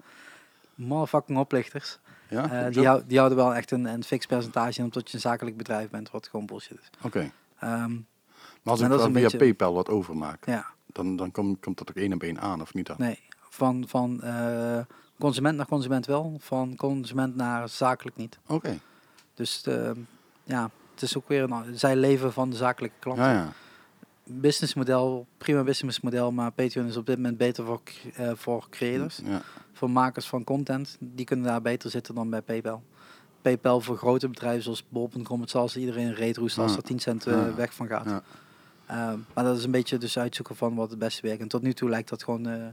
motherfucking oplichters. Ja? Eh, die, hou- die houden wel echt een, een fix percentage in, omdat je een zakelijk bedrijf bent, wat gewoon bullshit is. Oké. Ehm, Maar als ik dan via beetje- PayPal wat overmaak, ja, dan, dan komt, komt dat ook één op één aan, of niet dan? nee. Van, van eh, consument naar consument wel, van consument naar zakelijk niet. Oké. Dus eh, ja, het is ook weer een, zij leven van de zakelijke klanten. Ja, ja. Businessmodel, prima businessmodel, maar Patreon is op dit moment beter voor, eh, voor creators, ja. voor makers van content. Die kunnen daar beter zitten dan bij PayPal. PayPal voor grote bedrijven zoals bol.com, het zal ze iedereen reet roesten als er 10 cent eh, weg van gaat. Ehm, maar dat is een beetje dus uitzoeken van wat het beste werkt. En tot nu toe lijkt dat gewoon eh,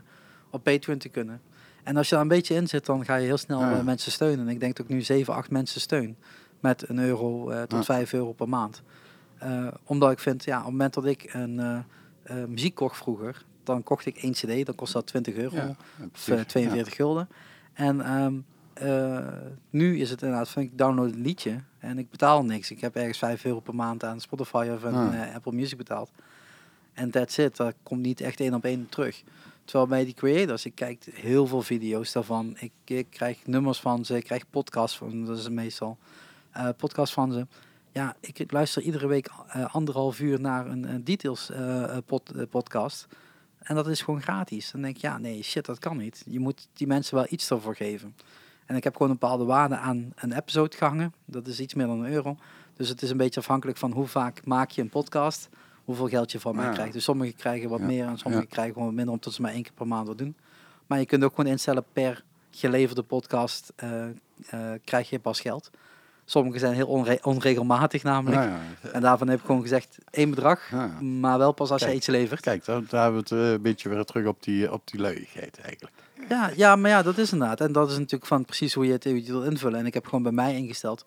op Patreon te kunnen. En als je daar een beetje in zit, dan ga je heel snel Ja. eh, mensen steunen. En ik denk dat ik nu 7, 8 mensen steun. Met een euro eh, tot Ja. 5 euro per maand. Eh, omdat ik vind, ja, op het moment dat ik een muziek kocht vroeger, dan kocht ik één cd, dan kost dat 20 euro. Ja, Of precies. eh, 42 gulden. En ehm, eh, nu is het inderdaad van ik download een liedje en ik betaal niks. Ik heb ergens 5 euro per maand aan Spotify of aan Apple Music betaald. En that's it. Dat komt niet echt één op één terug. Terwijl bij die creators, ik kijk heel veel video's daarvan. Ik, ik krijg nummers van ze, ik krijg podcasts van, dat is meestal. eh podcasts van ze. Ja, ik luister iedere week eh, anderhalf uur naar een, details eh, podcast. En dat is gewoon gratis. Dan denk ik, ja, nee, shit, dat kan niet. Je moet die mensen wel iets ervoor geven. En ik heb gewoon een bepaalde waarde aan een episode gehangen. Dat is iets meer dan een euro. Dus het is een beetje afhankelijk van hoe vaak maak je een podcast. Hoeveel geld je van mij Ja. krijgt. Dus sommigen krijgen wat meer en sommigen krijgen gewoon wat minder. Omdat ze maar één keer per maand wat doen. Maar je kunt ook gewoon instellen per geleverde podcast eh, eh, krijg je pas geld. Sommige zijn heel onre- onregelmatig namelijk. Ja, ja. En daarvan heb ik gewoon gezegd één bedrag. Ja. Maar wel pas als je iets levert. Kijk, daar, daar hebben we het eh, een beetje weer terug op die, op die luiigheid eigenlijk. Ja, ja, maar ja, dat is inderdaad. En dat is natuurlijk van precies hoe je het, hoe je het wil invullen. En ik heb gewoon bij mij ingesteld.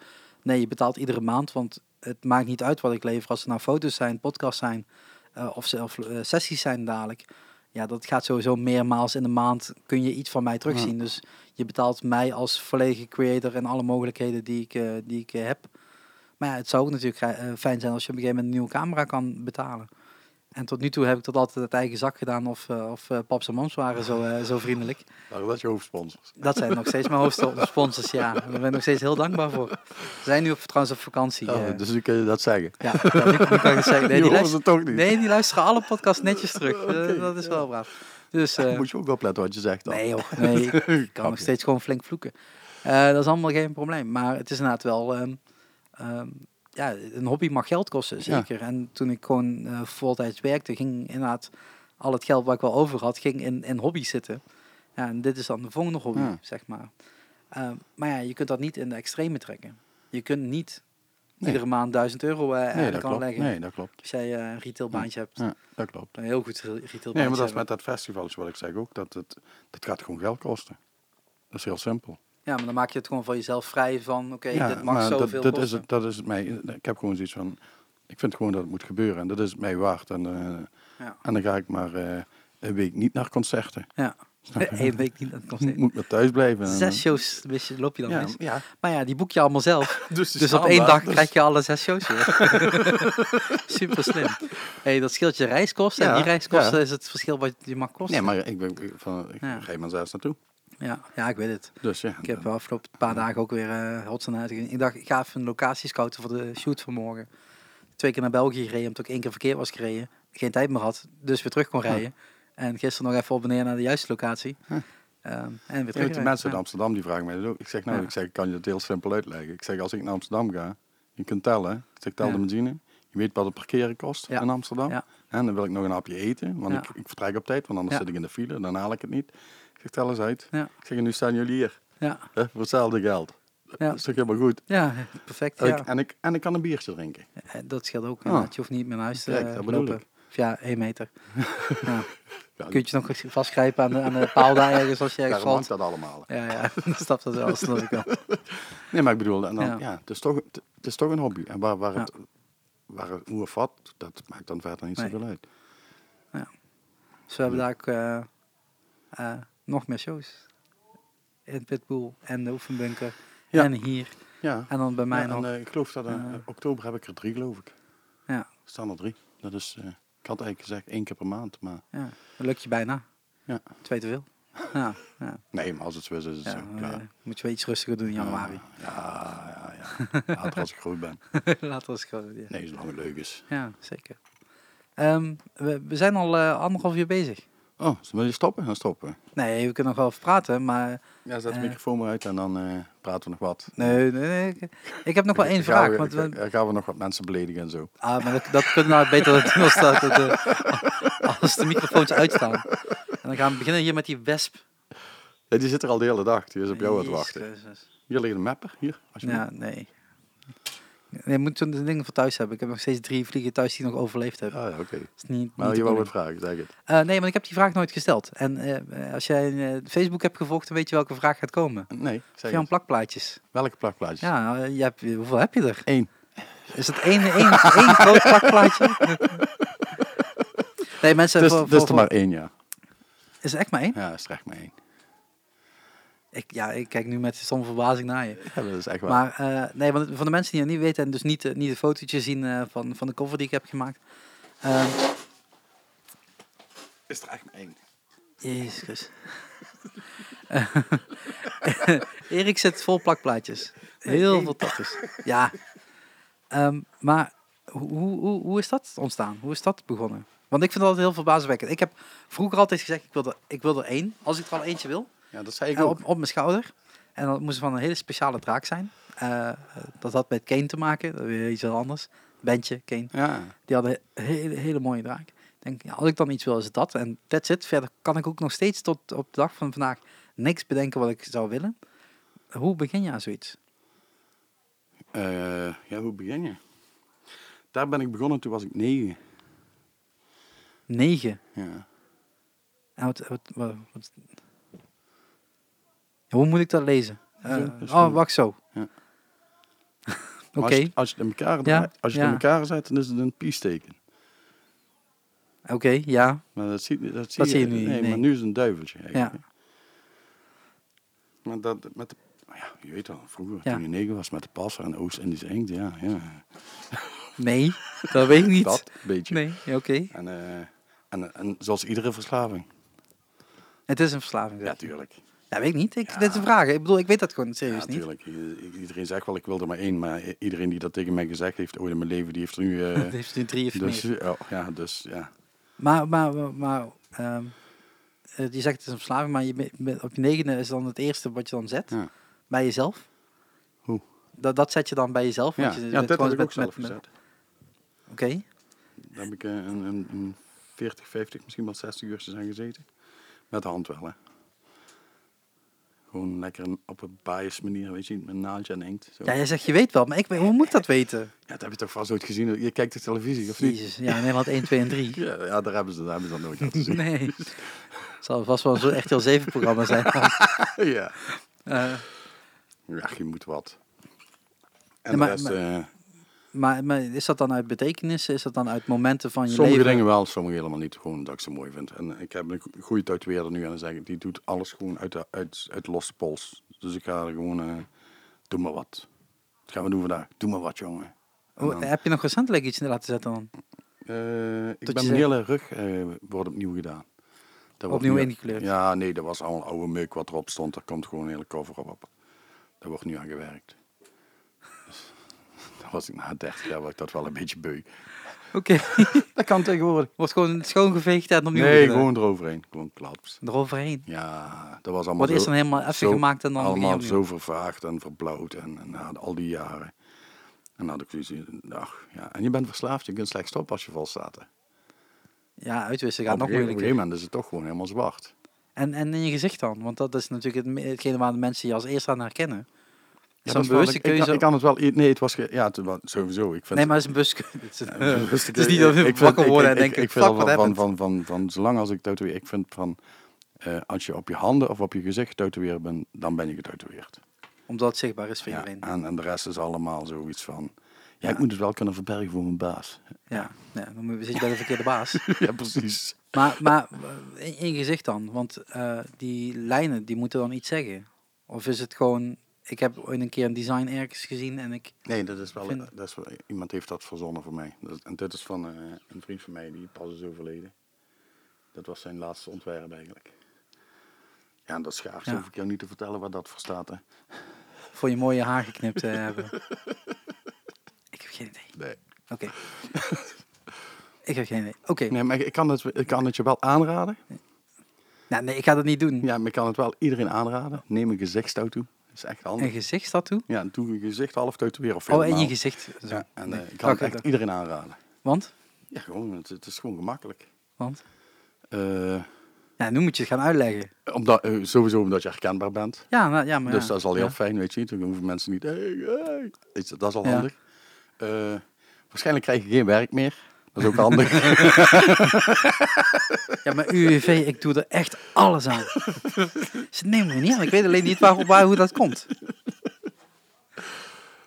Nee, je betaalt iedere maand, want het maakt niet uit wat ik lever. Als het nou foto's zijn, podcasts zijn eh, of zelf eh, sessies zijn dadelijk. Ja, dat gaat sowieso meermaals in de maand. Kun je iets van mij terugzien. Dus je betaalt mij als volledige creator en alle mogelijkheden die ik, eh, die ik heb. Maar ja, het zou ook natuurlijk fijn zijn als je op een gegeven moment een nieuwe camera kan betalen. En tot nu toe heb ik dat altijd uit eigen zak gedaan. Of, eh, of eh, paps en mams waren zo, eh, zo vriendelijk. Nou, dat is je hoofdsponsors. Dat zijn nog steeds mijn hoofdsponsors, ja. Daar ben ik nog steeds heel dankbaar voor. Ze zijn nu op, trouwens op vakantie. Oh, dus nu kun je dat zeggen. ja, ja, nu, nu kan ik het zeggen. Nee, die luisteren, toch niet. nee, die luisteren alle podcasts netjes terug. Dat is ja. wel braaf. Dus, Moet je ook opletten wat je zegt dan. nee joh, nee, ik kan nog steeds gewoon flink vloeken. Dat is allemaal geen probleem. Maar het is inderdaad wel... ehm, ehm, ja, een hobby mag geld kosten, Ja. zeker. En toen ik gewoon eh voltijds werkte, ging inderdaad al het geld wat ik wel over had, ging in, in hobby's zitten. Ja, en dit is dan de volgende hobby, Ja. zeg maar. Ehm, maar ja, je kunt dat niet in de extreme trekken. Je kunt niet Nee. iedere maand 1000 euro eh Nee, dat klopt. leggen. Nee, dat klopt. Als jij eh, een retailbaantje hebt, Ja, dat klopt. een heel goed re- retailbaantje Nee, maar dat is met dat festival, wat ik zeg ook. Dat, het, dat gaat gewoon geld kosten. Dat is heel simpel. Ja, maar dan maak je het gewoon voor jezelf vrij van, oké, ja, dit mag zoveel dat, dat is het, dat is het mij. Ik heb gewoon zoiets van. Ik vind gewoon dat het moet gebeuren en dat is het mij waard. En, eh, Ja. en dan ga ik maar eh, een week niet naar concerten. Ja, één week niet aan het concert. Moet maar thuis blijven. en Zes shows je, loop je dan ja, mis. ja, Maar ja, die boek je allemaal zelf. dus, Dus op één dag dus- krijg je alle zes shows weer. Super slim. Hey, dat scheelt je reiskosten. en Ja, die reiskosten is het verschil wat je mag kosten. Nee, maar ik ben van. Ik Ja. zelfs naartoe. Ja, ja, ik weet het. Dus ja. Ik heb de afgelopen paar dagen ook weer uh, hotsen uit. Ik dacht, ik ga even een locatie scouten voor de shoot van morgen. Twee keer naar België gereden, omdat ik één keer verkeer was gereden. Geen tijd meer had, dus weer terug kon Ja. rijden. En gisteren nog even op en neer naar de juiste locatie. Ja. Ehm, en weer terug. die mensen in Amsterdam die vragen mij dat ook. Ik zeg nou, ik zeg, ik kan je het heel simpel uitleggen. Ik zeg, als ik naar Amsterdam ga, je kunt tellen. Ik zeg, tel de benzine. Je weet wat het parkeren kost in Amsterdam. En dan wil ik nog een hapje eten, want ik, ik vertrek op tijd, want anders zit ik in de file. Dan haal ik het niet. Ik zeg, tel eens uit. Ja. Ik zeg, nu staan jullie hier, Ja, hè, voor hetzelfde geld. Ja. Dat is toch helemaal goed. ja perfect. En, Ja. ik, en, ik, en ik kan een biertje drinken. Eh, Dat scheelt ook. Ah. Je hoeft niet meer naar huis te Kijk, eh, dat bedoel lopen. ja, één meter. ja. Ja, Kun je nog vastgrijpen aan de, aan de paal daar ergens als je ergens valt. dat allemaal. Ja, ja, dan stapt dat wel, snap ik wel. Nee, maar ik bedoel, en dan, Ja. ja. het, is toch, het, is toch een hobby. En waar, waar, Ja. het, waar het hoe of wat, dat maakt dan verder niet Nee. zoveel uit. Dus we hebben daar ook eh, nog meer shows. In Pitbull en de oefenbunker. Ja. En hier. Ja. En dan bij mij Ja, nog. en, eh, ik geloof dat in eh, oktober heb ik er drie, geloof ik. Ja. Er staan er drie. Dat is, eh, ik had eigenlijk gezegd één keer per maand, maar ja, dat lukt je bijna. Ja. Twee te veel. Ja, ja, nee, maar als het zo is, is het zo. eh, Klaar. moet je wel iets rustiger doen in januari. Ja, ja, ja. Later als ik groot ben. Laten we eens gewoon. Ja, Nee, zolang het leuk is. ja zeker. Ehm, we, we zijn al eh, anderhalf uur bezig. Oh, wil je stoppen? Dan stoppen. Nee, we kunnen nog wel even praten, maar Ja, zet de Eh. microfoon maar uit en dan eh, praten we nog wat. nee, nee, nee, ik, ik heb nog wel één vraag. we- Want we, Dan gaan we nog wat mensen beledigen en zo. ah, maar dat, dat kunnen we nou beter doen als, dat, dat, eh, als de microfoons uitstaan. En dan gaan we beginnen hier met die wesp. Ja, die zit er al de hele dag. Die is op jou aan het Jezus wachten. Christus. Hier ligt een mapper. Hier, alsjeblieft. Ja, nee. Nee, je moet de dingen voor thuis hebben. Ik heb nog steeds drie vliegen thuis die nog overleefd hebben. Ah, oké. Dat is niet, Maar niet je wou wat vragen, zeg het. Eh, nee, maar ik heb die vraag nooit gesteld. En eh, als jij eh, Facebook hebt gevolgd, dan weet je welke vraag gaat komen. Nee, zeg Gewoon het. plakplaatjes. Welke plakplaatjes? Ja, je hebt, hoeveel heb je er? Eén. Is het één, één, één groot plakplaatje? nee, mensen... Dus, voor- dus voor- er maar één, ja. Is er echt maar één? Ja, is er echt maar één. Ik, ja, ik kijk nu met stomme verbazing naar je. Ja, dat is echt waar. Maar eh, nee, want voor de mensen die het niet weten en dus niet, niet het fotootje zien eh, van, van de cover die ik heb gemaakt. Ehm, is er echt maar één. Jezus. Erik zit vol plakplaatjes. Heel fantastisch. Ja. Ehm, maar hoe, hoe, hoe, is dat ontstaan? Hoe is dat begonnen? Want ik vind dat altijd heel verbazingwekkend. Ik heb vroeger altijd gezegd, ik wil er, ik wil er één, als ik er al eentje wil. Ja, dat zei ik ook. op, op mijn schouder. En dat moest van een hele speciale draak zijn. Eh, dat had met Kane te maken, dat weer iets anders. Bandje, Kane. Ja, Die hadden een hele, hele mooie draak. Denk, ja, als ik dan iets wil, is het dat. En that's it. Verder kan ik ook nog steeds tot op de dag van vandaag niks bedenken wat ik zou willen. Hoe begin je aan zoiets? Eh, ja, hoe begin je? Daar ben ik begonnen, toen was ik negen. Negen. Ja. En wat, wat, wat, wat- Hoe moet ik dat lezen? Eh, oh, wacht zo. Ja. Oké. Als, je- als je het in elkaar, draait- als je het ja. in elkaar zet, dan is het een piesteken. Oké, ja. Maar dat zie, dat zie, Dat zie je nu niet, Nee, nee. maar nu is het een duiveltje. eigenlijk. Ja. Maar dat, met de, ja, je weet wel, vroeger, Ja. toen je negen was met de passer en Oost-Indische inkt, ja, ja. Nee, dat weet ik niet. Dat, een beetje. Nee, oké. En, eh, en, en zoals iedere verslaving. Het is een verslaving. Ja, tuurlijk. Ja, weet ik niet. Ik, Ja. Dit is een vraag. Ik bedoel, ik weet dat gewoon serieus Ja, niet. tuurlijk. I- Iedereen zegt wel, ik wil er maar één. Maar iedereen die dat tegen mij gezegd heeft ooit in mijn leven, die heeft er nu... eh, Het heeft nu drie of dus, meer. ja, ja, dus ja. Maar, maar, maar, ehm, eh, je zegt het is een verslaving, maar je, op je negende is dan het eerste wat je dan zet. Ja. Bij jezelf. Hoe? Dat, dat zet je dan bij jezelf? Ja, want je ja dat heb ik ook zelf gezet. Oké. Daar heb ik eh, een, een, een 40, 50, misschien wel 60 uurtjes aan gezeten. Met de hand wel, hè. Gewoon lekker op een bias manier, weet je, met een naaldje en inkt. Zo. Ja, jij zegt je weet wel, maar ik, hoe moet ik dat weten? Ja, dat heb je toch vast ooit gezien? Je kijkt de televisie, of niet? Jezus, ja, Nederland 1, 2 en 3. Ja, ja daar hebben ze, daar hebben ze dat nooit laten zien. Nee. Het zal vast wel zo'n RTL 7 programma zijn. ja. Eh, ja, je moet wat. En de rest, maar- eh, maar, maar is dat dan uit betekenissen? Is dat dan uit momenten van je sommige leven? dingen wel, sommige helemaal niet. Gewoon dat ik ze mooi vind. En ik heb een go- goede tatoeëerder nu en dan zeg ik, die doet alles gewoon uit de, uit, losse pols. Dus ik ga er gewoon, eh, doe maar wat. Wat gaan we doen vandaag? Doe maar wat, jongen. Oh, heb je nog recentelijk iets laten zetten dan? Eh, ik ben mijn hele rug eh, wordt opnieuw gedaan. Dat Opnieuw nu- ingekleurd? Ja, nee, dat was al een oude meuk wat erop stond. Er komt gewoon een hele cover op. Daar wordt nu aan gewerkt. Dus, was ik na 30 jaar was ik dat wel een beetje beu. Oké. Dat kan tegenwoordig. Wordt gewoon schoongeveegd en opnieuw Nee, gewoon eroverheen. Gewoon klaps. eroverheen. Ja, dat was allemaal eerst zo, dan helemaal even gemaakt en dan allemaal opnieuw. zo vervaagd en verblauwd en, en na al die jaren. En dan had ik zoiets, ach, ja. En je bent verslaafd, je kunt slecht stoppen als je vol staat. hè. Ja, uitwisselen Op gaat nog gegeven- op een moeilijker. gegeven moment is het toch gewoon helemaal zwart. En, en in je gezicht dan? Want dat is natuurlijk hetgene waar de mensen je als eerste aan herkennen. Ja, Zo'n dat is wel- bewuste ik, ik, kan- ik kan het wel. Nee, het was ge- ja, het was sowieso. Ik vind nee, maar het is een bewuste keuze. Het is, Ja, een bewuste het is niet dat we Ik vind- wakker ik- worden en ik- denken, Ik fuck, vind wat van, van, van, van, van, zolang als ik tatoeëer, ik vind van, eh, als je op je handen of op je gezicht getatoeëerd bent, dan ben je getatoeëerd. Omdat het zichtbaar is voor Ja, iedereen. en, en de rest is allemaal zoiets van, ja, Ja. ik moet het wel kunnen verbergen voor mijn baas. Ja, ja, dan zit je bij de verkeerde baas. ja, precies. Maar, maar eh, in, gezicht dan? Want eh, die lijnen, die moeten dan iets zeggen. Of is het gewoon... Ik heb ooit een keer een design ergens gezien en ik... Nee, dat is wel, Vind- dat is wel iemand heeft dat verzonnen voor mij. Dat, en dit is van eh, een vriend van mij, die pas is overleden. Dat was zijn laatste ontwerp eigenlijk. Ja, en dat schaart, Ja. hoef ik jou niet te vertellen waar dat voor staat. Hè. voor je mooie haar geknipt te hebben. ik heb geen idee. Nee. Oké. ik heb geen idee. Oké. Nee, maar ik kan, het, ik kan het je wel aanraden. Nou, nee, ik ga dat niet doen. Ja, maar ik kan het wel iedereen aanraden. Neem een gezichtstattoo. Dat is echt Een handig. gezichtstattoo? Ja, en doe je gezicht half tatoeëren of Oh, in je gezicht. Zo. Ja, en Nee. eh, ik kan het echt iedereen aanraden. Want? Ja, gewoon, het, het is gewoon gemakkelijk. Want? Eh, Ja, nu moet je het gaan uitleggen. omdat, eh, sowieso omdat je herkenbaar bent. Ja, nou, ja maar Dus ja. dat is al heel Ja. fijn, weet je. Dan hoeven mensen niet, hey, dat is al handig. Waarschijnlijk krijg je geen werk meer. Dat is ook handig. Ja, maar UWV, ik doe er echt alles aan. Ze nemen me niet aan. Ik weet alleen niet waar, waar hoe dat komt.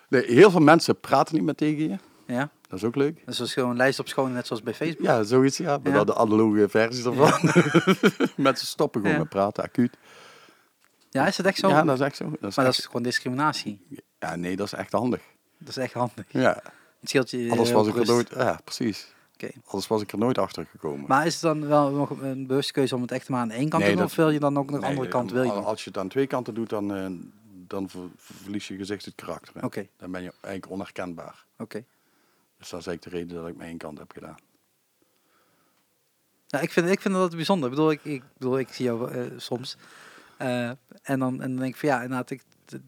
nee, heel veel mensen praten niet meer tegen je. Ja, Dat is ook leuk. dus dat is gewoon lijst op schoon, net zoals bij Facebook. Ja, zoiets, ja. Maar Ja. dan de analoge versie ervan. mensen stoppen gewoon Ja. met praten, acuut. Ja, is het echt zo? Ja, dat is echt zo. Dat is maar dat is gewoon discriminatie. Ja, nee, dat is echt handig. Dat is echt handig. Ja, Het scheelt je eh, was ik er rust. nooit... Ja, precies. Oké. Anders was ik er nooit achter gekomen. Maar is het dan wel nog een bewuste keuze om het echt maar aan één kant Nee, te doen? dat- Of wil je dan ook nog de Nee, andere kant wil je? Als je het aan twee kanten doet, dan, eh, dan ver- verlies je gezicht het karakter. Oké, Dan ben je eigenlijk onherkenbaar. oké. Dus dat is eigenlijk de reden dat ik maar één kant heb gedaan. Nou, ik, vind, ik vind dat bijzonder. Ik bedoel, ik, ik, bedoel, ik zie jou eh, soms. Eh, en, dan, en dan denk ik van ja, inderdaad, ik,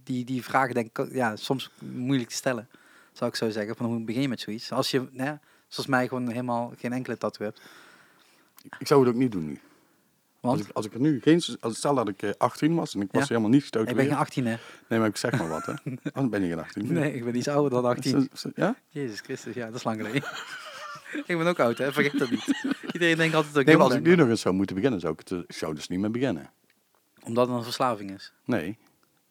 die, die vragen denk ik, ja, soms moeilijk te stellen. Zou ik zo zeggen, van hoe begin je met zoiets? Als je, nou ja, zoals mij gewoon helemaal geen enkele tattoo hebt. Ik zou het ook niet doen nu. Want Als ik, als ik er nu geen... Als stel dat ik eh, 18 was en ik was Ja. helemaal niet ik ben geen getatoeëerd. 18 hè. Nee, maar ik zeg maar wat, hè. Dan ben je geen 18. Nee, ik ben iets ouder dan 18. Is- is- Ja? Jezus Christus, ja, dat is lang geleden. ik ben ook oud hè, vergeet dat niet. Iedereen denkt altijd dat ik Nee, maar als ik nu nog eens zou moeten beginnen, zou ik, het, eh, zou dus niet meer beginnen. Omdat het een verslaving is. Nee,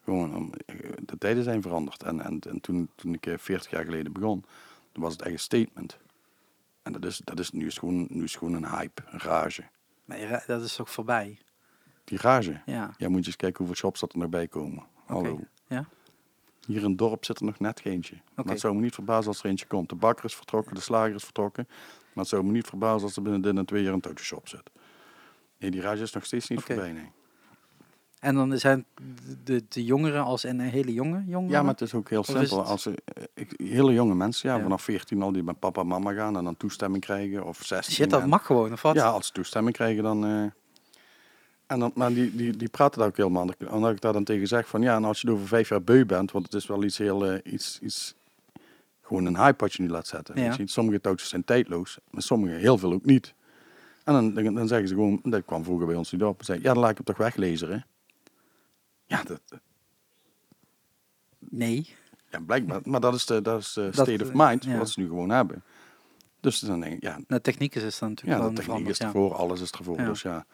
gewoon om, eh, de tijden zijn veranderd. En, en, en toen, toen ik eh, 40 jaar geleden begon, was het echt een statement. En dat is, dat is, nu, is gewoon, nu is gewoon een hype, een rage. Ra- dat is ook voorbij. Die rage, Ja. ja, moet je eens kijken hoeveel shops dat er nog bij komen. Hallo. Ja. Hier in het dorp zit er nog net eentje. Maar Oké. het zou me niet verbazen als er eentje komt. De bakker is vertrokken, de slager is vertrokken. Maar het zou me niet verbazen als er binnen dit en twee jaar een Totoshop zit. Nee, die rage is nog steeds niet voorbij, nee. En dan zijn de, de jongeren als en een hele jonge jongeren? Ja, maar het is ook heel simpel. het- Als eh, ik, hele jonge mensen, ja, Ja. vanaf 14 al, die met papa en mama gaan en dan toestemming krijgen. Of 16. Shit, dat en- mag gewoon, of wat? Ja, als ze toestemming krijgen, dan... eh, en dan maar die, die, die praten daar ook helemaal. En als ik daar dan tegen zeg van ja, en als je er over vijf jaar beu bent, want het is wel iets heel, eh, iets, iets, gewoon een hype wat je nu laat zetten. Ja. Sommige touwtjes zijn tijdloos, maar sommige heel veel ook niet. En dan, dan, dan zeggen ze gewoon, dat kwam vroeger bij ons niet op, zei, ja, dan laat ik hem toch weglezen, hè. Ja, dat, Nee. ja, blijkbaar. Maar dat is de, dat is de Dat, state of eh, mind, ja. wat ze nu gewoon hebben. Dus dan denk ik, ja, De techniek is dan natuurlijk ja de techniek is ervoor, alles is ervoor. Ja. Dus ja,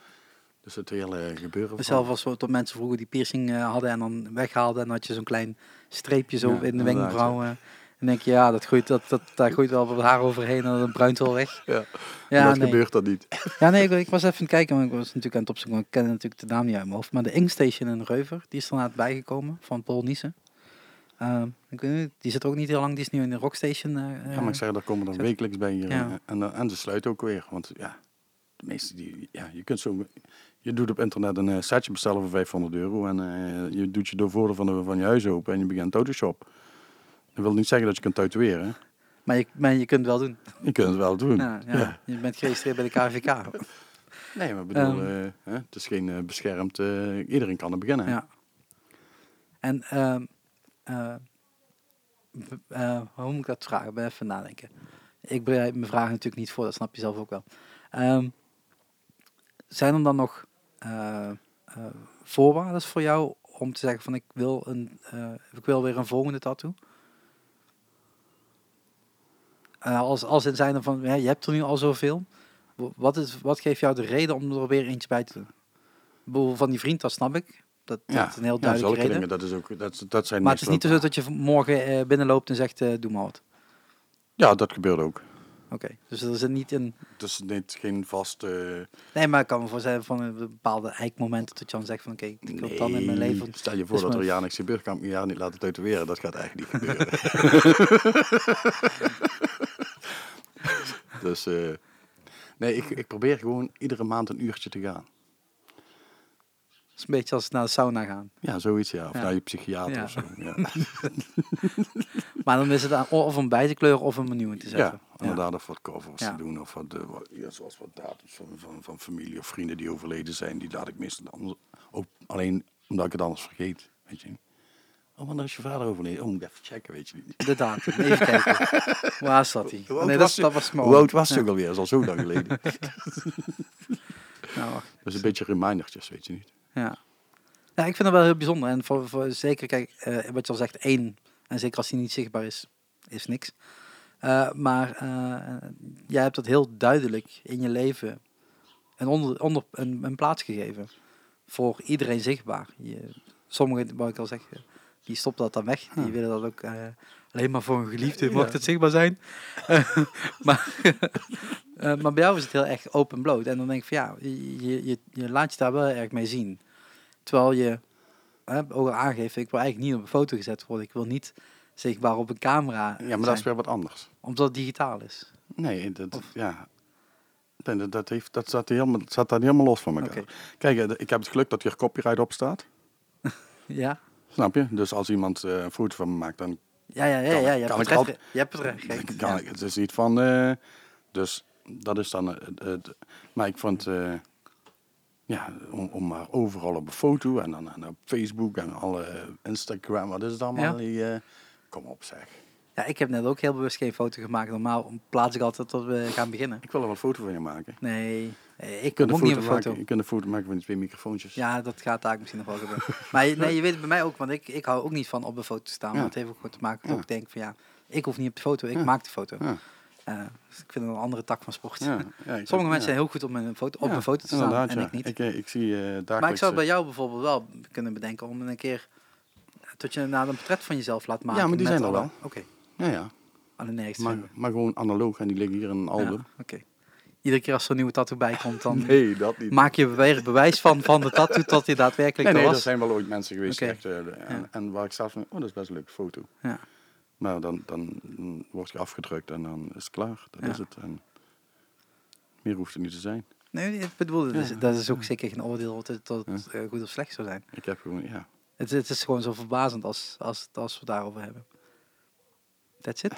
dus het hele gebeuren. van- Zelf was zo dat mensen vroeger die piercing eh, hadden en dan weghaalden en had je zo'n klein streepje zo in de wenkbrauw. Eh. en denk je, ja, dat groeit, dat, dat, daar groeit wel wat haar overheen en dan bruint wel weg. Ja, Ja, dat nee. gebeurt dat niet. Ja, nee, ik, ik was even aan het kijken, want ik was natuurlijk aan het opzoeken, ik ken natuurlijk de naam niet uit mijn hoofd. Maar de Inkstation in Reuver, die is er inderdaad bijgekomen van Paul Niesen. Ehm, ik weet niet, die zit ook niet heel lang, die is nu in de Rockstation. eh, Ja, maar ik zeg, daar komen er zet- wekelijks bij hier. Ja. eh, En, dan- en ze sluiten ook weer. Want ja, de meeste die, ja, je kunt zo, je doet op internet een eh, setje bestellen voor 500 euro en eh, je doet je de voordeur van, de, van je huis open en je begint Photoshop. Dat wil niet zeggen dat je kunt tatoeëren. maar, je, maar je kunt het wel doen. Je kunt het wel doen. Ja, ja. Je bent geregistreerd bij de KVK. Nee, maar bedoel, Ehm. eh, hè, het is geen eh, beschermd, eh, iedereen kan er beginnen. Ja. En ehm, eh, eh, hoe moet ik dat vragen? Ik ben even nadenken. Ik bereid mijn vragen natuurlijk niet voor, dat snap je zelf ook wel. Ehm, zijn er dan nog voorwaarden voor jou om te zeggen van ik wil, een, ik wil weer een volgende tattoo? Eh, als, als in zijn van, ja, je hebt er nu al zoveel. Wat, is, wat geeft jou de reden om er weer eentje bij te doen? Bedoel, Van die vriend, dat snap ik. Dat, dat is een heel ja, duidelijke zulke reden. dingen, dat, is ook, dat, dat zijn Maar het is niet zo dat je morgen eh, binnenloopt en zegt, eh, doe maar wat. Ja, dat gebeurt ook. Oké, dus er is niet een... Is niet, geen vast... eh, Nee, maar ik kan me voorstellen van een bepaalde eikmomenten dat je dan zegt van, oké, ik wil dan in mijn leven... Stel je voor is dat er jaar niks gebeurt, kan ik me een jaar niet laten tatoeëren. Dat gaat eigenlijk niet gebeuren. dus eh, nee, ik, ik probeer gewoon iedere maand een uurtje te gaan. Is een beetje als naar de sauna gaan. Ja, zoiets ja. Of Ja. naar je psychiater Ja. of zo. Ja, Maar dan is het aan, of een bij te kleuren of een menu in te ja zetten. inderdaad. Of wat covers Ja. te doen. Of wat, eh, wat, ja, zoals wat datums van, van, van familie of vrienden die overleden zijn. Die laat ik meestal dan ook alleen omdat ik het anders vergeet. Weet je. Oh, wanneer is je vader overleden? Oh, moet even checken, weet je niet. De datum, even kijken. Waar zat hij? Nee, was dat, dat was Hoe oud was hij Ja. ook alweer? Dat is al zo lang geleden. Nou, wacht. Dus een beetje remindertjes, weet je niet. Ja. ja, ik vind het wel heel bijzonder. En voor, voor zeker, kijk, eh, wat je al zegt, één. En zeker als die niet zichtbaar is, is niks. Eh, maar eh, jij hebt dat heel duidelijk in je leven een, onder, onder, een, een plaats gegeven. Voor iedereen zichtbaar. Je, sommigen, wat ik al zeg, eh, die stoppen dat dan weg. Die Ja. willen dat ook eh, alleen maar voor een geliefde mocht het zichtbaar zijn. Eh, maar, eh, maar bij jou is het heel erg open bloot. En dan denk ik van ja, je, je, je laat je daar wel erg mee zien. Terwijl je hè, ook al aangeeft, ik wil eigenlijk niet op een foto gezet worden. Ik wil niet zichtbaar op een camera Ja, maar dat is weer wat anders. omdat het digitaal is. Nee, dat, Of- ja. Dat, dat, dat, heeft, dat, staat helemaal, dat staat daar helemaal los van elkaar. Oké. Kijk, eh, ik heb het geluk dat hier copyright op staat. Ja? Snap je? Dus als iemand eh, een foto van me maakt, dan Ja, ja, ja, Kan- ja, je, hebt kan het ik recht, je hebt het recht. kan ja. ik. Het is niet van... eh, dus dat is dan het, het- maar ik vond, eh, ja, om, om maar overal op een foto en dan en op Facebook en alle Instagram, wat is het allemaal? Ja. Die, eh, kom op zeg. Ja, ik heb net ook heel bewust geen foto gemaakt. Normaal plaats ik altijd tot we gaan beginnen. Ik wil er wel een foto van je maken. Nee, eh, ik kunt, ook niet een foto. maken, je kunt een foto maken van die twee microfoontjes. Ja, dat gaat daar misschien nog wel gebeuren. maar je- nee, je weet het bij mij ook, want ik, ik hou ook niet van op een foto staan. Maar Ja. het heeft ook te maken Ja. dat ik denk van ja, ik hoef niet op de foto, ik Ja. maak de foto. Eh, dus ik vind het een andere tak van sport. Ja, ja, ik Sommige mensen ja. zijn heel goed om een foto, op een foto te staan en ja. ik niet. Ik, eh, ik zie eh dagelijks... maar ik zou bij jou bijvoorbeeld wel kunnen bedenken om een keer tot je na een portret van jezelf laat maken. Ja, maar die zijn er wel. Oké, Ja, ja. Maar, maar gewoon analoog en die liggen hier in een Ja, album. Oké. Iedere keer als er een nieuwe tattoo bij komt, dan Nee, dat niet. maak je weer bewijs van, van de tattoo tot hij daadwerkelijk Nee, nee, er er zijn wel ooit mensen geweest die echt, de- en, Ja. en waar ik zelf van, oh, dat is best een leuke foto. Ja. Maar dan, dan mm, word je afgedrukt en dan is het klaar. Dat Ja. is het. En meer hoeft het niet te zijn. Nee, ik bedoel, dat is, dat is ook zeker geen oordeel of het tot eh, goed of slecht zou zijn. Ik heb gewoon, ja. Het, het is gewoon zo verbazend als, als, als we het daarover hebben. That's it.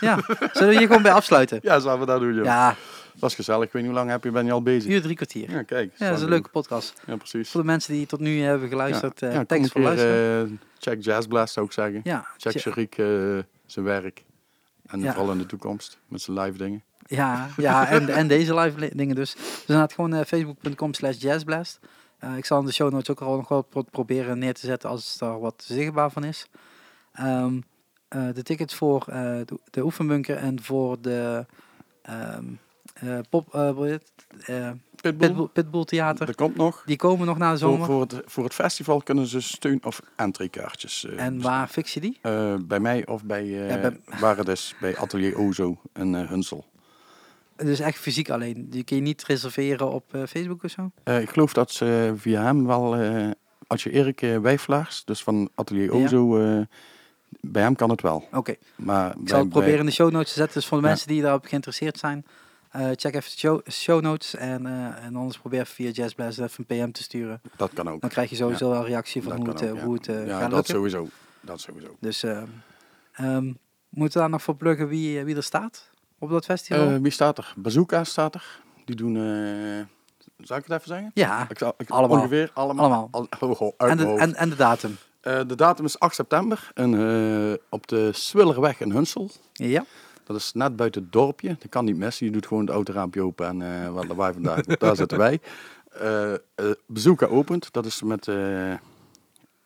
ja, zullen we hier gewoon bij afsluiten? Ja, zullen we dat doen, joh. Ja, Dat is gezellig. Ik weet niet hoe lang heb je, ben je al bezig? uur drie kwartier. Ja, Ja, kijk. dat is een leuke podcast. Ja, precies. Voor de mensen die tot nu hebben geluisterd, ja. eh ja, thanks voor keer, luisteren. eh, check Jazzblast zou ik zeggen. ja, Check Sharik eh, zijn werk. En Ja. vooral in de toekomst met zijn live dingen. Ja, ja en, en deze live li- dingen dus. Dus inderdaad gewoon facebook.com slash jazzblast. Ik zal in de show notes ook al nog wel pro- proberen neer te zetten als er wat zichtbaar van is. Ehm, eh, de tickets voor eh, de, de oefenbunker en voor de ehm, eh, pop, eh? Eh, Pitbull, Pitbull, Pitbull Theater, er komt nog. die komen nog na de Voor, zomer. voor, het, voor het festival kunnen ze steun- of entreekaartjes eh, en waar fix je die? Eh, bij mij of bij, eh, Ja, bij- waar het is, bij Atelier Ozo eh, Hunsel. Dus echt fysiek alleen. Die kun je niet reserveren op eh, Facebook of zo? Eh, ik geloof dat ze via hem wel, eh, als je Erik uh, Wijflaars, dus van Atelier Ja. Ozo, eh, bij hem kan het wel. Oké. Maar Ik zal het bij- proberen in de show notes te zetten. Dus voor de Ja. mensen die daarop geïnteresseerd zijn, eh, check even de show, show notes. En, eh, en anders probeer via Jazzblast even een PM te sturen. Dat kan ook. Dan krijg je sowieso wel een reactie van Dat hoe het, eh, ook, ja. hoe het eh, ja, gaat dat lukken. sowieso. Dat sowieso. Dus eh, ehm, moeten we daar nog voor pluggen wie, eh, wie er staat op dat festival? Eh, wie staat er? Bazooka staat er. Die doen, eh zou ik het even zeggen? ja, Ik zal, ik, Allemaal. Ongeveer allemaal. Allemaal. Al, oh, oh, en de, en de datum. Eh, de datum is 8 september en, eh, op de Swillerweg in Hunsel. Ja, Dat is net buiten het dorpje. Dat kan niet missen. Je doet gewoon het autoraampje open en eh waar wij vandaag, daar zitten wij. Bezoeken opent. Dat is met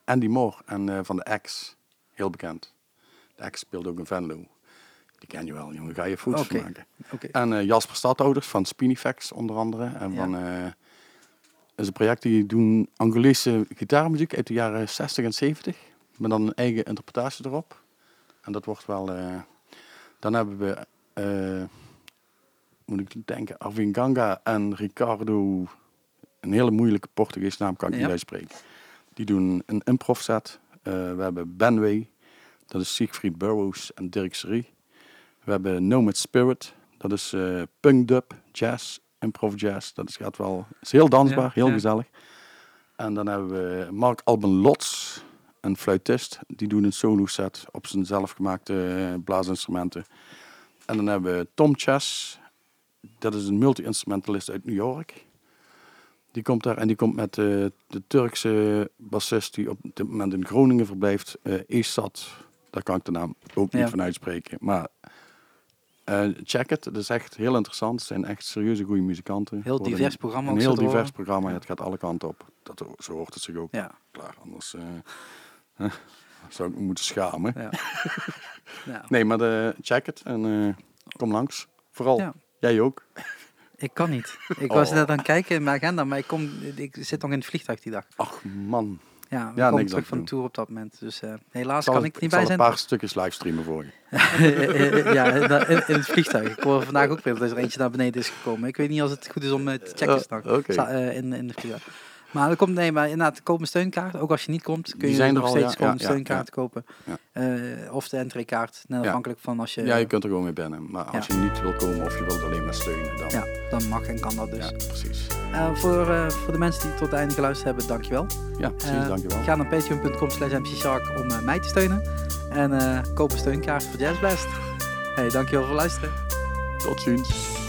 Andy Moore en van de X. Heel bekend. De X speelt ook in Venlo. Die ken je wel, jongen. Ga je foto's Oké. maken. oké. En Jasper Stadhouders van Spinifex onder andere. En Ja. van... is een project die doen Angolese gitaarmuziek uit de jaren 60 en 70. Met dan een eigen interpretatie erop. En dat wordt wel... eh, dan hebben we... eh, moet ik denken, Arvin Ganga en Ricardo, een hele moeilijke Portugees naam kan ik Ja. niet uitspreken. Die doen een improv set. Eh, we hebben Benway, dat is Siegfried Burroughs en Dirk Serie. We hebben Nomad Spirit, dat is eh punk dub, jazz, improv jazz. Dat is, gaat wel, is heel dansbaar, Ja, heel ja. gezellig. En dan hebben we Mark Alban Lots, een fluitist. Die doet een solo set op zijn zelfgemaakte blaasinstrumenten. En dan hebben we Tom Chess, dat is een multi-instrumentalist uit New York. Die komt daar en die komt met eh, de Turkse bassist die op dit moment in Groningen verblijft, eh Esat. Daar kan ik de naam ook niet Ja. van uitspreken. Maar eh, check het, het is echt heel interessant. Het zijn echt serieuze goede muzikanten. Heel Worden divers programma. Een heel divers horen. programma, het gaat alle kanten op. Dat, zo hoort het zich ook. Ja, Klaar, anders eh, zou ik me moeten schamen. ja. Nee, maar de, check het en eh, kom langs. Vooral, Ja. jij ook. Ik kan niet. Ik was Oh. net aan het kijken in mijn agenda, maar ik, kom, ik zit nog in het vliegtuig die dag. Ach man, Ja, we Ja, komen terug van de tour op dat moment. Dus eh, helaas kan ik er niet bij een zijn. paar stukjes livestreamen voor je. ja, in, in het vliegtuig. Ik hoor vandaag ook weer dat er eentje naar beneden is gekomen. Ik weet niet als het goed is om eh, te checken Eh, eh, in, in de vliegtuig. Maar er komt, nee, maar inderdaad, er komt een steunkaart. Ook als je niet komt, kun je zijn nog er al, steeds ja, een steunkaart kopen. Eh, of de entreekaart, net afhankelijk van als je... Ja, je kunt er gewoon mee binnen. Maar als je niet wil komen of je wilt alleen maar steunen, dan... Ja, dan mag en kan dat dus. Ja, precies. Eh, voor, eh, voor de mensen die tot het einde geluisterd hebben, dankjewel. Ja, precies, dankjewel. Ga naar patreon.com slash mcshark om mij te steunen. En koop een steunkaart voor Jazzblast. Hey, dankjewel voor het luisteren. Tot ziens.